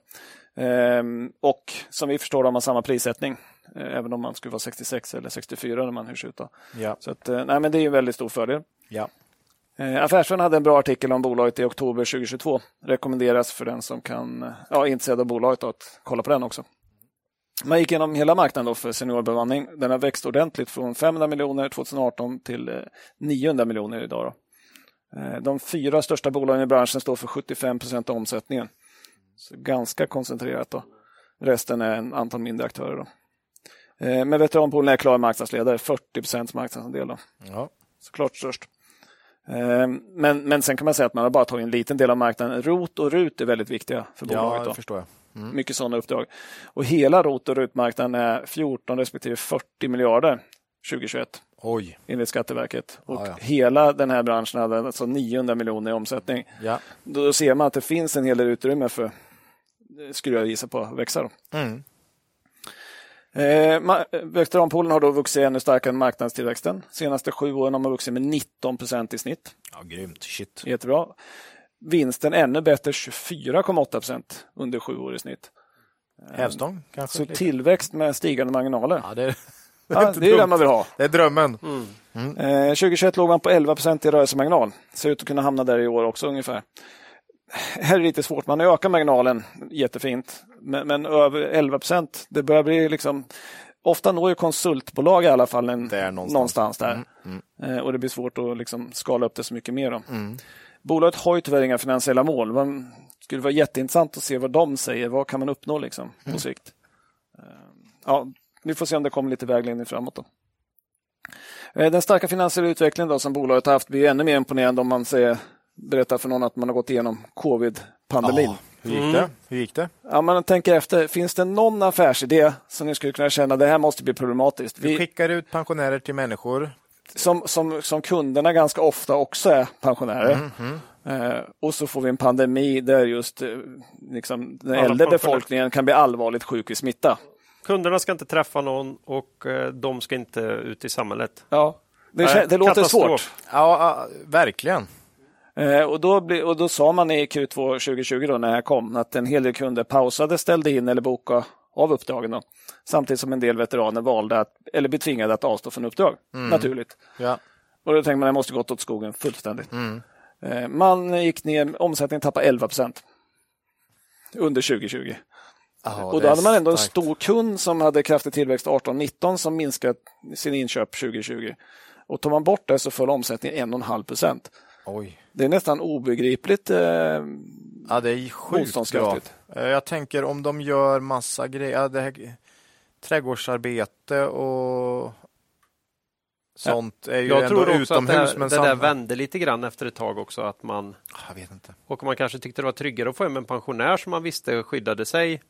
Ehm, och som vi förstår har man samma prissättning, eh, även om man skulle vara 66 eller 64 när man hyrs ut. Då. Ja. Så att, eh, nej, men det är en väldigt stor fördel. Ja. Eh, Affärsvärlden hade en bra artikel om bolaget i oktober 2022. Rekommenderas för den som kan, ja, är intresserad av bolaget då, att kolla på den också. Man gick igenom hela marknaden då för seniorbemanning. Den har växt ordentligt från 500 miljoner 2018 till eh, 900 miljoner idag. Då. Eh, De fyra största bolagen i branschen står för 75 procent av omsättningen. Så ganska koncentrerat. Då. Resten är en antal mindre aktörer. Då. Eh, Men veteranpoolen är klar marknadsledare, 40 procents marknadsandel. Då Ja. såklart störst. Eh, Men, men sen kan man säga att man har bara tagit en liten del av marknaden. ROT och RUT är väldigt viktiga för bolaget. ja, då. det förstår jag. Mycket sådana uppdrag. Och hela ROT och RUT-marknaden är 14 respektive 40 miljarder 2021 Oj. enligt Skatteverket. Och Ja, ja. hela den här branschen hade alltså 900 miljoner i omsättning. Ja. Då ser man att det finns en hel del utrymme för, skulle jag gissa på, att växa. Mm. Eh, Veteranpoolen har då vuxit ännu starkare än marknadstillväxten. Senaste sju åren har man vuxit med 19 procent i snitt. ja, grymt. Shit. Jättebra. Vinsten ännu bättre, 24,8 procent under sju år i snitt. Hävstång kanske? Så tillväxt med stigande marginaler. Ja, det, är- Ja, det är det dumt. man vill ha. det är drömmen. Eh, 2021 låg man på 11 procent i rörelsemarginal. Ser ut att kunna hamna där i år också ungefär. Här är det lite svårt. Man ökar marginalen jättefint. Men, men över 11 procent, det börjar bli liksom... Ofta når ju konsultbolag i alla fall en, Där någonstans. där. Eh, och det blir svårt att liksom skala upp det så mycket mer. Bolaget har ju tyvärr inga finansiella mål. Man skulle vara jätteintressant att se vad de säger. Vad kan man uppnå liksom, på Mm. sikt? Eh, Ja, vi får se om det kommer lite vägledning framåt. Då. Eh, Den starka finansiella utvecklingen då, som bolaget har haft blir ännu mer imponerande om man säger, berättar för någon att man har gått igenom covid-pandemin. Ja, hur gick det? Hur gick det? Ja, man tänker efter, finns det någon affärsidé som ni skulle kunna känna det här måste bli problematiskt? Vi Vi, skickar ut pensionärer till människor. Som, som, som kunderna ganska ofta också är pensionärer. Mhm. Eh, och så får vi en pandemi där just eh, liksom, den Alla äldre befolkningen kan bli allvarligt sjuk i smitta. Kunderna ska inte träffa någon och eh, de ska inte ut i samhället. Ja, det, kä- det låter svårt. Ja, verkligen. Eh, och, då bli, och då sa man i Q2 2020 då, när det här kom att en hel del kunder pausade, ställde in eller bokade av uppdragen. Då. Samtidigt som en del veteraner valde att, eller blev tvingade att avstå från uppdrag. Naturligt. Ja. Och då tänkte man det måste gått åt skogen fullständigt. Mm. Eh, man gick ner, omsättningen tappade 11 procent under 2020. Ja, och då hade man ändå en stor kund som hade kraftig tillväxt 18-19 som minskat sin inköp 2020. Och tar man bort det så föll omsättningen 1,5 procent. Det är nästan obegripligt. Eh, Ja, det är sjukt bra. Eh, Jag tänker om de gör massa grejer, det här, trädgårdsarbete och sånt är ju Jag ändå tror också att det, utomhus. här, men det där vände lite grann efter ett tag också. Att man, Jag vet inte. och man kanske tyckte det var tryggare att få hem en pensionär som man visste skyddade sig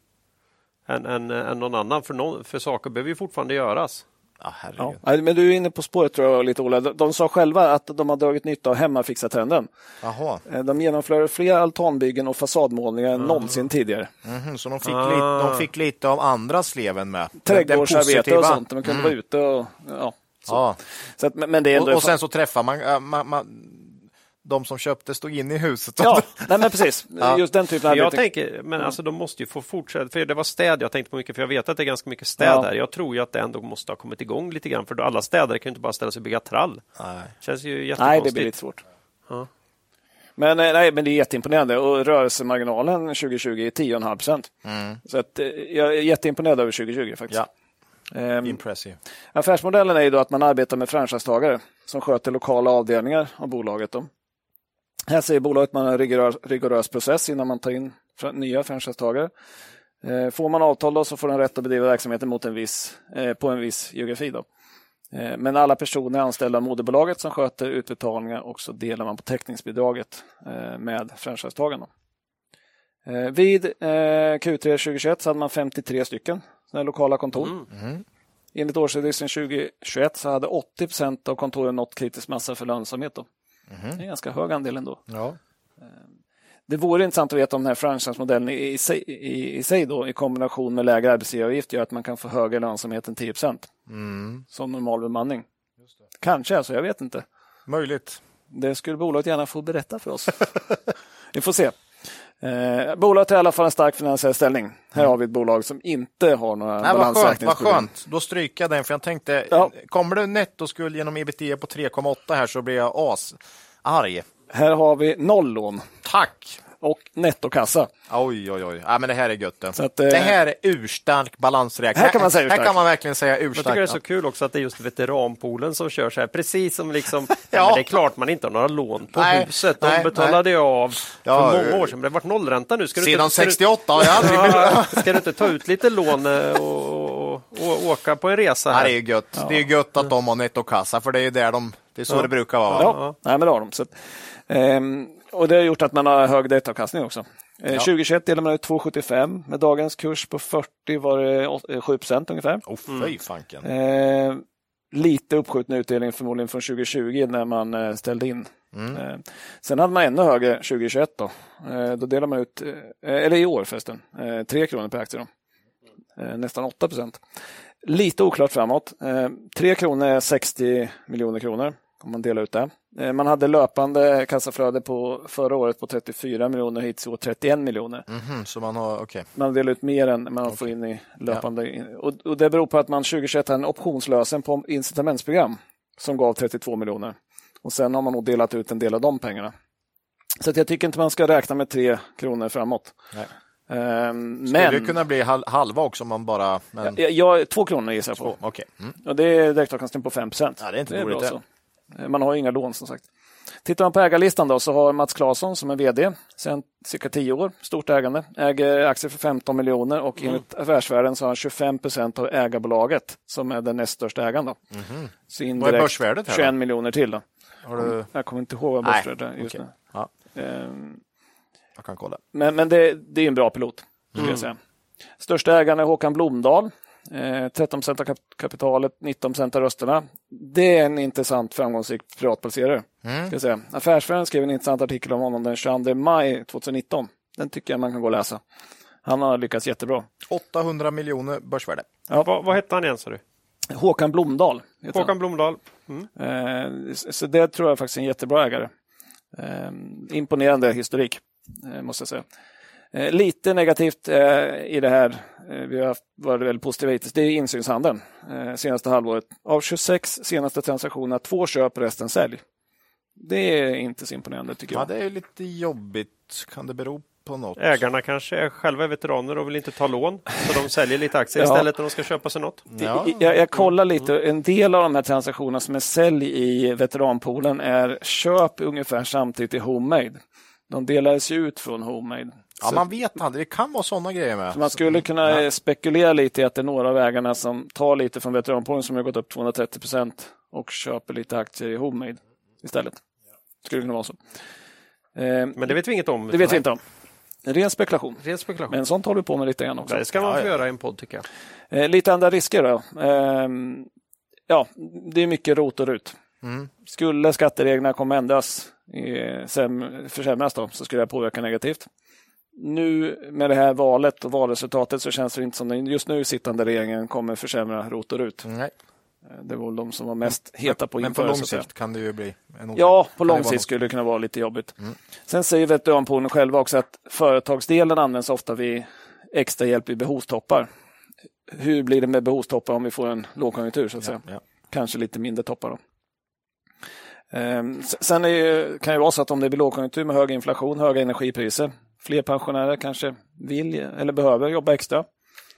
än, än, än någon annan. För, någon, för saker behöver ju fortfarande göras. Ja, herregud. ja. Men du är inne på spåret tror jag lite Ola. De, de sa själva att de har dragit nytta av hemmafixa-trenden. Jaha. Eh, De genomför fler altanbyggen och fasadmålningar än någonsin tidigare. Mhm, så de fick, Ah. lite, de fick lite av andra sleven med? Trädgårdsarbete och sånt. Man kunde vara ute och... Ja. Ja. Så att, men det är ändå... Och, och sen så träffar man, man, man de som köpte stod inne i huset. Ja, nej men precis. Ja. Just den typen av Jag arbete. tänker, men alltså de måste ju få fortsätta. För det var städ jag tänkte på mycket, för jag vet att det är ganska mycket städer. Ja. Jag tror ju att det ändå måste ha kommit igång lite grann. För då alla städare kan ju inte bara ställa sig och bygga trall. Nej. känns ju Nej, det blir lite svårt. Ja. Men, eh, nej, men det är jätteimponerande och rörelsemarginalen 2020 är 10,5 procent. Mm. Så att, eh, jag är jätteimponerad över 2020 faktiskt. Ja, Ehm, impressive. affärsmodellen är ju då att man arbetar med franchisetagare som sköter lokala avdelningar av bolaget. Då. Här säger bolaget att man har en rigorös, rigorös process innan man tar in nya franchisetagare. Eh, får man avtal då så får den rätt att bedriva verksamheten mot en viss, eh, på en viss geografi. Då. Eh, men alla personer är anställda av moderbolaget som sköter utbetalningar och så delar man på täckningsbidraget med franchisetagarna. Eh, vid eh, Q3 2021 så hade man 53 stycken lokala kontor. Mm. Enligt årsredovisningen 2021 så hade 80 procent av kontoren nått kritisk massa för lönsamhet. Då. Det är en ganska hög andel ändå. Ja. Det vore intressant att veta om den här franchisemodellen i, sig, i, i sig då, i kombination med lägre arbetsgivaravgift gör att man kan få högre lönsamhet än 10 procent Mm. som normal bemanning. Kanske, alltså, jag vet inte. Möjligt. Det skulle bolaget gärna få berätta för oss. Vi får se. Eh, bolaget har i alla fall en stark finansiell ställning. Här har vi ett bolag som inte har några Nej, skönt, vad balansräkningsproblem. skönt. Då stryker jag den, för jag tänkte, Ja. kommer det nettoskuld genom ebitda på 3,8 här så blir jag as arg. Här har vi noll lån Tack! Och nettokassa. Oj, oj, oj. Ja, men det här är gött. det. Så att, eh, det här är urstark balansräkning. Här kan man säga Här urstark. kan man verkligen säga Jag tycker urstark. det är så kul också att det är just veteranpoolen som kör så här. Precis som liksom, ja. Ja. men det är klart man inte har några lån på Nej, huset. De nej, betalade jag av Ja, för många eh, år sedan. Men det har varit nollränta nu. Ska du Sedan du- 68 har jag aldrig. Ja, Ska du inte ta ut lite lån eh, och, och, och åka på en resa Ja, här? det är gött. Det är gött att de har nettokassa, för det är ju där de... Det är så det brukar vara. Ja, Nej, men det har de. Så ehm, och det har gjort att man har hög direktavkastning också. Eh, 2021 delade man ut 2,75. Med dagens kurs på 40 var det åt- eh, 7 procent ungefär. Oh, fy fanken. Eh, lite uppskjuten utdelning förmodligen från 2020 när man eh, ställde in. Mm. Sen hade man ännu högre 2021 då. Då delade man ut, eller i år förresten, eh, 3 kronor per aktie. Då. Nästan 8 procent. Lite oklart framåt. Eh, 3 kronor är 60 miljoner kronor om man delar ut det. Eh, man hade löpande kassaflöde på förra året på 34 miljoner, hittills i år 31 miljoner. Mhm, så man har... Okej. Man delar ut mer än man får in i löpande. in- Och, och det beror på att man 2021 hade en optionslösen på incitamentsprogram som gav 32 miljoner. Och sen har man nog delat ut en del av de pengarna. Så jag tycker inte man ska räkna med 3 kronor framåt. Nej. Ehm, Skulle det men kunna bli hal- halva också om man bara... Men... jag, jag, två kronor gissar jag på. Två, Okej. Mm. Och det är direktavkastning på 5 procent. Ja, det är inte dåligt Eh, Man har ju inga lån som sagt. Tittar man på ägarlistan då så har Mats Claesson som är VD sedan cirka 10 år, stort ägande, äger aktier för 15 miljoner och Mm. enligt Affärsvärlden så har han 25 procent av ägarbolaget som är den näst största ägaren. Då. Så Mhm. Vad är börsvärdet här då? 21 miljoner till. Då. Du... Jag kommer inte ihåg vad börsvärdet är just okej. nu. Ja, Ehm, jag kan kolla. Men, men det, det är en bra pilot. Skulle Mm. jag säga. Största ägaren är Håkan Blomdahl. Eh, 13 procent av kap- kapitalet, 19 procent av rösterna. Det är en intressant framgångsrik privatplacerare. Mm. Ska jag säga. Affärsvärlden skrev en intressant artikel om honom den 22 maj 2019. Den tycker jag man kan gå och läsa. Han har lyckats jättebra. 800 miljoner börsvärde. Vad, vad hette han igen sa du? Håkan Blomdahl. heter Håkan Blomdahl. Mm. Eh, så det tror jag faktiskt är en jättebra ägare. Eh, imponerande historik, eh, måste jag säga. Eh, lite negativt eh, i det här, eh, vi har haft- varit väldigt positiva hittills, det är insynshandeln eh, senaste halvåret. Av 26 senaste transaktioner, två köp, resten sälj. Det är inte så imponerande tycker Ja, jag. det är lite jobbigt. Kan det bero på något? Ägarna kanske är själva veteraner och vill inte ta lån. Så de säljer lite aktier Ja. istället när de ska köpa sig något. Ja. Jag, jag kollar lite, en del av de här transaktionerna som är sälj i veteranpoolen är köp ungefär samtidigt i Homemade. De delades ju ut från Homemade. Ja, Så- man vet aldrig. Det kan vara sådana grejer med. Så man skulle kunna eh, spekulera lite i att det är några av ägarna som tar lite från veteranpoolen som har gått upp 230 procent och köper lite aktier i Homemade istället. Skulle kunna vara så. Eh, Men det vet vi inget om. det vet vi inte om. En ren spekulation. Ren spekulation. Men sånt håller vi på med lite grann också. det ska man Ja, få ja. göra i en podd tycker jag. Eh, lite andra risker då. Eh, ja, det är mycket rot och rut. Mm. Skulle skattereglerna komma ändras, eh, säm- försämras då, så skulle det påverka negativt. Nu med det här valet och valresultatet så känns det inte som den just nu sittande regeringen kommer försämra rot och rut. Nej. Det var de som var mest heta på att Men på lång sikt kan det ju bli en Ja, på lång sikt skulle det kunna vara lite jobbigt. Sen säger veteranpoolen själva också att företagsdelen används ofta vid extra hjälp vid behovstoppar. Hur blir det med behovstoppar om vi får en lågkonjunktur så att säga? Ja. Kanske lite mindre toppar då. Ehm, Sen ju, kan det vara så att om det blir lågkonjunktur med hög inflation, höga energipriser, fler pensionärer kanske vill eller behöver jobba extra.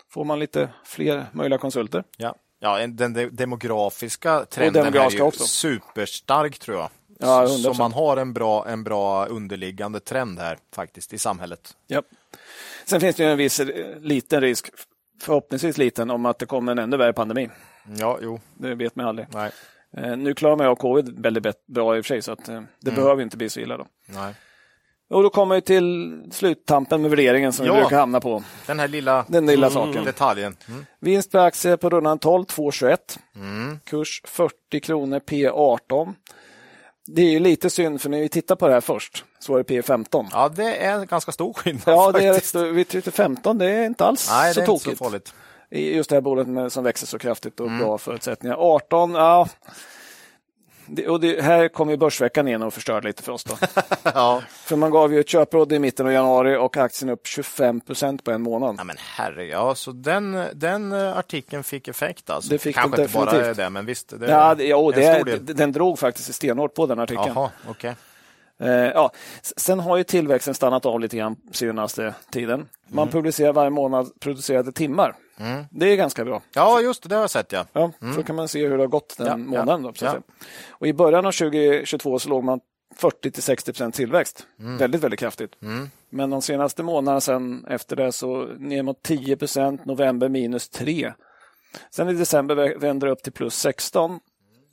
Får man lite fler möjliga konsulter. Ja, ja en- den de- demografiska trenden demografiska är ju också. superstark tror jag. Ja, så, så 100%. man har en bra, en bra underliggande trend här faktiskt i samhället. Ja. Sen finns det ju en viss eh, liten risk, förhoppningsvis liten, om att det kommer en ännu värre pandemi. Ja, jo, Det vet man aldrig. nej, Eh, nu klarar man av covid väldigt bra i och för sig, så att, eh, det Mm. behöver inte bli så illa. Då. nej. Och då kommer vi till sluttampen med värderingen som Ja. vi brukar hamna på. Den här lilla, Den lilla saken. detaljen. Mm. Vinst per aktie på rundan 12, 2,21. Mm. Kurs 40 kronor, P 18. Det är ju lite synd, för när vi tittar på det här först så var det P 15. Ja, det är en ganska stor skillnad Ja, det är. Vi tyckte 15, det är inte alls Nej, så det är inte tokigt. så farligt. I just det här bolaget med, som växer så kraftigt Mm. och bra förutsättningar. 18, ja. Det, och det, här kom ju Börsveckan in och förstörde lite för oss. Då. Ja. för man gav ju ett köpråd i mitten av januari och aktien upp 25 procent på en månad. ja, men herre, ja, så den, den eh, artikeln fick effekt alltså. Det fick Kanske inte bara det, men visst. Det Ja, det, en det, den drog faktiskt stenhårt på den artikeln. Jaha, okej. Eh, ja. Sen har ju tillväxten stannat av lite grann senaste tiden. Man Mm. publicerar varje månad producerade timmar. Det är ganska bra. Ja, just det, det har jag sett ja. Ja, Så kan man se hur det har gått den Mm. Ja, månaden. Då, ja. Och I början av 2022 så låg man 40 till 60 procent tillväxt. Mm. Väldigt, väldigt kraftigt. Men de senaste månaderna sen efter det så ner mot 10 procent, november minus 3. Sen i december vä- vänder det upp till plus 16.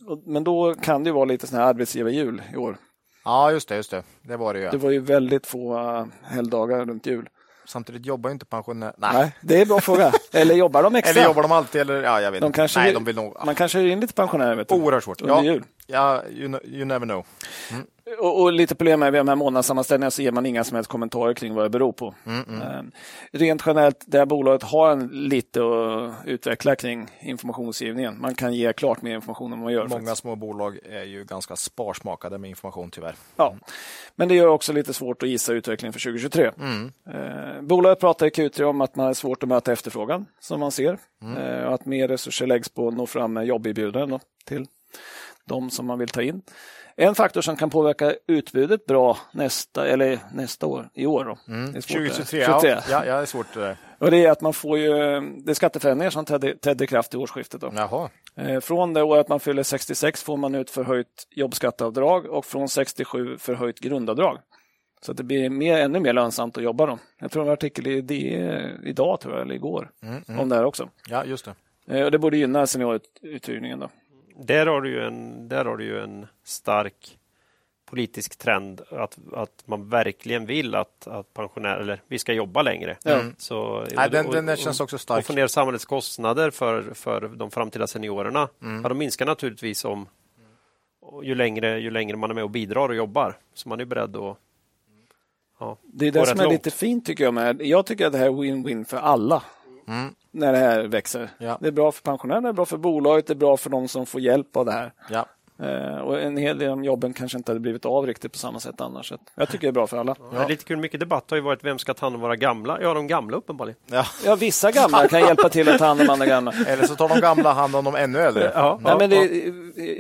Och- Men då kan det vara lite sån här arbetsgivarjul i år. Ja, just det, just det. Det var det ju. Det var ju väldigt få uh, helgdagar runt jul. Samtidigt jobbar ju inte pensionärer. Nej. Nej, det är en bra fråga. Eller jobbar de extra? Eller jobbar de alltid? Eller, ja, jag vet de kanske, Nej, de vill nog... Man kanske hyr in lite pensionärer. Vet du, Oerhört svårt. Under Ja, jul. ja you, know, you never know. Och, och lite problem med de här månadssammanställningarna så ger man inga som helst kommentarer kring vad det beror på. Eh, Rent generellt, det här bolaget har en lite att utveckla kring informationsgivningen. Man kan ge klart mer information än vad man gör. Många faktiskt. små bolag är ju ganska sparsmakade med information tyvärr. Ja. Men det gör också lite svårt att gissa utvecklingen för 2023. Eh, bolaget pratar i Q3 om att man har svårt att möta efterfrågan som man ser. Eh, och att mer resurser läggs på att nå fram med jobberbjudanden till de som man vill ta in. En faktor som kan påverka utbudet bra nästa, eller nästa år, i år. Då. Mm. Det är svårt det. 2023, 23. ja. ja. Det är svårt det där. Och det är att man får ju, det är skatteförändringar som trädde, trädde i kraft i årsskiftet. Då. Jaha. Eh, Från det året man fyller 66 får man ut förhöjt jobbskatteavdrag och från 67 förhöjt grundavdrag. Så att det blir mer, ännu mer lönsamt att jobba. Då. Jag tror det var en artikel i DE idag, tror jag, eller igår, om det här också. Ja, just det. Eh, Och det borde gynna senioruthyrningen. Då. Där har du ju en, där har du ju en stark politisk trend att, att man verkligen vill att, att pensionärer, eller vi ska jobba längre. Ja. Så, Nej, den, den känns också och stark. få ner samhällets kostnader för, för de framtida seniorerna. Mm. Ja, de minskar naturligtvis om och ju längre, ju längre man är med och bidrar och jobbar. Så man är beredd att ja, Det är det som är långt. lite fint tycker jag. Med. Jag tycker att det här är win-win för alla. Mm. När det här växer. Ja. Det är bra för pensionärerna, det är bra för bolaget, det är bra för de som får hjälp av det här. Ja. Eh, och en hel del av jobben kanske inte hade blivit av riktigt på samma sätt annars. Jag tycker det är bra för alla. Ja. Lite kul, mycket debatt har ju varit vem ska ta hand om våra gamla? Ja, de gamla uppenbarligen. Ja. Ja, vissa gamla kan hjälpa till att ta hand om andra gamla. Eller så tar de gamla hand om de ännu äldre. Ja, Nej, men det,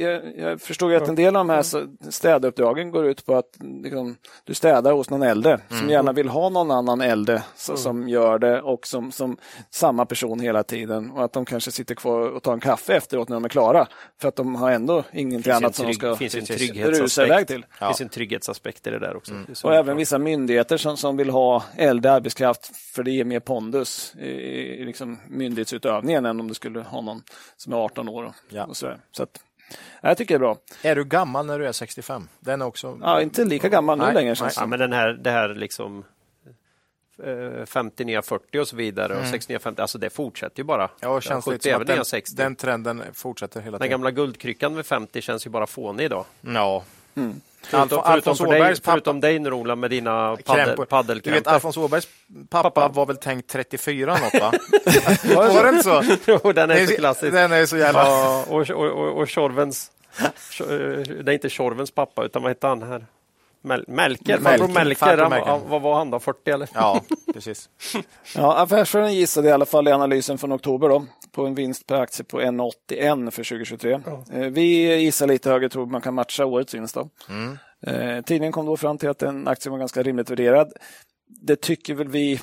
jag, jag förstår ju att en del av de här städuppdragen går ut på att liksom, du städar hos någon äldre som gärna vill ha någon annan äldre så, som gör det och som, som samma person hela tiden och att de kanske sitter kvar och tar en kaffe efteråt när de är klara för att de har ändå ingenting annat som de ska finns en precis, rusa iväg trygghetsaspekt. till. Det finns en trygghetsaspekt i det där också. Det är så Och även vissa myndigheter som, som vill ha äldre arbetskraft för det ger mer pondus i, i liksom myndighetsutövningen än om du skulle ha någon som är 18 år. Och, Ja. och sådär. Så att, jag tycker det är bra. Är du gammal när du är 65? Den är också... Ja, inte lika gammal nu Nej, längre känns det Ja, som. men den här, det här liksom 50 nya 40 och så vidare och 60 nya 50, alltså det fortsätter ju bara. Ja, och känns 70 lite som även den, 60. den trenden fortsätter hela Den tiden. gamla guldkryckan med 50 känns ju bara fånig idag. Ja. Mm. Förutom, förutom, för dig, pappa, förutom dig Norola med dina paddel, Du vet, paddelkrämpor. Alfons Åbergs pappa, Pappa. var väl tänkt 34 något va? var det inte så? Jo, den är så klassisk. Den är så jävla... Ja, och, och, och, och Tjorvens, Tjor- eh, det är inte Tjorvens pappa utan vad hette han här? Mel Melker, farbror Melker, han, han, vad var han då, 40 eller? Ja, precis. Ja, Affärsvärlden gissade i alla fall i analysen från oktober då, på en vinst per aktie på 1,81 för 2023. Eh, Vi gissar lite högre, tror man kan matcha årets vinst. Då. Mm. Eh, Tidningen kom då fram till att en aktie var ganska rimligt värderad. Det tycker väl vi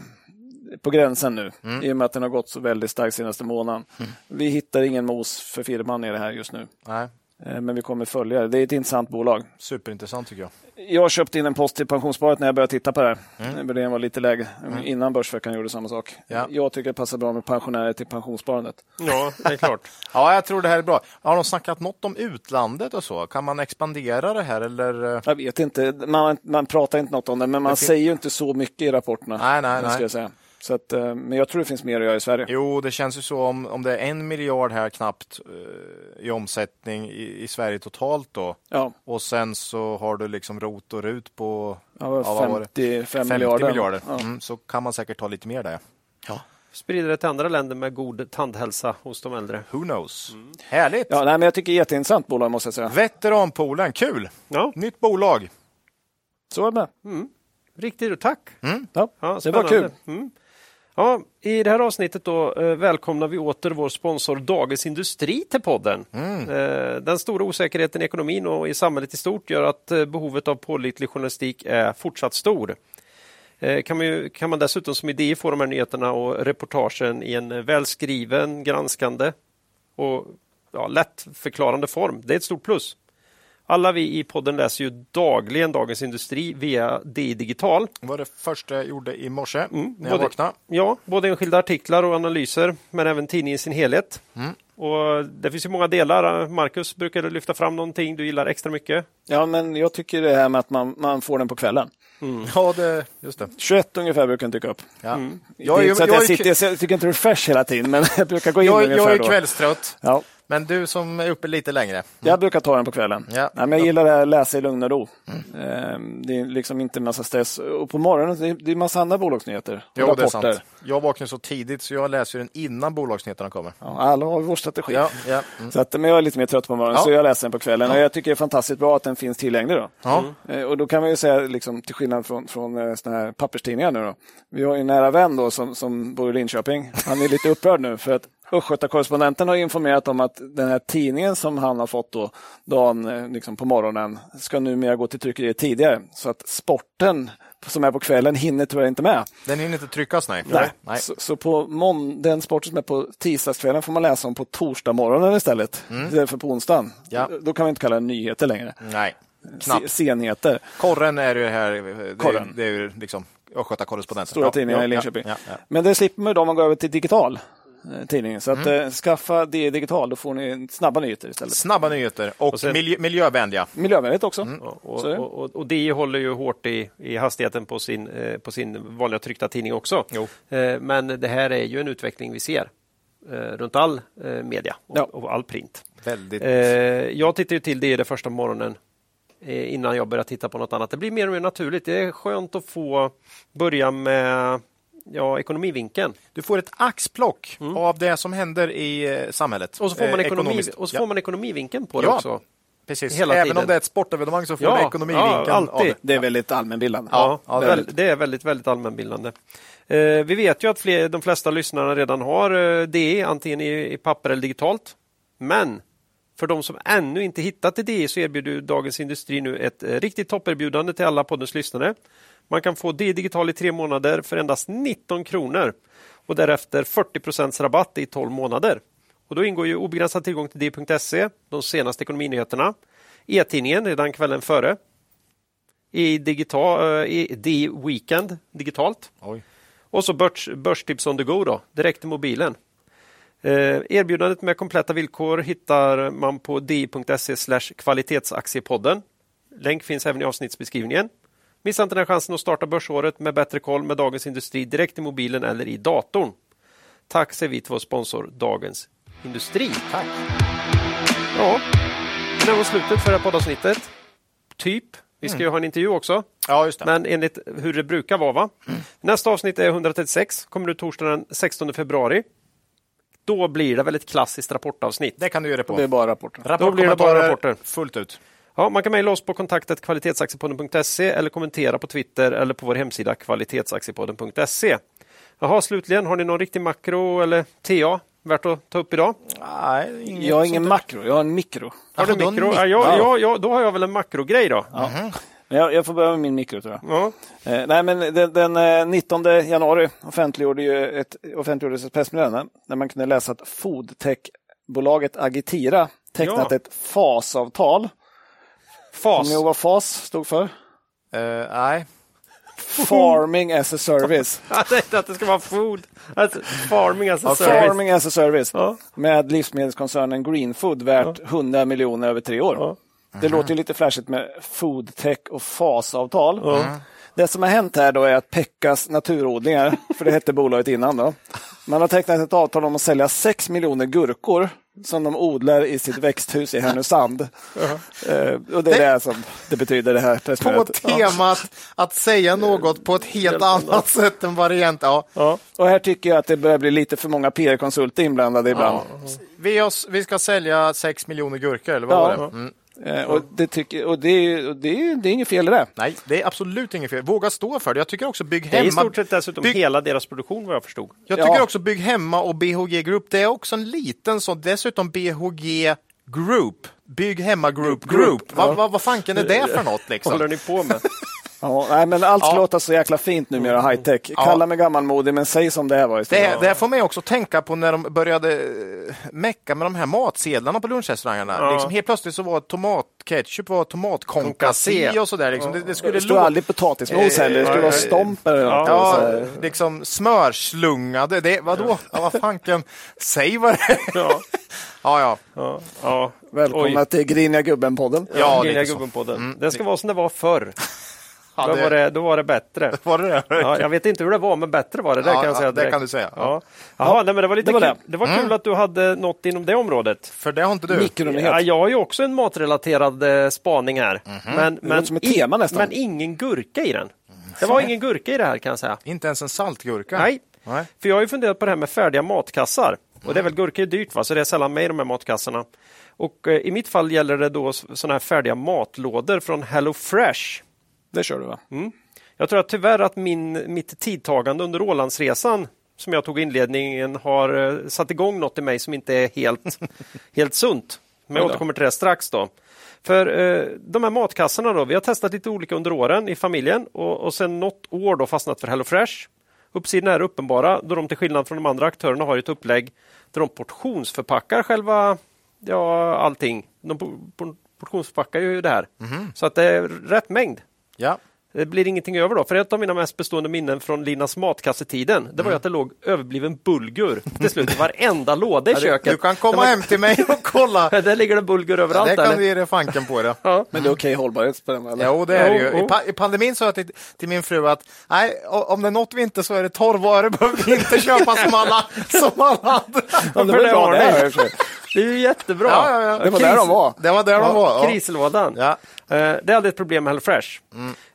på gränsen nu, Mm. i och med att den har gått så väldigt starkt senaste månaden. Vi hittar ingen mos för firman i det här just nu, Nej, men vi kommer följa det. Det är ett intressant bolag. superintressant tycker jag. Jag köpte in en post till pensionssparet när jag började titta på det här. Mm. Värderingen var lite lägre. Innan Börsveckan gjorde samma sak. Ja. Jag tycker det passar bra med pensionärer till pensionssparandet. Ja, det är klart. Ja, jag tror det här är bra. Har de snackat något om utlandet och så? Kan man expandera det här eller? Jag vet inte, man, man pratar inte något om det, men man Det säger ju inte så mycket i rapporterna. Nej, nej, Ska nej. jag säga. Så att, eh, men jag tror det finns mer att göra i Sverige. Jo, det känns ju så om, om det är en miljard här knappt eh, i omsättning i, i Sverige totalt då. Ja, Och sen så har du liksom rot och rut på ja, vad var det? 55 50 miljarder. miljarder. Ja. Mm, så kan man säkert ta lite mer där. Sprider det till andra länder med god tandhälsa hos de äldre. Who knows? Härligt! Ja, nej, men jag tycker det är jätteintressant bolag måste jag säga. Veteranpoolen, kul! Ja, Nytt bolag. Så är det. riktigt tack. Ja, Ja, det var kul. Mm. Ja, I det här avsnittet då, eh, välkomnar vi åter vår sponsor Dagens Industri till podden. Eh, den stora osäkerheten i ekonomin och i samhället i stort gör att eh, behovet av pålitlig journalistik är fortsatt stor. Kan, man ju, kan man dessutom som idé få de här nyheterna och reportagen i en välskriven, granskande och ja, lättförklarande form. Det är ett stort plus. Alla vi i podden läser ju dagligen Dagens Industri via DI Digital. Det var det första jag gjorde i morse när jag Mm, både- vaknade. Ja, både enskilda artiklar och analyser, men även tidningen i sin helhet. Mm. Och Det finns ju många delar. Marcus brukar du lyfta fram någonting du gillar extra mycket. Ja, men jag tycker det här med att man, man får den på kvällen. Ja, det, just det. 21 ungefär brukar den dyka upp. Ja. Mm. Jag, är så att jag, jag, är sitter, jag tycker inte det är fresh hela tiden, men jag brukar gå in jag, ungefär jag är då. kvällstrött, Ja, men du som är uppe lite längre. jag brukar ta den på kvällen. Ja. Nej, men jag gillar det här, läsa i lugn och ro. Ehm, Det är liksom inte en massa stress. Och på morgonen det är det en massa andra bolagsnyheter. och Jo, det är rapporter. sant. Jag vaknar så tidigt så jag läser den innan bolagsnyheterna kommer. Ja, alla har vår strategi. Ja, ja. Mm. Så att, men jag är lite mer trött på morgonen, så jag läser den på kvällen. Och jag tycker det är fantastiskt bra att den finns tillgänglig. Då. Ja. Eh, Och då kan man ju säga, liksom, till skillnad från, från eh, såna här papperstidningar nu då. Vi har en nära vän då som, som bor i Linköping. Han är lite upprörd nu för att Östgötakorrespondenten har informerat om att den här tidningen som han har fått då, dagen eh, liksom på morgonen ska numera gå till tryckeriet tidigare. Så att sporten som är på kvällen hinner tyvärr inte med. Den hinner inte tryckas, nej. Nej. Så, så på mån- den sporten som är på tisdagskvällen får man läsa om på torsdag morgonen istället. Istället för på onsdagen. Ja. Då kan vi inte kalla det nyheter längre. Nej, knappt. senheter. Korren är ju här, det är, det är ju liksom Östgötakorrespondenten. Stora Ja, tidningar ja, i Linköping. Ja. Men det slipper man då om man går över till digital eh, tidning. Så att, Mm. eh, skaffa det digital, då får ni snabba nyheter istället. Snabba nyheter och, Och sen- miljö, miljövänliga. Miljövänligt också. Mm. Och, och, och, och det håller ju hårt i, i hastigheten på sin, eh, på sin vanliga tryckta tidning också. Jo. Eh, men det här är ju en utveckling vi ser eh, runt all eh, media och, Ja. och all print. Väldigt. Eh, jag tittar ju till det det första morgonen eh, innan jag börjar titta på något annat. Det blir mer och mer naturligt. Det är skönt att få börja med ja, ekonomivinkeln. Du får ett axplock av det som händer i eh, samhället. Och så får man, eh, ekonomi, och så får man ekonomivinkeln på det Ja. också. Precis. hela Även tiden. om det är ett sportevenemang så får Ja, du ekonomivinkeln. ja, alltid. det. Det är väldigt allmänbildande. Ja, ja, det är är det är väldigt, väldigt allmänbildande. Eh, vi vet ju att fler, de flesta lyssnarna redan har eh, DE, antingen i, i papper eller digitalt. Men för de som ännu inte hittat till DE så erbjuder Dagens Industri nu ett eh, riktigt topperbjudande till alla poddens lyssnare. Man kan få DE digital i tre månader för endast 19 kronor och därefter 40% rabatt i 12 månader. Och Då ingår ju obegränsad tillgång till D.se, de senaste ekonominyheterna, e-tidningen redan kvällen före, i, digital, eh, i D-weekend digitalt. Oj. Och så börs, börstips on the go då, direkt i mobilen. Eh, erbjudandet med kompletta villkor hittar man på di.se kvalitetsaktiepodden. Länk finns även i avsnittsbeskrivningen. Missa inte den här chansen att starta börsåret med bättre koll med Dagens Industri direkt i mobilen eller i datorn. Tack säger vi till vår sponsor Dagens Industri. Tack. Ja, det var slutet för det här poddavsnittet. Typ. Vi ska ju ha en intervju också. Ja, just det. Men enligt hur det brukar vara. Va? Nästa avsnitt är 136, kommer ut torsdagen den 16 februari. Då blir det väl ett klassiskt rapportavsnitt. Det kan du göra på. Det är bara rapporten. Då blir det bara rapporter. Fullt ut. Ja, man kan mejla oss på kontaktet kvalitetsaktiepodden.se eller kommentera på Twitter eller på vår hemsida kvalitetsaktiepodden.se. Jaha, slutligen, har ni någon riktig makro eller TA värt att ta upp idag? Nej, inget Jag har ingen makro, jag har en mikro. Har du då mikro? mikro. Ja, ja, ja, ja, då har jag väl en makrogrej då. Men Jag, jag får börja med min mikro tror jag. Ja. Eh, nej, men den, den eh, 19 januari offentliggjorde ju ett, offentliggjordes ett pressmeddelande där man kunde läsa att foodtechbolaget Agitira tecknat Ja. ett FAS-avtal. Fas. Kommer ni ihåg vad FAS stod för? Eh, nej. Farming as a service. Jag tänkte att det ska vara food. Alltså, farming as a Ja, service. Farming as a service. Ja. Med livsmedelskoncernen Greenfood värt 100 miljoner över tre år. Ja. Det låter ju lite flashigt med foodtech och FAS-avtal. Det som har hänt här då är att Pekkas naturodlingar, för det hette bolaget innan då, man har tecknat ett avtal om att sälja 6 miljoner gurkor som de odlar i sitt växthus i Härnösand. Eh, och det är det som det betyder det här På temat att säga något på ett helt annat sätt än variant. Ja. Ja. Och här tycker jag att det börjar bli lite för många PR-konsulter inblandade ibland. Vi, har, vi ska sälja 6 miljoner gurkor, eller vad Ja. var det? Mm. Eh, och det, tycker, och det, är- och det, är- det är inget fel i det. Nej, det är absolut inget fel. Våga stå för det. Jag tycker också Bygg Det är i Hemma... stort sett dessutom Bygg- hela deras produktion vad jag förstod. Jag tycker Ja. också Bygg Hemma och BHG Group, det är också en liten sån. Dessutom BHG Group. Bygg Hemma Group Group. Vad, vad, vad fanken är det för något Vad håller liksom? ni på med? Ja, nej, men allt ska Ja. låta så jäkla fint numera, high tech. Kalla mig gammalmodig, men säg som det är var istället. Det, det får mig också tänka på när de började eh, mecka med de här matsedlarna på lunchrestaurangerna. Ja. Liksom, helt plötsligt så var tomatketchup var tomatkonkassé och sådär. Liksom. Det, det skulle Det stod aldrig potatismos heller, det skulle vara stomp eller något. Ja, Ja, liksom smörslungade. Det, vadå? Ja, vad fanken? Säg vad det är. Ja. Ja, ja. Ja. Ja. Välkomna Oj. till Griniga gubben-podden. Ja, Griniga gubben-podden. Det ska vara som det var förr. Ja, Då, det- var det, då var det bättre. Var det det? Ja, jag vet inte hur det var, men bättre var det. Det Ja, kan jag ja, säga det kan du säga. Ja. Jaha, nej, men det var lite det var kul. det. Det var kul att du hade något inom det området. För det har inte du. Mikronyhet. Ja, jag har ju också en matrelaterad eh, spaning här. Men, men, låter som ett tema nästan. men ingen gurka i den. Det var ingen gurka i det här kan jag säga. Inte ens en saltgurka? Nej, Nej. för jag har ju funderat på det här med färdiga matkassar. Och det är väl gurka är dyrt va, så det är sällan med i de här matkassarna. Och eh, i mitt fall gäller det då sådana här färdiga matlådor från Hello Fresh. Det kör du va? Jag tror att tyvärr att min, mitt tidtagande under Ålandsresan som jag tog i inledningen har eh, satt igång något i mig som inte är helt, helt sunt. Men jag återkommer till det strax. då. För eh, de här matkassarna då, vi har testat lite olika under åren i familjen och, och sen något år då fastnat för HelloFresh. Uppsidan är uppenbara då de till skillnad från de andra aktörerna har ett upplägg där de portionsförpackar själva ja, allting. De po- po- portionsförpackar ju det här. Så att det är rätt mängd. Ja. Det blir ingenting över då. För ett av mina mest bestående minnen från Linas matkassetiden, det var ju att det låg överbliven bulgur till slut i varenda låda i Du, köket. du kan komma hem till mig och kolla. Där ligger det bulgur överallt. det kan eller? du ge dig fanken på. Det. Ja. Men det är okej hållbarhet på den? Eller? Jo, det är det ju. I, pa I pandemin sa jag till, till min fru att nej, om det är något vi inte så är det torrvaror. behöver vi inte köpa som alla, som alla andra. Ja, det det har det. Det är ju jättebra. Ja, ja, ja. Det var där de var. Det var där de var. Ja, Ja. krislådan. Ja. Eh, Det är aldrig ett problem med HelloFresh.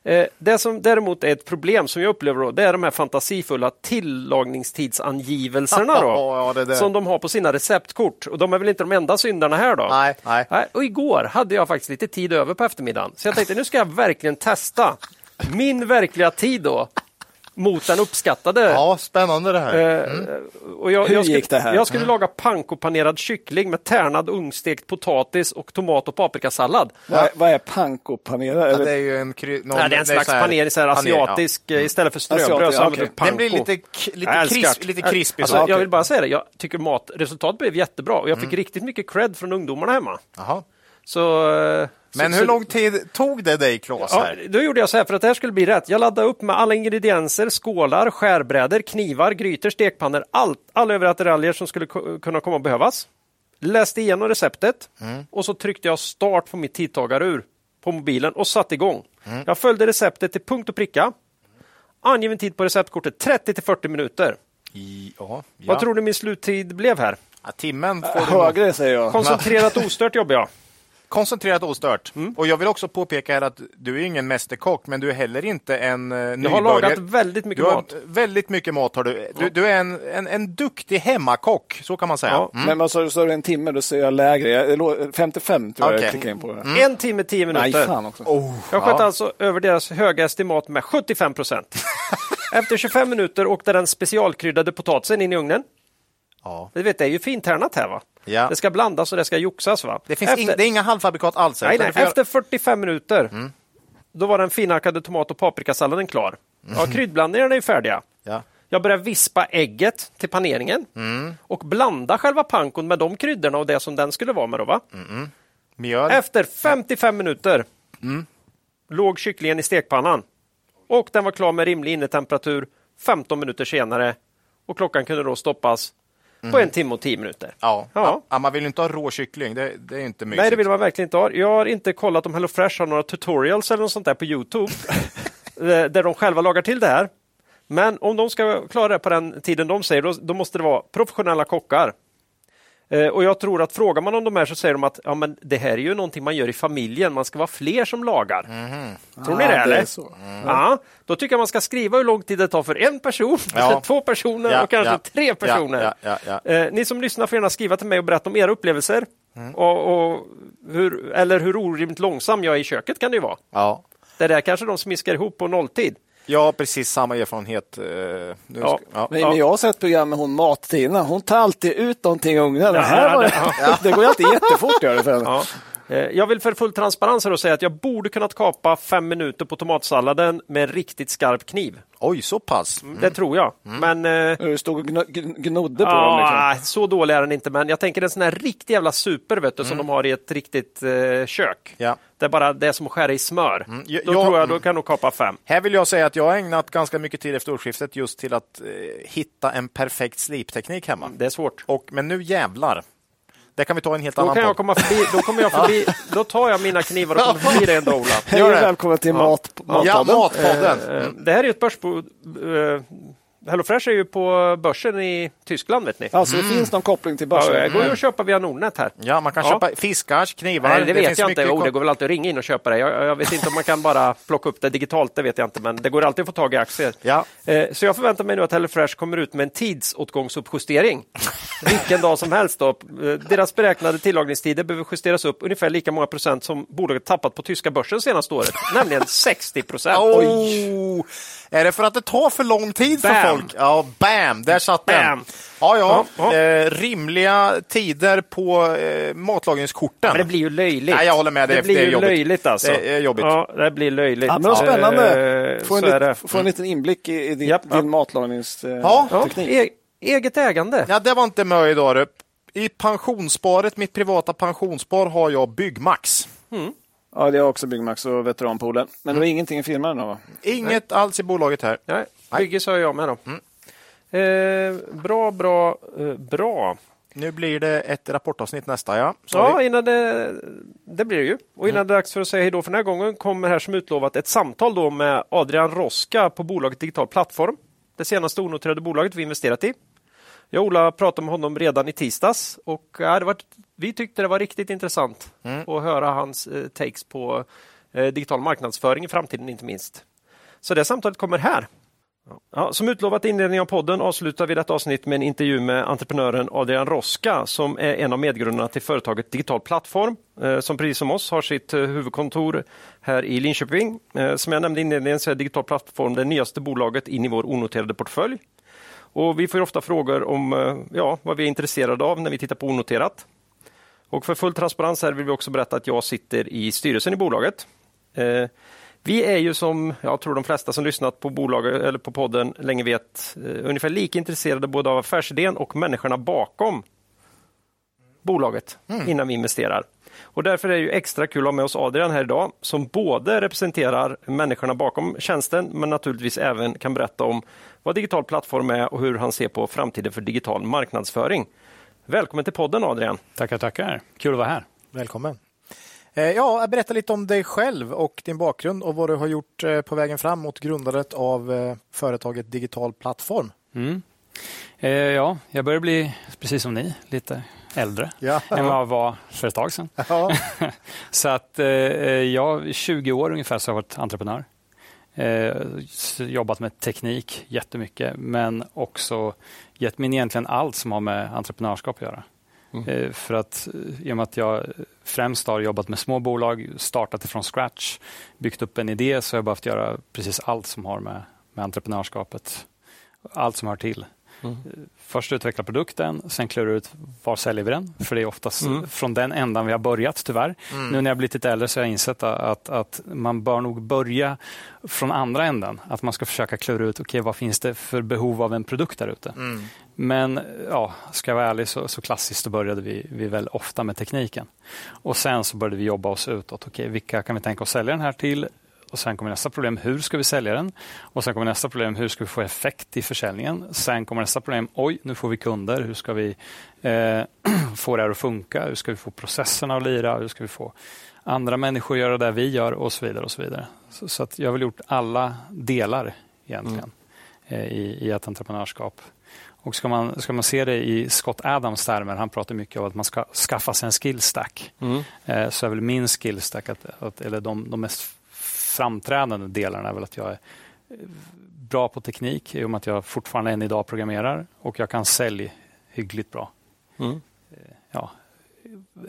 Eh, Det som däremot är ett problem som jag upplever då, det är de här fantasifulla tillagningstidsangivelserna då, Ja, det där. som de har på sina receptkort. Och de är väl inte de enda syndarna här då? Nej, nej. Och igår hade jag faktiskt lite tid över på eftermiddagen. Så jag tänkte nu ska jag verkligen testa min verkliga tid då mot den uppskattade. ja, spännande det här. Eh, och jag, Hur jag skulle, gick det här? Jag skulle laga pankopanerad kyckling med tärnad ugnsstekt potatis och tomat och paprikasallad. Vad, är- vad är pankopanerad? Ja, det är ju en, kry, någon, Nej, det är en slags panering, så här panering, ja. asiatisk, eh, istället för ströbröd Asiatisk, så ja, använder panko. Den blir lite, k- lite, Jag krisp, lite krispig. Alltså, så. Jag vill bara säga det, jag tycker matresultatet blev jättebra och jag fick riktigt mycket cred från ungdomarna hemma. Jaha. Så, eh, Men så, hur så- lång tid tog det dig, Claes? Ja, här? då gjorde jag så här för att det här skulle bli rätt. Jag laddade upp med alla ingredienser, skålar, skärbrädor, knivar, grytor, stekpannor, allt, alla överattiraljer som skulle kunna komma att behövas. Läste igenom receptet och så tryckte jag start på mitt tidtagarur på mobilen och satte igång. Jag följde receptet till punkt och pricka. Angiven tid på receptkortet 30 till 40 minuter. I, ja, ja. Vad tror du min sluttid blev här? Ja, timmen får du Högre säger jag. Koncentrerat ostört jobbar jag. Koncentrerat och ostört. Mm. Och jag vill också påpeka här att du är ingen mästerkock, men du är heller inte en uh, Jag har nybörjare. lagat väldigt mycket har, mat. Väldigt mycket mat har du. Du, du är en, en, en duktig hemmakock, så kan man säga. Ja. Mm. Men vad sa du, sa du en timme? Då säger jag lägre. Jag, lå- 55 tror jag Okej. jag klickar in på. Det. En timme, tio Nej, minuter. fan också. Oh, Jag sköt ja. alltså över deras höga estimat med 75 procent. Efter 25 minuter åkte den specialkryddade potatisen in i ugnen. Ja. Du vet, det är ju fintärnat här va? Ja. Det ska blandas och det ska joxas va? Det, finns efter, ing, det är inga halvfabrikat alls. nej, nej, efter 45 minuter då var den finhackade tomat och paprikasalladen klar. Ja, kryddblandningarna är färdiga. Ja. Jag börjar vispa ägget till paneringen och blanda själva pankon med de kryddorna och det som den skulle vara med. Då, va? Mjöl. Efter 55 minuter låg kycklingen i stekpannan och den var klar med rimlig innetemperatur 15 minuter senare och klockan kunde då stoppas på en timme och 10 minuter. Ja. Ja. Ja. man vill ju inte ha rå kyckling. Det, det är inte mysigt. Nej, det vill man verkligen inte ha. Jag har inte kollat om HelloFresh har några tutorials eller något sånt där på Youtube eh, där de själva lagar till det här. Men om de ska klara det på den tiden de säger, då, då måste det vara professionella kockar. Eh, Och jag tror att frågar man om de här så säger de att ja, men det här är ju någonting man gör i familjen, man ska vara fler som lagar. Tror ni Ah, det? det eller? så. Ja, då tycker jag man ska skriva hur lång tid det tar för en person, Ja. två personer Ja, och kanske tre personer. Eh, ni som lyssnar får gärna skriva till mig och berätta om era upplevelser. Mm. Och, och hur, eller hur orimligt långsam jag är i köket kan det ju vara. Ja. Det där kanske de smiskar ihop på nolltid. Jag har precis samma erfarenhet. eh, Nu Ja. ska, ja. Men, men jag har sett program med hon Mat-Tina. Hon tar alltid ut någonting i ugnen. Det, Ja, här var, det- det går ju alltid jättefort. Gör det för henne. Ja. Eh, Jag vill för full transparens här och säga att jag borde kunnat kapa fem minuter på tomatsalladen med en riktigt skarp kniv. Oj, så pass. Det tror jag. Men eh, Du stod och gno- gn- gnodde på dem. Liksom. ja, så dålig är den inte. Men jag tänker en sån här riktig jävla super vet du, som de har i ett riktigt eh, kök. Ja. Det är bara det som att skära i smör. Ja, Då ja, tror jag mm. då kan nog kapa fem. Här vill jag säga att jag har ägnat ganska mycket tid efter årsskiftet just till att eh, hitta en perfekt slipteknik hemma. Det är svårt. Och, men nu jävlar. Det kan vi ta en helt Då annan kan jag komma förbi, då kommer jag förbi, då tar jag mina knivar och kommer förbi dig en dag Ola. Hej och det. välkommen till mat, Ja, Matpodden. Matpodden. Eh, Det här är ett börsbo... HelloFresh är ju på börsen i Tyskland vet ni. Alltså det finns någon koppling till börsen. Ja, det går ju att köpa via Nordnet här. Ja, man kan Ja. köpa fiskars, knivar. Nej, det vet finns jag inte. Jo, det går väl alltid att ringa in och köpa det. Jag, jag vet inte om man kan bara plocka upp det digitalt, det vet jag inte. Men det går alltid att få tag i aktier. Ja. Eh, Så jag förväntar mig nu att HelloFresh kommer ut med en tidsåtgångsuppjustering. Vilken dag som helst. Då. Eh, Deras beräknade tillagningstider behöver justeras upp ungefär lika många procent som bolaget tappat på tyska börsen senaste året, nämligen 60 procent. Oh, är det för att det tar för lång tid för Bam! folk. Ja, bam! Där satt den. Bam. Ja, ja. Ja, ja. Eh, rimliga tider på eh, matlagningskorten. Men det blir ju löjligt. Nej, jag håller med. Det- Det, blir det är ju jobbigt. löjligt alltså. Det är jobbigt. Ja, det blir löjligt. Ja, men vad spännande. Eh, Få en, lit, få en liten inblick i, i din, Japp, din matlagningsteknik. Ja. Ja, e eget ägande. Ja, det var inte med idag. du. I pensionssparet, mitt privata pensionsspar, har jag Byggmax. Ja, det har också Byggmax och Veteranpoolen. Men det var ingenting i firman då, va? Inget alls i bolaget här. Nej, bygge sa jag med då. Eh, bra, bra, eh, bra. Nu blir det ett rapportavsnitt nästa, ja. Ja, innan det, det blir det ju. Och innan det är dags för att säga hej då för den här gången kommer här som utlovat ett samtal då med Adrian Roska på bolaget Digital Plattform. Det senaste onoterade bolaget vi investerat i. Jag och Ola pratade med honom redan i tisdags och ja, det var, vi tyckte det var riktigt intressant att höra hans eh, takes på eh, digital marknadsföring i framtiden inte minst. Så det samtalet kommer här. Ja, som utlovat i inledningen av podden avslutar vi detta avsnitt med en intervju med entreprenören Adrian Roska som är en av medgrundarna till företaget Digital Plattform eh, som precis som oss har sitt huvudkontor här i Linköping. Som jag nämnde inledningen så är Digital Plattform det nyaste bolaget in i vår onoterade portfölj. Och vi får ofta frågor om ja, vad vi är intresserade av när vi tittar på onoterat. Och för full transparens här vill vi också berätta att jag sitter i styrelsen i bolaget. Eh, vi är ju som jag tror de flesta som lyssnat på, bolaget, eller på podden länge vet eh, ungefär lika intresserade både av affärsidén och människorna bakom bolaget innan vi investerar. Och därför är det ju extra kul att ha med oss Adrian här idag som både representerar människorna bakom tjänsten men naturligtvis även kan berätta om vad digital plattform är och hur han ser på framtiden för digital marknadsföring. Välkommen till podden Adrian! Tackar, tackar. Kul att vara här. Välkommen. Eh, Ja, berätta lite om dig själv och din bakgrund och vad du har gjort eh, på vägen fram mot grundandet av eh, företaget Digital Plattform. Mm. Ja, jag börjar bli, precis som ni, lite äldre Ja. än vad jag var för ett tag sedan. Ja. Så att jag, 20 år ungefär, så har jag varit entreprenör. Eh, jobbat med teknik jättemycket, men också gett mig in egentligen allt som har med entreprenörskap att göra. Eh, för att eh, i och med att jag främst har jobbat med små bolag, startat ifrån scratch, byggt upp en idé, så har jag behövt göra precis allt som har med, med entreprenörskapet, allt som hör till. Eh, Först utveckla produkten, sen klura ut var säljer vi den? För det är oftast från den ändan vi har börjat tyvärr. Nu när jag blivit lite äldre så har jag insett att, att man bör nog börja från andra änden. Att man ska försöka klura ut okay, vad finns det för behov av en produkt där ute. Men ja, ska jag vara ärlig så, så klassiskt så började vi, vi väl ofta med tekniken. Och sen så började vi jobba oss utåt. Okej, vilka kan vi tänka oss sälja den här till? Och Sen kommer nästa problem, hur ska vi sälja den? Och Sen kommer nästa problem, hur ska vi få effekt i försäljningen? Sen kommer nästa problem, oj, nu får vi kunder. Hur ska vi eh, få det här att funka? Hur ska vi få processerna att lira? Hur ska vi få andra människor att göra det vi gör? Och så vidare. och Så vidare. Så, så att jag har väl gjort alla delar egentligen eh, i, i ett entreprenörskap. Och ska man, ska man se det i Scott Adams termer, han pratar mycket om att man ska skaffa sig en skillstack. Eh, så är väl min skillstack, att, att, eller de, de mest framträdande delarna är väl att jag är eh, bra på teknik i och med att jag fortfarande än idag programmerar och jag kan sälja hyggligt bra. Eh, Ja,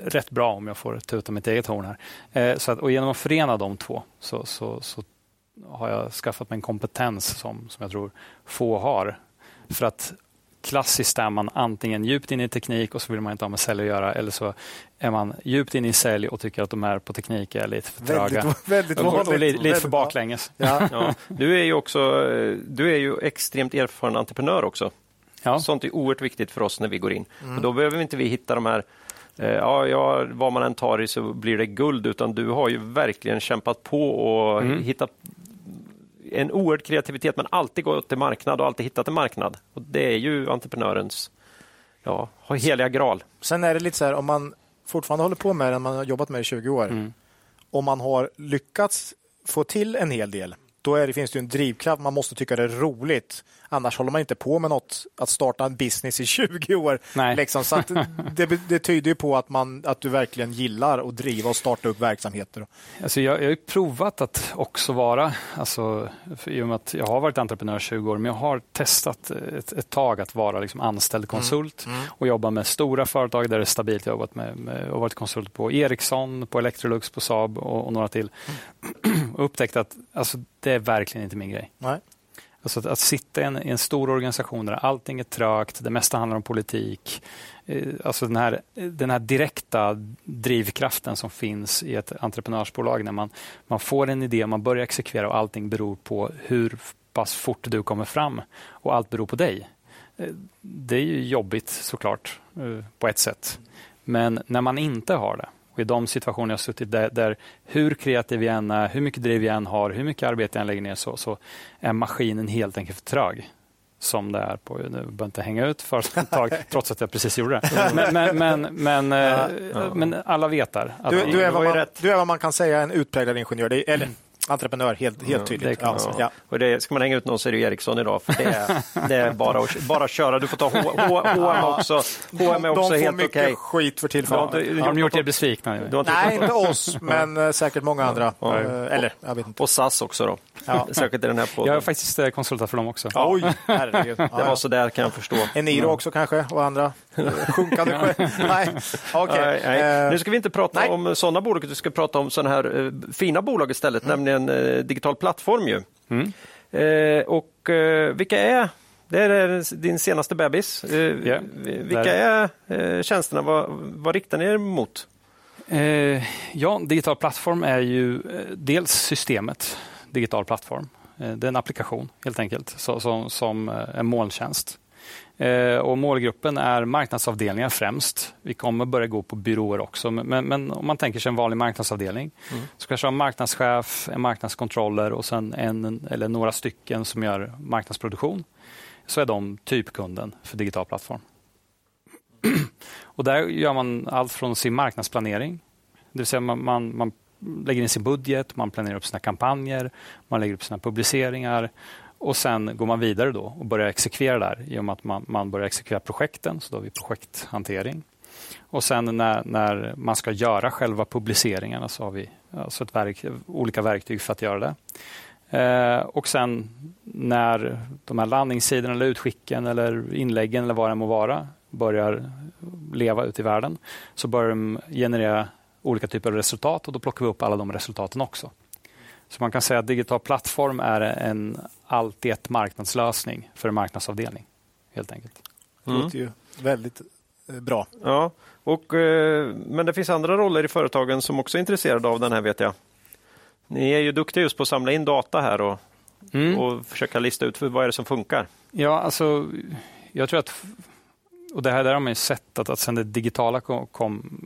rätt bra om jag får tuta mitt eget horn här. Eh, Så att, och genom att förena de två så, så, så har jag skaffat mig en kompetens som, som jag tror få har. För att klassiskt är man antingen djupt in i teknik och så vill man inte ha med sälj att göra eller så är man djupt in i sälj och tycker att de här på teknik är lite för tröga. Väldigt, väldigt och, och, vanligt. lite, för baklänges. Ja. Ja, du är ju också du är ju extremt erfaren entreprenör också. Ja. Sånt är oerhört viktigt för oss när vi går in. Och då behöver inte vi hitta de här eh, Ja, ja, vad man än tar i så blir det guld, utan du har ju verkligen kämpat på och hittat en oerhörd kreativitet, men alltid gått till marknad och alltid hittat en marknad. Och Det är ju entreprenörens ja, heliga graal. Sen är det lite så här, om man fortfarande håller på med det, man har jobbat med det i 20 år, om man har lyckats få till en hel del, då är det, finns det en drivkraft. Man måste tycka det är roligt. Annars håller man inte på med något, att starta en business i 20 år. Nej. Liksom. Så det, det tyder ju på att, man, att du verkligen gillar att driva och starta upp verksamheter. Alltså jag, jag har ju provat att också vara, alltså, i och med att jag har varit entreprenör i 20 år, men jag har testat ett, ett tag att vara liksom anställd konsult och jobba med stora företag där det är stabilt. Jag har jobbat med, med, och varit konsult på Ericsson, på Electrolux, på Saab och, och några till. och upptäckt att alltså, det är verkligen inte min grej. Nej. Alltså att, att sitta i en, i en, stor organisation där allting är trögt, det mesta handlar om politik. Eh, alltså den här, den här direkta drivkraften som finns i ett entreprenörsbolag när man, man får en idé, man börjar exekvera och allting beror på hur pass fort du kommer fram och allt beror på dig. Eh, det är ju jobbigt såklart eh, på ett sätt. Men när man inte har det och i de situationer jag suttit där, där hur kreativ jag än är, hur mycket driv jag än har, hur mycket arbete jag än lägger ner så, så är maskinen helt enkelt för trög som det är på, nu behöver inte hänga ut för ett tag, trots att jag precis gjorde det. Men, men, men, men, ja, eh, ja. men alla vet där. Du, du, är vad man, du är vad man kan säga en utpräglad ingenjör. Det, eller, entreprenör, helt, helt tydligt. Ja, ja. ja. Och det, ska man hänga ut någon så är det Ericsson idag. För det, är, det är bara att bara köra. Du får ta H&M också. H&M är också de helt okej. De får mycket skit för tillfället. Ja, har de gjort er besvikna? Nej, inte oss, men äh, säkert många andra. Ja. Äh, eller, jag vet inte. Och SAS också då. Ja. Särskilt i den här podden. Jag har faktiskt eh, konsultat för dem också. Oj, herregud. det var så där kan jag förstå. Eniro också kanske och andra sjunkande Nej, okay. nej. Nu ska vi inte prata nej. om sådana bolag, vi ska prata om sådana här fina bolag istället, mm. nämligen digital plattform. Ju. Mm. Eh, och eh, vilka är det är din senaste bebis. Eh, yeah, vilka är eh, tjänsterna? Vad, vad riktar ni er mot? Eh, ja, digital plattform är ju eh, dels systemet digital plattform. det är en applikation helt enkelt så, som, som en molntjänst. Eh, och målgruppen är marknadsavdelningar främst. Vi kommer börja gå på byråer också, men, men om man tänker sig en vanlig marknadsavdelning mm. så kanske en marknadschef, en marknadskontroller och sen en eller några stycken som gör marknadsproduktion. Så är de typkunden för digital plattform. och där gör man allt från sin marknadsplanering, det vill säga man, man, man lägger in sin budget, man planerar upp sina kampanjer, man lägger upp sina publiceringar och sen går man vidare då och börjar exekvera där i och med att man, man börjar exekvera projekten, så då har vi projekthantering. Och sen när, när man ska göra själva publiceringarna så har vi alltså ett verk, olika verktyg för att göra det. Eh, och sen när de här landningssidorna eller utskicken eller inläggen eller vad det må vara börjar leva ute i världen så börjar de generera olika typer av resultat och då plockar vi upp alla de resultaten också. Så man kan säga att digital plattform är en allt i ett marknadslösning för en marknadsavdelning. Helt enkelt. Det låter ju väldigt eh, bra. Ja, och, eh, men det finns andra roller i företagen som också är intresserade av den här vet jag. Ni är ju duktiga just på att samla in data här och, mm. och försöka lista ut vad är det som funkar. Ja, alltså jag tror att och det här där har man ju sett att, att sen det digitala kom, kom,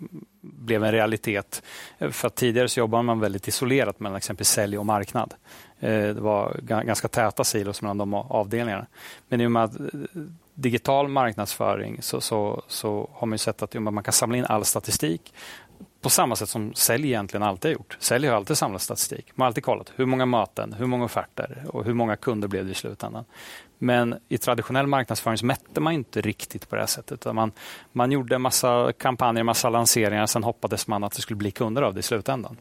blev en realitet. Eh, för tidigare så jobbade man väldigt isolerat mellan exempelvis sälj och marknad. Eh, det var ganska täta silos mellan de avdelningarna. Men i och med att eh, digital marknadsföring så, så, så har man sett att man kan samla in all statistik på samma sätt som sälj egentligen alltid har gjort. Sälj har alltid samlat statistik. Man har alltid kollat hur många möten, hur många offerter och hur många kunder blev det i slutändan. Men i traditionell marknadsföring så mätte man inte riktigt på det här sättet. Man, man gjorde en massa kampanjer, en massa lanseringar, sen hoppades man att det skulle bli kunder av det i slutändan.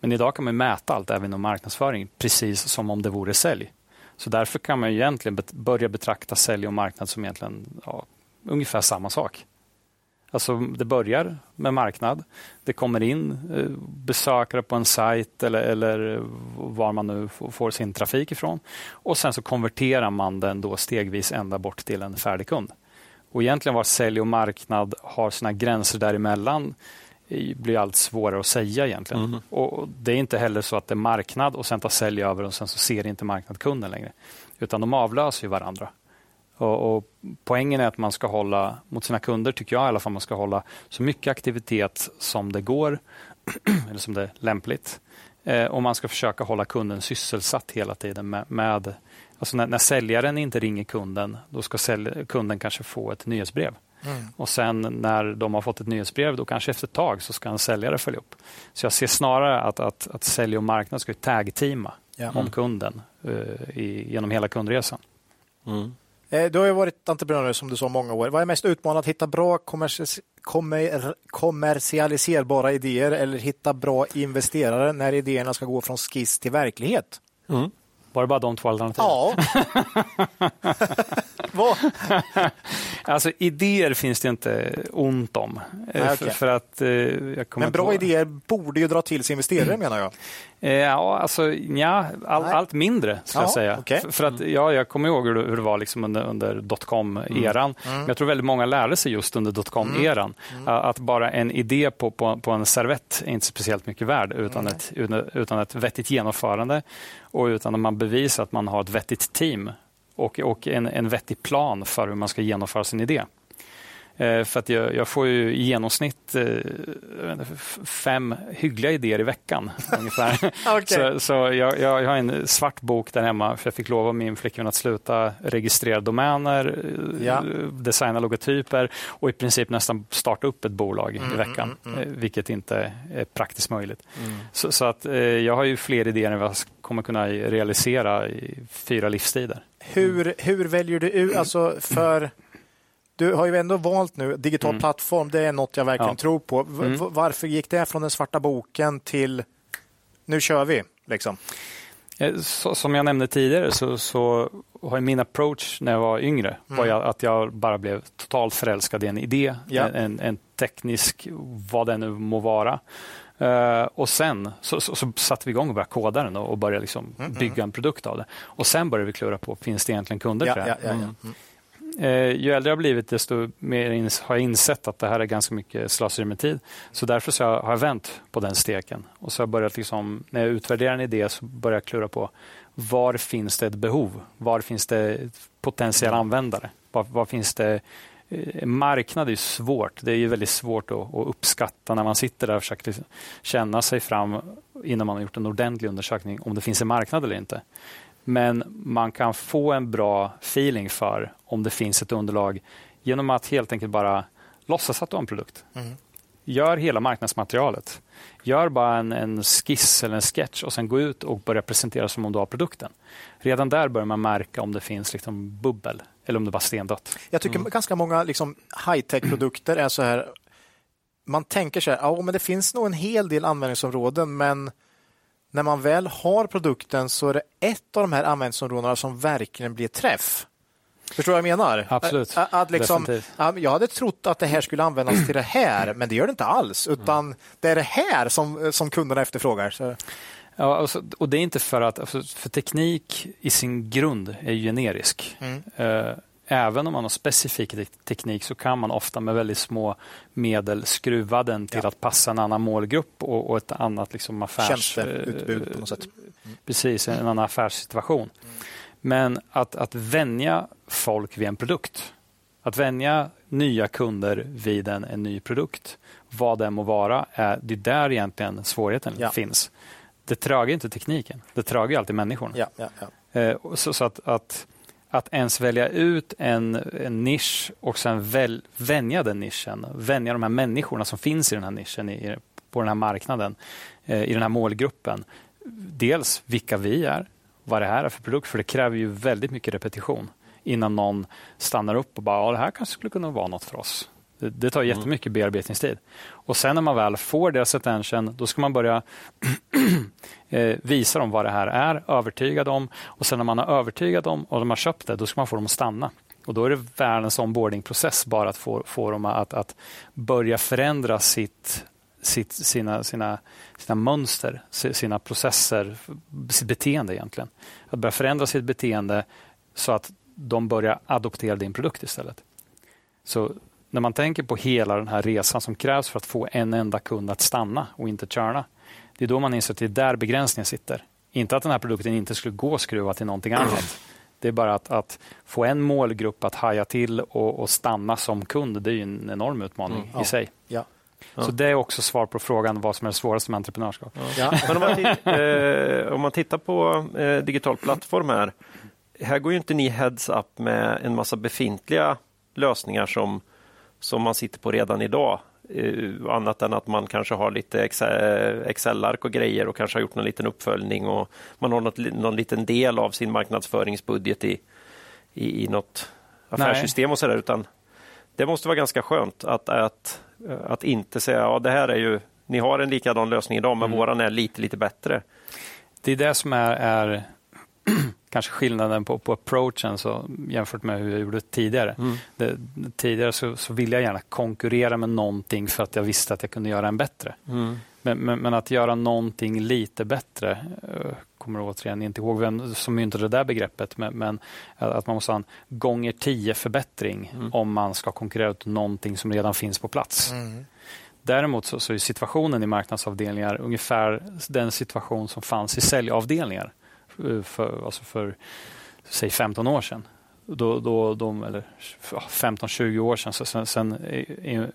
Men idag kan man mäta allt, även inom marknadsföring, precis som om det vore sälj. Så därför kan man egentligen börja betrakta sälj och marknad som egentligen ja, ungefär samma sak. Alltså det börjar med marknad. Det kommer in eh, besökare på en sajt eller, eller var man nu får sin trafik ifrån. Och sen så konverterar man den då stegvis ända bort till en färdig kund. Och egentligen var sälj och marknad har sina gränser däremellan blir allt svårare att säga egentligen. Mm. Och Det är inte heller så att det är marknad och sen tar sälj över och sen så ser inte marknad kunden längre. Utan de avlöser varandra. Och, och, Poängen är att man ska hålla, mot sina kunder tycker jag i alla fall, man ska hålla så mycket aktivitet som det går, eller som det är lämpligt. Eh, och man ska försöka hålla kunden sysselsatt hela tiden med, med alltså när, när säljaren inte ringer kunden, då ska sälj, kunden kanske få ett nyhetsbrev. Mm. Och sen när de har fått ett nyhetsbrev, då kanske efter ett tag så ska en säljare följa upp. Så jag ser snarare att, att, att sälj och marknad ska tag-teama ja. om kunden uh, i, genom hela kundresan. Mm. Eh, du har ju varit entreprenör som du sa många år. Vad är mest utmanande? Att hitta bra kommer kommer kommersialiserbara idéer eller hitta bra investerare när idéerna ska gå från skiss till verklighet? Mm. Var det bara de två alternativen? Ja. Alltså idéer finns det inte ont om. Nej, Eh, okej. för, för att, eh, Men bra idéer borde ju dra till sig investerare menar jag. Eh, Ja, alltså nja, all, allt mindre skulle jag Ja, säga. okej. För, för att, ja, jag kommer ihåg hur det, hur det var liksom under, under dotcom-eran. Men jag tror väldigt många lärde sig just under dotcom-eran a- att bara en idé på, på, på en servett är inte speciellt mycket värd utan, ett, utan ett vettigt genomförande och utan att man bevisar att man har ett vettigt team och, och en, en vettig plan för hur man ska genomföra sin idé. Eh, För att jag, jag får ju i genomsnitt eh, inte, fem hyggliga idéer i veckan. ungefär. Okej. Så, så jag, jag, jag har en svart bok där hemma för jag fick lova min flickvän att sluta registrera domäner, eh, Ja. designa logotyper och i princip nästan starta upp ett bolag Mm, i veckan, eh, vilket inte är praktiskt möjligt. Så, så att eh, jag har ju fler idéer än vad jag kommer kunna realisera i fyra livstider. Hur, hur väljer du ut, alltså för du har ju ändå valt nu digital plattform, det är något jag verkligen Ja. tror på. V- Mm. Varför gick det från den svarta boken till nu kör vi? Liksom. Eh, Så, som jag nämnde tidigare så, så har min approach när jag var yngre var jag att jag bara blev totalt förälskad i en idé, Ja. en, en, teknisk, vad det nu må vara. Eh, och sen så, så, så satte vi igång och började koda den och, och började liksom bygga en produkt av det. Och sen började vi klura på, finns det egentligen kunder Ja, för det här? ja. Mm. Eh, ju äldre jag har blivit, desto mer ins- har jag insett att det här är ganska mycket slöseri med tid. Så därför så har jag- vänt på den steken. Och så har jag börjat liksom, när jag utvärderar en idé så börjar jag klura på var finns det ett behov? Var finns det potentiella användare? Var, var finns det eh, marknad är ju svårt. Det är ju väldigt svårt att, att uppskatta när man sitter där och försöker känna sig fram innan man har gjort en ordentlig undersökning om det finns en marknad eller inte. Men man kan få en bra feeling för om det finns ett underlag genom att helt enkelt bara låtsas att du har en produkt. Gör hela marknadsmaterialet. Gör bara en, en skiss eller en sketch och sen gå ut och börja presentera som om du har produkten. Redan där börjar man märka om det finns liksom bubbel eller om det bara är stendött. Jag tycker ganska många liksom, high-tech-produkter är så här. Man tänker så här, ja, men det finns nog en hel del användningsområden, men när man väl har produkten så är det ett av de här användningsområdena som verkligen blir träff. Förstår du vad jag menar? Absolut. Att, att liksom, Definitivt. jag hade trott att det här skulle användas till det här, men det gör det inte alls, utan det är det här som, som kunderna efterfrågar. Så, Ja, alltså, och det är inte för att, alltså, för teknik i sin grund är generisk. Eh, Även om man har specifik te- teknik så kan man ofta med väldigt små medel skruva den till Ja. att passa en annan målgrupp och, och ett annat liksom affärs... Tjänsteutbud på något sätt. Precis, en annan affärssituation. Men att, att vänja folk vid en produkt, att vänja nya kunder vid en, en ny produkt, vad det må vara, är, det är där egentligen svårigheten Ja. finns. Det trögar inte tekniken, det trögar ju alltid människorna. Ja. Eh, så, så att, att, att ens välja ut en, en nisch och sen väl, vänja den nischen, vänja de här människorna som finns i den här nischen, i, på den här marknaden, eh, i den här målgruppen. Dels vilka vi är, vad det här är för produkt, för det kräver ju väldigt mycket repetition innan någon stannar upp och bara, ja, det här kanske skulle kunna vara något för oss. Det, det tar jättemycket bearbetningstid. Och sen när man väl får deras attention, då ska man börja eh, visa dem vad det här är, övertyga dem och sen när man har övertygat dem och de har köpt det, då ska man få dem att stanna. Och Då är det världens onboardingprocess bara att få, få dem att, att börja förändra sitt, sitt, sina, sina, sina mönster, si- sina processer, sitt beteende egentligen. Att börja förändra sitt beteende så att de börjar adoptera din produkt istället. Så när man tänker på hela den här resan som krävs för att få en enda kund att stanna och inte churna. Det är då man inser att det är där begränsningen sitter. Inte att den här produkten inte skulle gå att skruva till någonting annat. Det är bara att, att få en målgrupp att haja till och, och stanna som kund. Det är en enorm utmaning Ja. i sig. Ja. Så det är också svar på frågan vad som är det svåraste med entreprenörskap. Men om man, eh, om man tittar på eh, digital plattform här. Här går ju inte ni heads up med en massa befintliga lösningar som, som man sitter på redan idag. Eh, annat än att man kanske har lite Excel- Excel-ark och grejer och kanske har gjort någon liten uppföljning och man har något, någon liten del av sin marknadsföringsbudget i, i, i något affärssystem och sådär. Utan det måste vara ganska skönt att, att, att inte säga ja det här är ju, ni har en likadan lösning idag men våran är lite, lite bättre. Det är det som är, är kanske skillnaden på, på approachen så, jämfört med hur jag gjorde tidigare. Mm. Det, tidigare så, så ville jag gärna konkurrera med någonting för att jag visste att jag kunde göra en bättre. Mm. Men, men, men, att göra någonting lite bättre, uh, kommer återigen inte ihåg vem som myntade det där begreppet, men, men att man måste ha en gånger tio förbättring mm. om man ska konkurrera ut någonting som redan finns på plats. Mm. Däremot så, så är situationen i marknadsavdelningar ungefär den situation som fanns i säljavdelningar eh, för, alltså för säg 15 år sedan. Då, då, de, eller 15-20 år sedan. Så sen, sen är,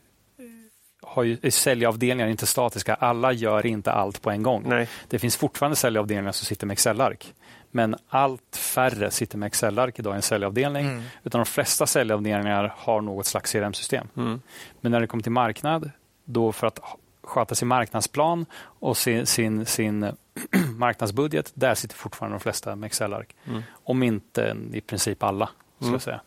har ju, är säljavdelningar inte statiska. Alla gör inte allt på en gång. Nej. Det finns fortfarande säljavdelningar som sitter med Excel-ark. Men allt färre sitter med Excel-ark idag i en säljavdelning. Mm. Utan de flesta säljavdelningar har något slags CRM-system. Mm. Men när det kommer till marknad då för att sköta sin marknadsplan och sin, sin, sin marknadsbudget, där sitter fortfarande de flesta med Excel-ark. Mm. Om inte i princip alla. Ska mm. säga.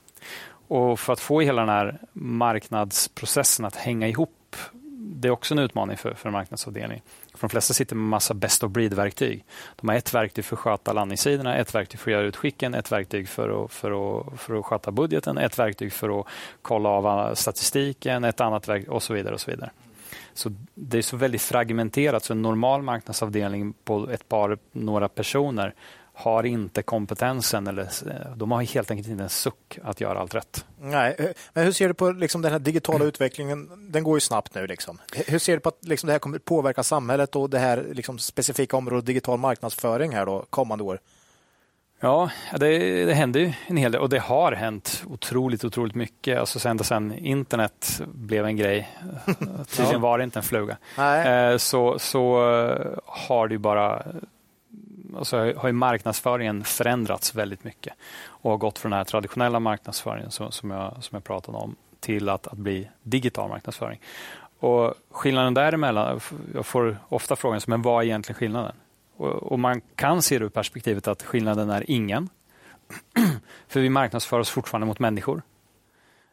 Och För att få hela den här marknadsprocessen att hänga ihop, det är också en utmaning för, för en marknadsavdelning. För de flesta sitter med massa best of breed-verktyg. De har ett verktyg för att sköta landningssidorna, ett verktyg för att göra utskicken, ett verktyg för att, för att, för att sköta budgeten, ett verktyg för att kolla av statistiken, ett annat verktyg och så vidare. och så vidare. Så Det är så väldigt fragmenterat, så en normal marknadsavdelning på ett par, några personer har inte kompetensen eller de har helt enkelt inte en suck att göra allt rätt. Nej, eh, men hur ser du på liksom den här digitala mm. utvecklingen? Den går ju snabbt nu. Liksom. Hur ser du på att liksom det här kommer påverka samhället och det här liksom specifika området digital marknadsföring här då, kommande år? Ja, det, det händer ju en hel del och det har hänt otroligt, otroligt mycket. Alltså ända sedan internet blev en grej, tydligen var det inte en fluga, Nej. så, så har det bara alltså har ju marknadsföringen förändrats väldigt mycket och har gått från den här traditionella marknadsföringen som, som, jag, som jag pratade om till att, att bli digital marknadsföring. Och skillnaden däremellan, jag får ofta frågan, men vad är egentligen skillnaden? Och, man kan se det ur perspektivet att skillnaden är ingen. För vi marknadsför oss fortfarande mot människor.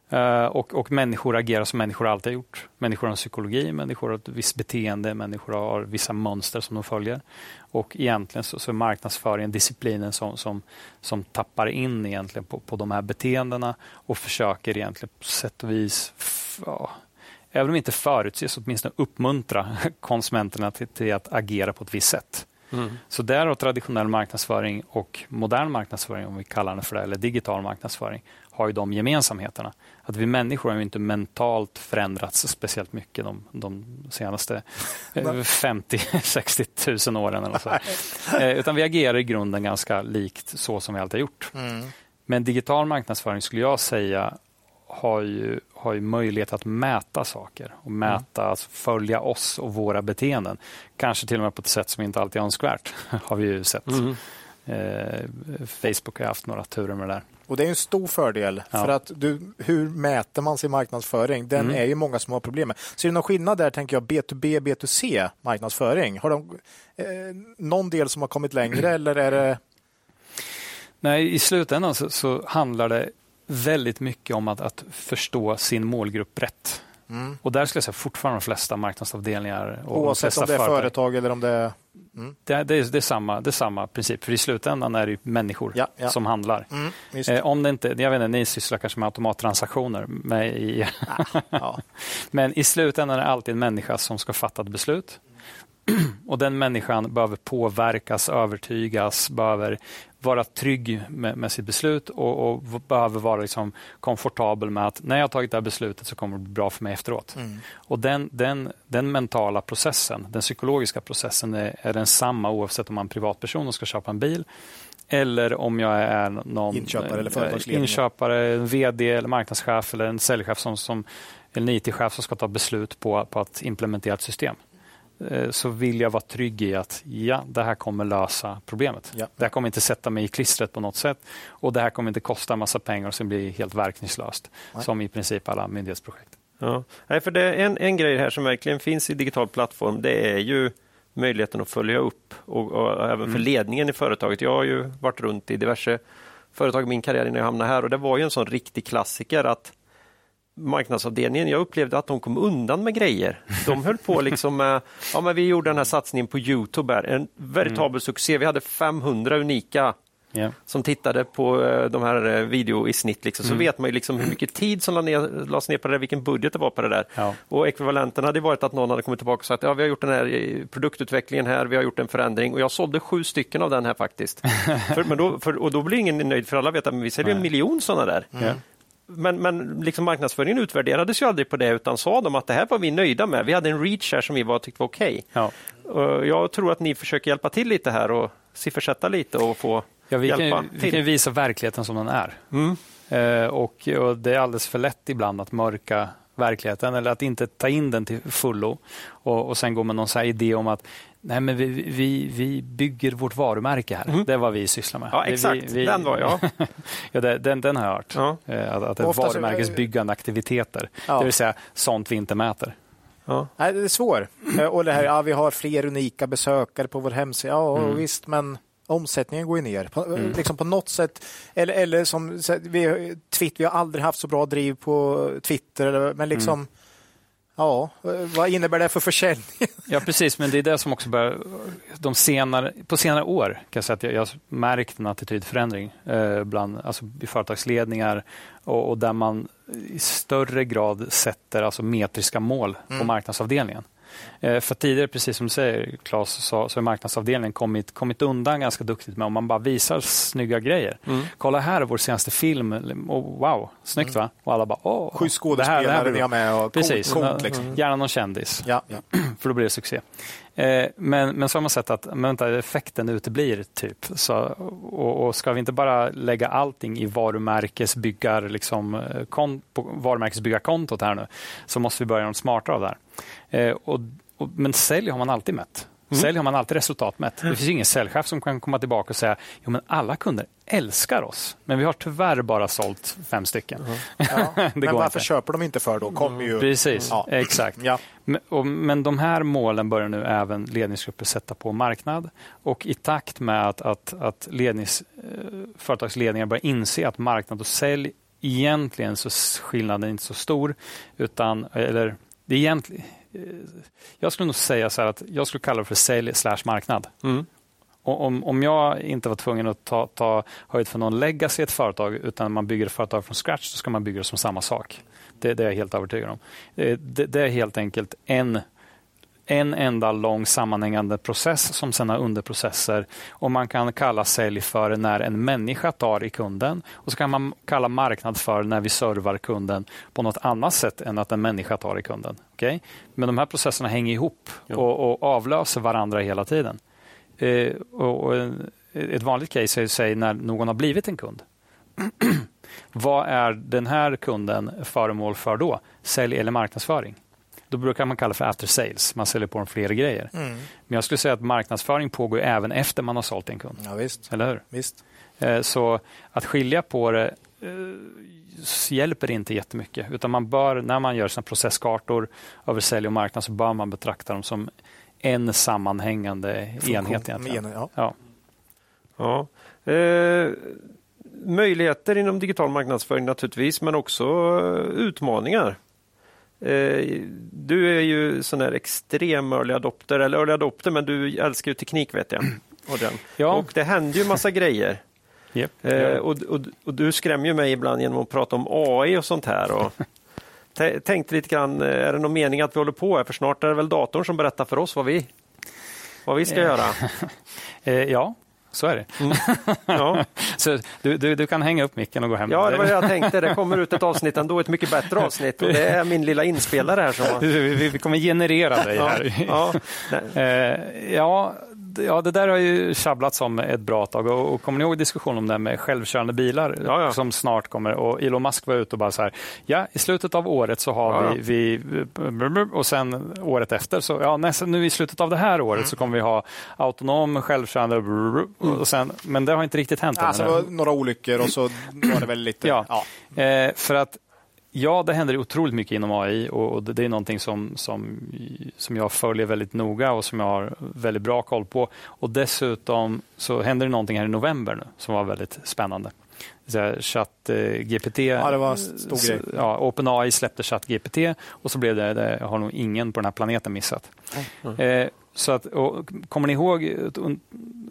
Eh, och, och, människor agerar som människor alltid har gjort. Människor har en psykologi, människor har ett visst beteende, människor har vissa mönster som de följer. Och egentligen så, så är marknadsföringen disciplinen som, som, som tappar in egentligen på, på de här beteendena och försöker egentligen på sätt och vis, ja, även om inte förutses, åtminstone uppmuntra konsumenterna till, till att agera på ett visst sätt. Mm. Så där har traditionell marknadsföring och modern marknadsföring, om vi kallar det för det, eller digital marknadsföring, har ju de gemensamheterna. Att vi människor har inte mentalt förändrats speciellt mycket de, de senaste 50-60 000 åren. Eller så. Eh, utan vi agerar i grunden ganska likt så som vi alltid har gjort. Mm. Men digital marknadsföring skulle jag säga har ju, har ju möjlighet att mäta saker och mäta, mm. alltså följa oss och våra beteenden. Kanske till och med på ett sätt som inte alltid är önskvärt, har vi ju sett. Mm. Eh, Facebook har haft några turer med det där. Och Det är en stor fördel. Ja. För att du, Hur mäter man sin marknadsföring? Den mm. är ju många som har problem med. Ser du någon skillnad där, tänker jag, B2B, B2C marknadsföring? Har de eh, någon del som har kommit längre eller är det... Nej, i slutändan så, så handlar det väldigt mycket om att, att förstå sin målgrupp rätt. Mm. Och där skulle jag säga fortfarande de flesta marknadsavdelningar. Och Oavsett om det är företag. företag eller om det är... Mm. Det, det, är, det, är samma, det är samma princip, för i slutändan är det människor ja, ja. som handlar. Mm, eh, om det inte, jag vet inte, ni sysslar kanske med automattransaktioner. Med i, ja, Men i slutändan är det alltid en människa som ska fatta ett beslut. Och den människan behöver påverkas, övertygas, behöver vara trygg med, med sitt beslut och, och behöver vara liksom komfortabel med att när jag har tagit det här beslutet så kommer det bli bra för mig efteråt. Mm. Och den, den, den mentala processen, den psykologiska processen är, är densamma oavsett om man är privatperson och ska köpa en bil eller om jag är någon inköpare, eller eh, inköpare vd eller marknadschef eller en säljchef som, som eller en IT-chef som ska ta beslut på, på att implementera ett system. Eh, så vill jag vara trygg i att ja, det här kommer lösa problemet. Ja. Det här kommer inte sätta mig i klistret på något sätt och det här kommer inte kosta massa pengar och sen bli helt verkningslöst Nej. som i princip alla myndighetsprojekt. Ja. Nej, för det är en, en grej här som verkligen finns i digital plattform. Det är ju möjligheten att följa upp och, och även för mm. ledningen i företaget. Jag har ju varit runt i diverse företag i min karriär innan jag hamnade här och det var ju en sån riktig klassiker att marknadsavdelningen, jag upplevde att de kom undan med grejer. De höll på liksom med, ja men vi gjorde den här satsningen på Youtube, här, en veritabel mm. succé. Vi hade 500 unika Ja. som tittade på eh, de här eh, video i snitt liksom, så vet man ju liksom hur mycket tid som lades ner på det där, vilken budget det var på det där. Ja. Och ekvivalenten hade varit att någon hade kommit tillbaka och sagt ja, vi har gjort den här eh, produktutvecklingen här, vi har gjort en förändring och jag sålde sju stycken av den här faktiskt. för, men då, för, och då blir ingen nöjd för alla vet att vi säljer en miljon sådana där. Ja. Men, men liksom marknadsföringen utvärderades ju aldrig på det utan sa de att det här var vi nöjda med. Vi hade en reach här som vi var, tyckte var okej. Ja. Och Jag tror att ni försöker hjälpa till lite här och siffersätta lite och få Ja, vi, hjälpa kan, vi till. kan ju visa verkligheten som den är. Mm. Eh, och, och Det är alldeles för lätt ibland att mörka verkligheten eller att inte ta in den till fullo och, och sen gå med någon så här idé om att nej, men vi, vi, vi bygger vårt varumärke här. Det är vad vi sysslar med. Mm. Ja, exakt. Vi, vi, Den var jag. ja, den, den har jag hört. Ja. Eh, Att, att det är varumärkesbyggande aktiviteter. Ja. Det vill säga sånt vi inte mäter. Ja. Nej, det är svårt. Eh, Och det här, ja, vi har fler unika besökare på vår hemsida. Ja, Mm. visst, men omsättningen går ju ner. På, liksom på något sätt. Eller, eller som vi, Twitter, vi har aldrig haft så bra driv på Twitter. eller- Men liksom, Mm. Ja, vad innebär det för försäljning? Ja, precis. Men det är det som också börjar... De senare, på senare år kan jag säga att jag, jag har märkt en attitydförändring eh, bland, alltså, i företagsledningar och, och där man i större grad sätter alltså, metriska mål på marknadsavdelningen. Eh, för tidigare, precis som du säger Claes, så, så har marknadsavdelningen kommit, kommit undan ganska duktigt med om man bara visar snygga grejer. Kolla här är vår senaste film. Oh, wow, snyggt va? Och alla bara åh. Sju det här- det här skådespelare har med. Och Precis, Coolt, coolt, liksom. gärna någon kändis ja, ja. för då blir det succé. Eh, men, men så har man sett att men vänta, effekten uteblir. Typ. Så, och, och ska vi inte bara lägga allting i varumärkesbyggar, liksom, eh, kon, på varumärkesbyggarkontot här nu, så måste vi börja något smartare av det här. Eh, och, och, men sälj har man alltid mätt. Sälj har man alltid resultatmätt. Det finns ingen säljchef som kan komma tillbaka och säga jo, men alla kunder älskar oss, men vi har tyvärr bara sålt fem stycken. Ja. Det Men går varför inte. köper de inte för då? Kommer ju... Precis, Ja. exakt. Ja. Men, och, men de här målen börjar nu även ledningsgrupper sätta på marknad. Och i takt med att, att, att lednings, eh, företagsledningar börjar inse att marknad och sälj egentligen så skillnaden är inte så stor. Utan, eller det är egentligen, jag skulle nog säga så här att jag skulle kalla det för sälj slash marknad. Mm. Om, om jag inte var tvungen att ta, ta höjd för någon legacy i ett företag utan man bygger ett företag från scratch så ska man bygga det som samma sak. Det, det är jag helt övertygad om. Eh, Det, det är helt enkelt en, en enda lång sammanhängande process som sen har underprocesser. Och man kan kalla sälj för när en människa tar i kunden och så kan man kalla marknad för när vi servar kunden på något annat sätt än att en människa tar i kunden. Okay? Men de här processerna hänger ihop och, och avlöser varandra hela tiden. Eh, och, och ett vanligt case är säg när någon har blivit en kund. Vad är den här kunden föremål för då? Sälj eller marknadsföring? Då brukar man kalla det för after sales. Man säljer på dem fler grejer. Mm. Men jag skulle säga att marknadsföring pågår även efter man har sålt en kund. ja, visst. Eller hur? visst. Eh, Så att skilja på det eh, hjälper inte jättemycket. Utan man bör, när man gör sina processkartor över sälj och marknad så bör man betrakta dem som en sammanhängande enhet. Egentligen. En- ja. Ja. Ja. Eh, möjligheter inom digital marknadsföring naturligtvis, men också eh, utmaningar. Eh, du är ju sån här extrem early adopter, eller early adopter, men du älskar ju teknik vet jag. Och, den. Ja. och det händer ju massa grejer. Japp. Eh, och, och, och du skrämmer ju mig ibland genom att prata om AI och sånt här. Och tänkte lite grann, eh, är det någon mening att vi håller på här? För snart är det väl datorn som berättar för oss vad vi, vad vi ska Eh. göra. Ja, så är det. Ja. Så du, du, du kan hänga upp micken och gå hem. Ja, det var det jag tänkte. Det kommer ut ett avsnitt ändå, ett mycket bättre avsnitt. Och det är min lilla inspelare här som... vi, kommer generera dig Ja, här. ja. Eh, ja, d- ja, det där har ju tjabblats om ett bra tag. Och, och kommer ni ihåg diskussionen om det här med självkörande bilar Ja, ja. som snart kommer? Och Elon Musk var ute och bara så här, ja, i slutet av året så har Ja, vi, vi och sen året efter, så ja, nästan nu i slutet av det här året Mm. så kommer vi ha autonom, självkörande och sen, men det har inte riktigt hänt än. Alltså, var några olyckor och så var det väl lite... Ja. Eh, för att Ja, det händer otroligt mycket inom AI och det är någonting som, som, som jag följer väldigt noga och som jag har väldigt bra koll på. Och Dessutom så händer det någonting här i november nu som var väldigt spännande. Så här, Chatt eh, GPT. Ja, det var stor grej. Ja, OpenAI släppte Chatt GPT och så blev det, det har nog ingen på den här planeten missat. Eh, Så att, och, kommer, ni ihåg,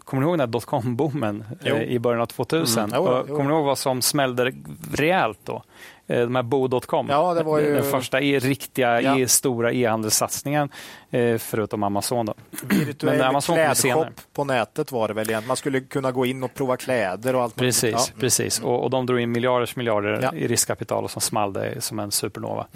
kommer ni ihåg den här dotcom-boomen eh, i början av 2000? Mm. Jo, jo. Kommer ni ihåg vad som smällde rejält då? Eh, De här bo.com. Ja, det var ju- Den första e, riktiga Ja. e, stora e-handelssatsningen, eh, förutom Amazon. Då. Virtuell Men Amazon klädshop på nätet var det väl egentligen. Man skulle kunna gå in och prova kläder och allt. Precis, Ja. precis. Och, och de drog in miljarders miljarder Ja. i riskkapital och som small det som en supernova.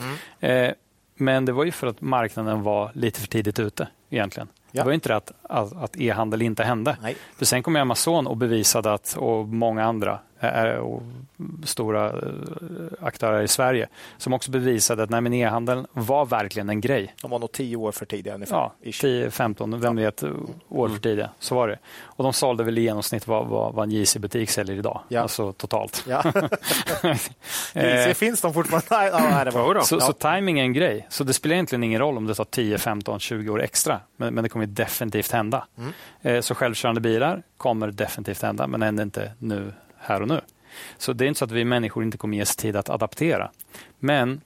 Mm. Eh, men det var ju för att marknaden var lite för tidigt ute egentligen. Det var inte det att, att, att e-handel inte hände. Nej. För sen kom Amazon och bevisade att, och många andra eh, och stora eh, aktörer i Sverige som också bevisade att nej, e-handeln var verkligen en grej. De var nog tio år för tidiga ungefär. Ja, Ish. 10-15, vem vet, år för tidiga. Så var det. Och de sålde väl i genomsnitt vad, vad, vad en JC-butik säljer idag. Ja. Alltså totalt. Ja. Eh, JC finns de fortfarande? Nej, ja, det var... Så, så timing är en grej. Så det spelar egentligen ingen roll om det tar 10, 15, 20 år extra. Men, men det kommer definitivt hända. Mm. Eh, så självkörande bilar kommer definitivt hända, men ändå inte nu, här och nu. Så det är inte så att vi människor inte kommer ges tid att adaptera. Men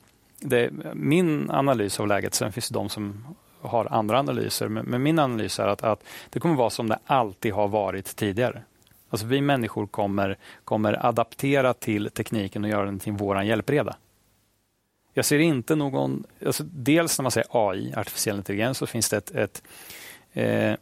min analys av läget, sen finns det de som har andra analyser, men, men min analys är att, att det kommer vara som det alltid har varit tidigare. Alltså vi människor kommer, kommer adaptera till tekniken och göra den till vår hjälpreda. Jag ser inte någon... Alltså dels när man säger AI, artificiell intelligens, så finns det ett... ett eh,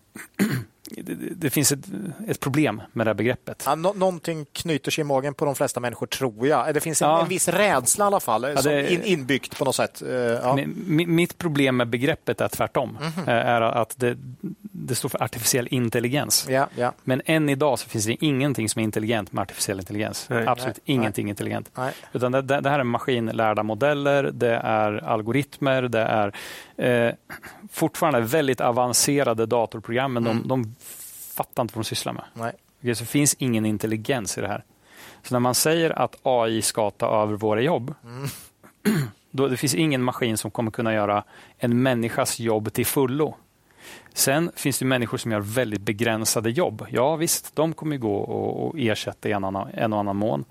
det, det finns ett, ett problem med det här begreppet. Ja, nå- någonting knyter sig i magen på de flesta människor, tror jag. Det finns en, Ja. en viss rädsla i alla fall, det- som in, inbyggt på något sätt. Eh, Ja. Mi- mi- Mitt problem med begreppet är tvärtom. Mhm. Eh, Är att det, det står för artificiell intelligens. Ja, ja. Men än idag så finns det ingenting som är intelligent med artificiell intelligens. Nej. Absolut Nej. ingenting intelligent. Nej. Utan det, det, det här är maskinlärda modeller, det är algoritmer, det är eh, fortfarande väldigt avancerade datorprogram, men de, de fattar inte vad de sysslar med. Nej. Okej, så det finns ingen intelligens i det här. Så när man säger att AI ska ta över våra jobb, då det finns ingen maskin som kommer kunna göra en människas jobb till fullo. Sen finns det människor som gör väldigt begränsade jobb. Ja visst, de kommer gå och, och ersätta i en, annan, en och annan mån.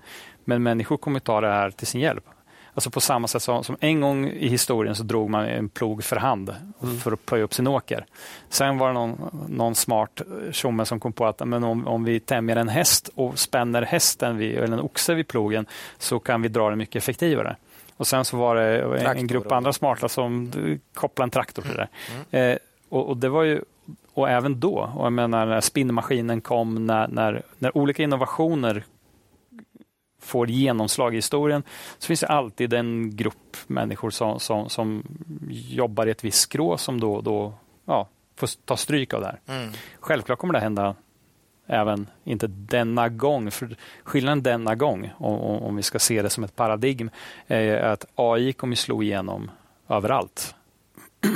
Men människor kommer ta det här till sin hjälp. Alltså på samma sätt som, som en gång i historien så drog man en plog för hand för att plöja upp sin åker. Sen var det någon, någon smart tjomme som kom på att men om, om vi tämjer en häst och spänner hästen vid, eller en oxe vid plogen så kan vi dra den mycket effektivare. Och Sen så var det en, en grupp andra smarta som kopplade en traktor till det. där. Eh, och, och det var ju och även då, och jag menar när spinnmaskinen kom, när, när, när olika innovationer får genomslag i historien, så finns det alltid en grupp människor som, som, som jobbar i ett visst skrå som då, då ja, får ta stryk av det här. Mm. Självklart kommer det hända även, inte denna gång, för skillnaden denna gång, om, om vi ska se det som ett paradigm, är att AI kommer slå igenom överallt.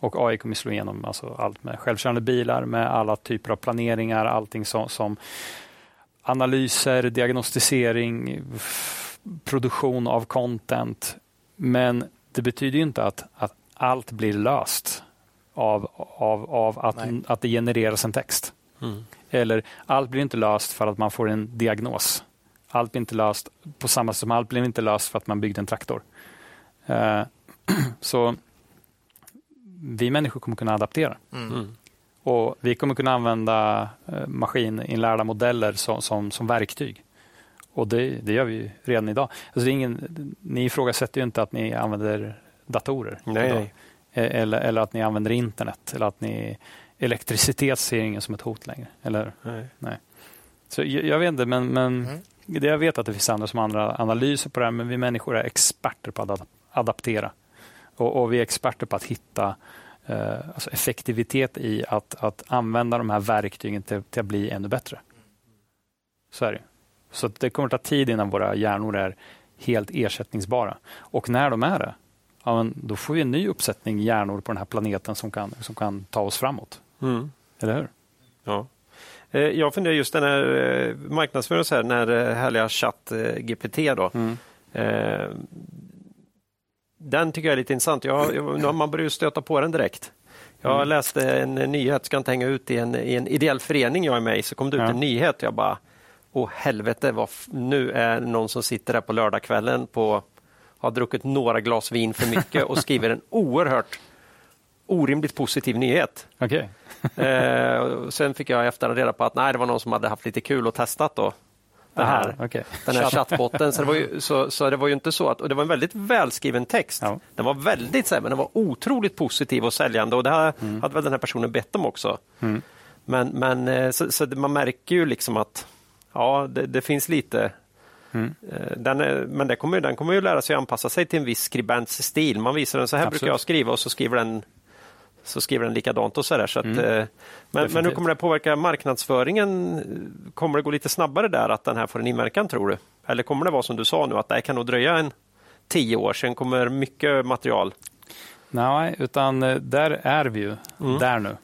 Och AI kommer slå igenom alltså allt med självkörande bilar, med alla typer av planeringar, allting som, som analyser, diagnostisering, produktion av content. Men det betyder ju inte att, att allt blir löst av, av, av att, Nej. att det genereras en text. Eller allt blir inte löst för att man får en diagnos. Allt blir inte löst på samma sätt som allt blir inte löst för att man byggde en traktor. Eh, så vi människor kommer kunna adaptera. Mm. Och Vi kommer kunna använda eh, maskininlärda modeller som, som, som verktyg. Och det, det gör vi redan idag. Alltså ingen, ni ifrågasätter ju inte att ni använder datorer. Nej, nej. Eh, Eller, eller att ni använder internet. Eller att ni elektricitet ser ingen som ett hot längre. Eller, Nej. så jag, jag vet inte, men, men Mm. det, jag vet att det finns andra som andra analyser på det här, men vi människor är experter på att ad- adaptera. Och, och vi är experter på att hitta alltså effektivitet i att, att använda de här verktygen till, till att bli ännu bättre. Så är det. Så det kommer ta tid innan våra hjärnor är helt ersättningsbara. Och när de är det, ja, då får vi en ny uppsättning hjärnor på den här planeten som kan, som kan ta oss framåt. Mm. Eller hur? Ja. Eh, Jag funderar just den här eh, marknadsföringen, så här, den här eh, härliga chatt eh, GPT. Då. Mm. Eh, Den tycker jag är lite intressant. Jag, jag, man börjar ju stöta på den direkt. Jag Mm. läste en nyhet, ska inte hänga ut i en, i en ideell förening jag är med i, så kom det ut Ja. en nyhet och jag bara, åh helvete, vad nu är någon som sitter där på lördagskvällen på, har druckit några glas vin för mycket och skriver en oerhört orimligt positiv nyhet. Okej. Eh, sen fick jag efter reda på att nej, det var någon som hade haft lite kul och testat då. Den Aha, här, okej. den här chattbotten. Så det, var ju, så, så det var ju inte så att, och det var en väldigt välskriven text. Ja. Den var väldigt, så här, men den var otroligt positiv och säljande och det här Mm. hade väl den här personen bett om också. Men, men eh, så, så man märker ju liksom att ja, det, det finns lite Mm. Eh, Den är, men det kommer, den kommer ju lära sig anpassa sig till en viss skribents stil. Man visar den så här Absolut. brukar jag skriva och så skriver den så skriver den likadant och så där. Så att, Mm. eh, men, men hur kommer det påverka marknadsföringen? Kommer det gå lite snabbare där att den här får en inverkan tror du? Eller kommer det vara som du sa nu att det kan nog dröja en tio år, sen kommer mycket material? Nej, utan eh, där är vi ju. Där nu.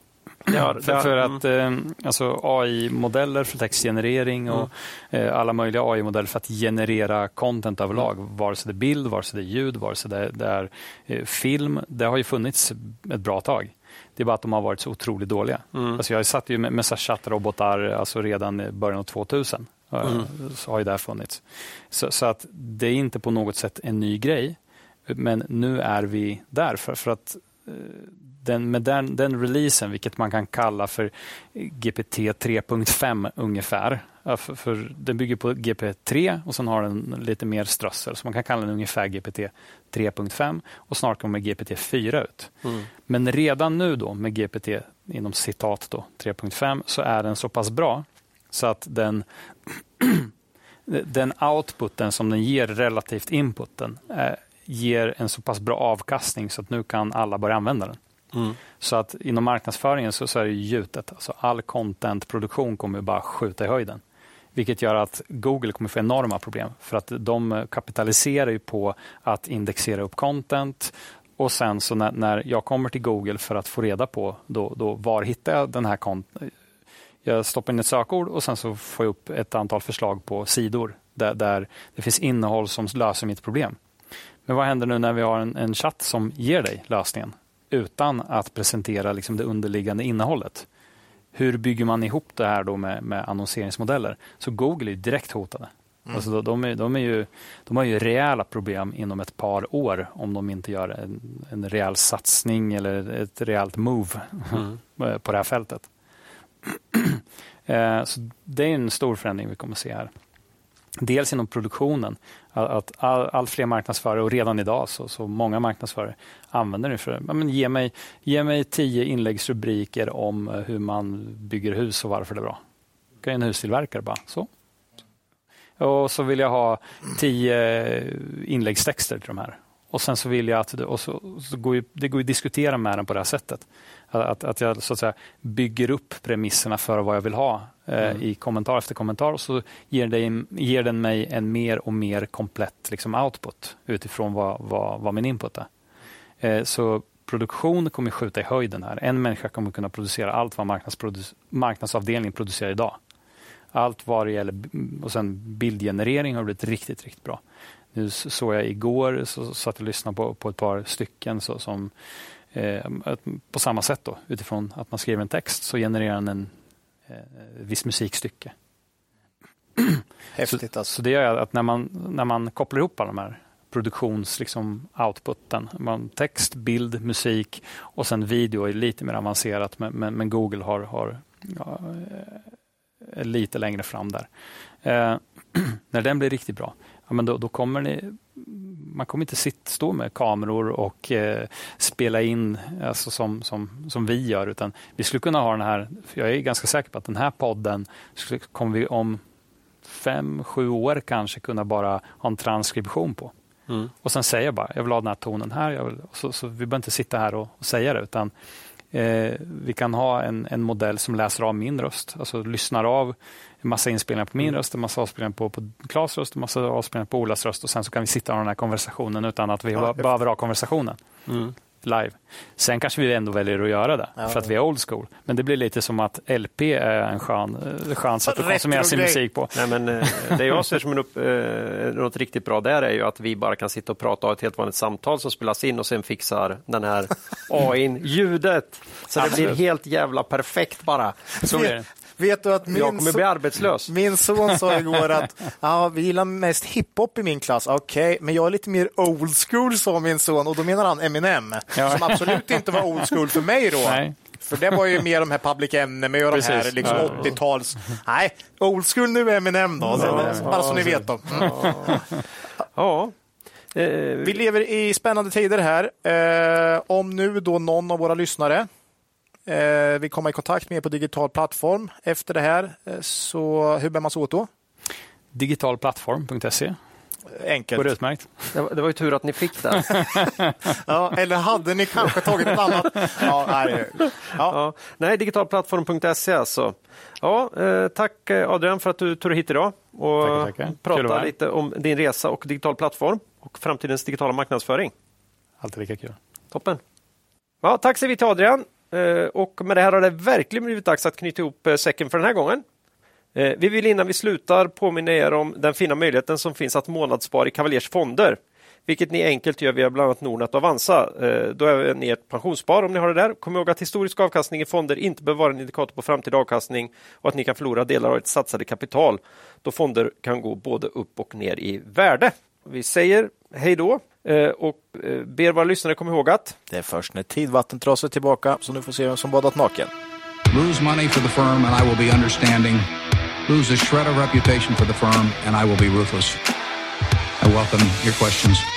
Ja, För, för mm. att eh, alltså AI-modeller för textgenerering och eh, alla möjliga AI-modeller för att generera content överlag, vare sig det är bild, vare sig det är ljud, vare sig det, är eh, film, det har ju funnits ett bra tag. Det är bara att de har varit så otroligt dåliga. Alltså jag satt ju med, med chattrobotar alltså redan i början av 2000. eh, Så har ju det funnits. Så, så att det är inte på något sätt en ny grej. Men nu är vi där. För, för att den, med den, den releasen, vilket man kan kalla för GPT 3.5 ungefär. För, för den bygger på GPT3 och sen har den lite mer strössel. Så man kan kalla den ungefär GPT 3.5 och snart kommer GPT 4 ut. Men redan nu då med GPT inom citat då, 3.5 så är den så pass bra så att den den outputen som den ger relativt inputen eh, ger en så pass bra avkastning så att nu kan alla börja använda den. Mm. Så att inom marknadsföringen så, så är det gjutet. Alltså all contentproduktion kommer bara skjuta i höjden. Vilket gör att Google kommer få enorma problem. För att de eh, kapitaliserar ju på att indexera upp content. Och sen så när, när jag kommer till Google för att få reda på då, då var hittar jag den här content jag stoppar in ett sökord och sen så får jag upp ett antal förslag på sidor där, där det finns innehåll som löser mitt problem. Men vad händer nu när vi har en, en chatt som ger dig lösningen utan att presentera liksom det underliggande innehållet? Hur bygger man ihop det här då med, med annonseringsmodeller? Så Google är direkt hotade. Alltså de, är, de, är ju, de har ju rejäla problem inom ett par år om de inte gör en, en rejäl satsning eller ett rejält move på det här fältet. Eh, Så det är en stor förändring vi kommer se här. Dels inom produktionen, att- all, all fler marknadsförare, och redan idag så, så många marknadsförare använder det för men ge, mig, ge mig tio inläggsrubriker om eh, hur man bygger hus och varför det är bra. Jag Kan en hustillverkare bara, så. Och så vill jag ha tio eh, inläggstexter till de här. Och sen så vill jag att det, och så, så går ju, det går ju att diskutera med den på det här sättet. Att, att jag så att säga, bygger upp premisserna för vad jag vill ha eh, i kommentar efter kommentar och så ger, det, ger den mig en mer och mer komplett liksom, output utifrån vad, vad, vad min input är. Eh, så produktion kommer skjuta i höjden här. En människa kommer kunna producera allt vad marknadsprodu- marknadsavdelningen producerar idag. Allt vad det gäller och sen bildgenerering har blivit riktigt, riktigt bra. Nu såg jag igår, så satt jag och lyssnade på, på ett par stycken så, som på samma sätt då, utifrån att man skriver en text så genererar den en eh, viss musikstycke. Häftigt Så, alltså. så det gör att när man, när man kopplar ihop alla de här produktions liksom, outputen, man, text, bild, musik och sen video är lite mer avancerat men, men, men Google har, har ja, eh, lite längre fram där. Eh, när den blir riktigt bra, ja, men då, då kommer ni man kommer inte sitta, stå med kameror och eh, spela in alltså som, som, som vi gör, utan vi skulle kunna ha den här, för jag är ganska säker på att den här podden skulle, kommer vi om fem, sju år kanske kunna bara ha en transkription på. Mm. Och sen säger jag bara, jag vill ha den här tonen här. Så, så vi behöver inte sitta här och, och säga det, utan eh, vi kan ha en, en modell som läser av min röst, alltså lyssnar av en massa inspelningar på min röst, en massa avspelningar på, på Klas röst, en massa avspelningar på Olas röst och sen så kan vi sitta och ha den här konversationen utan att vi Ja, behöver ha konversationen Mm. live. Sen kanske vi ändå väljer att göra det Ja, för att vi är old school. Men det blir lite som att LP är en skön, eh, skön sätt att konsumera sin musik på. Nej, men, eh, det jag ser som en upp, eh, något riktigt bra där är ju att vi bara kan sitta och prata och ha ett helt vanligt samtal som spelas in och sen fixar den här AIn ljudet. Så det blir helt jävla perfekt bara. Så är det. Vet du att min, Jag kommer bli arbetslös. min son sa igår att ja, vi gillar mest hiphop i min klass. Okej, men jag är lite mer old school, sa min son. Och då menar han Eminem, Ja. som absolut inte var old school för mig då. Nej. För det var ju mer de här Public Enemy och de här Precis. liksom Ja. 80-tals... Nej, old school nu är Eminem då. Bara så ni vet. Då. Mm. Ja. Eh, Vi lever i spännande tider här. Eh, om nu då någon av våra lyssnare eh, vill komma i kontakt med er på digital plattform efter det här, eh, så hur bär man sig åt då? Digitalplattform.se. Går Enkelt. utmärkt. det, var, det var ju tur att ni fick det. Ja, eller hade ni kanske tagit ett annat? Ja, nej. Ja. Ja. Nej, digitalplattform.se alltså. Ja, eh, tack eh, Adrian för att du tog dig hit idag och Tackar, tackar. Kul att vara prata här. lite om din resa och digital plattform och framtidens digitala marknadsföring. Alltid lika kul. Toppen! Ja, tack säger vi till Adrian. Eh, och med det här har det verkligen blivit dags att knyta ihop eh, säcken för den här gången. Eh, vi vill innan vi slutar påminna er om den fina möjligheten som finns att månadsspara i Cavaliers fonder. Vilket ni enkelt gör via bland annat Nordnet och Avanza. Då är ni ert pensionsspar om ni har det där. Kom ihåg att historisk avkastning i fonder inte behöver vara en indikator på framtida avkastning och att ni kan förlora delar av ert satsade kapital då fonder kan gå både upp och ner i värde. Vi säger hej då eh, och eh, ber våra lyssnare komma ihåg att Det är först när tidvattnet drar sig tillbaka som du får se vem som badat naken. Lose money for the firm and I will be understanding. Lose a shred of reputation for the firm and I will be ruthless. I welcome your questions.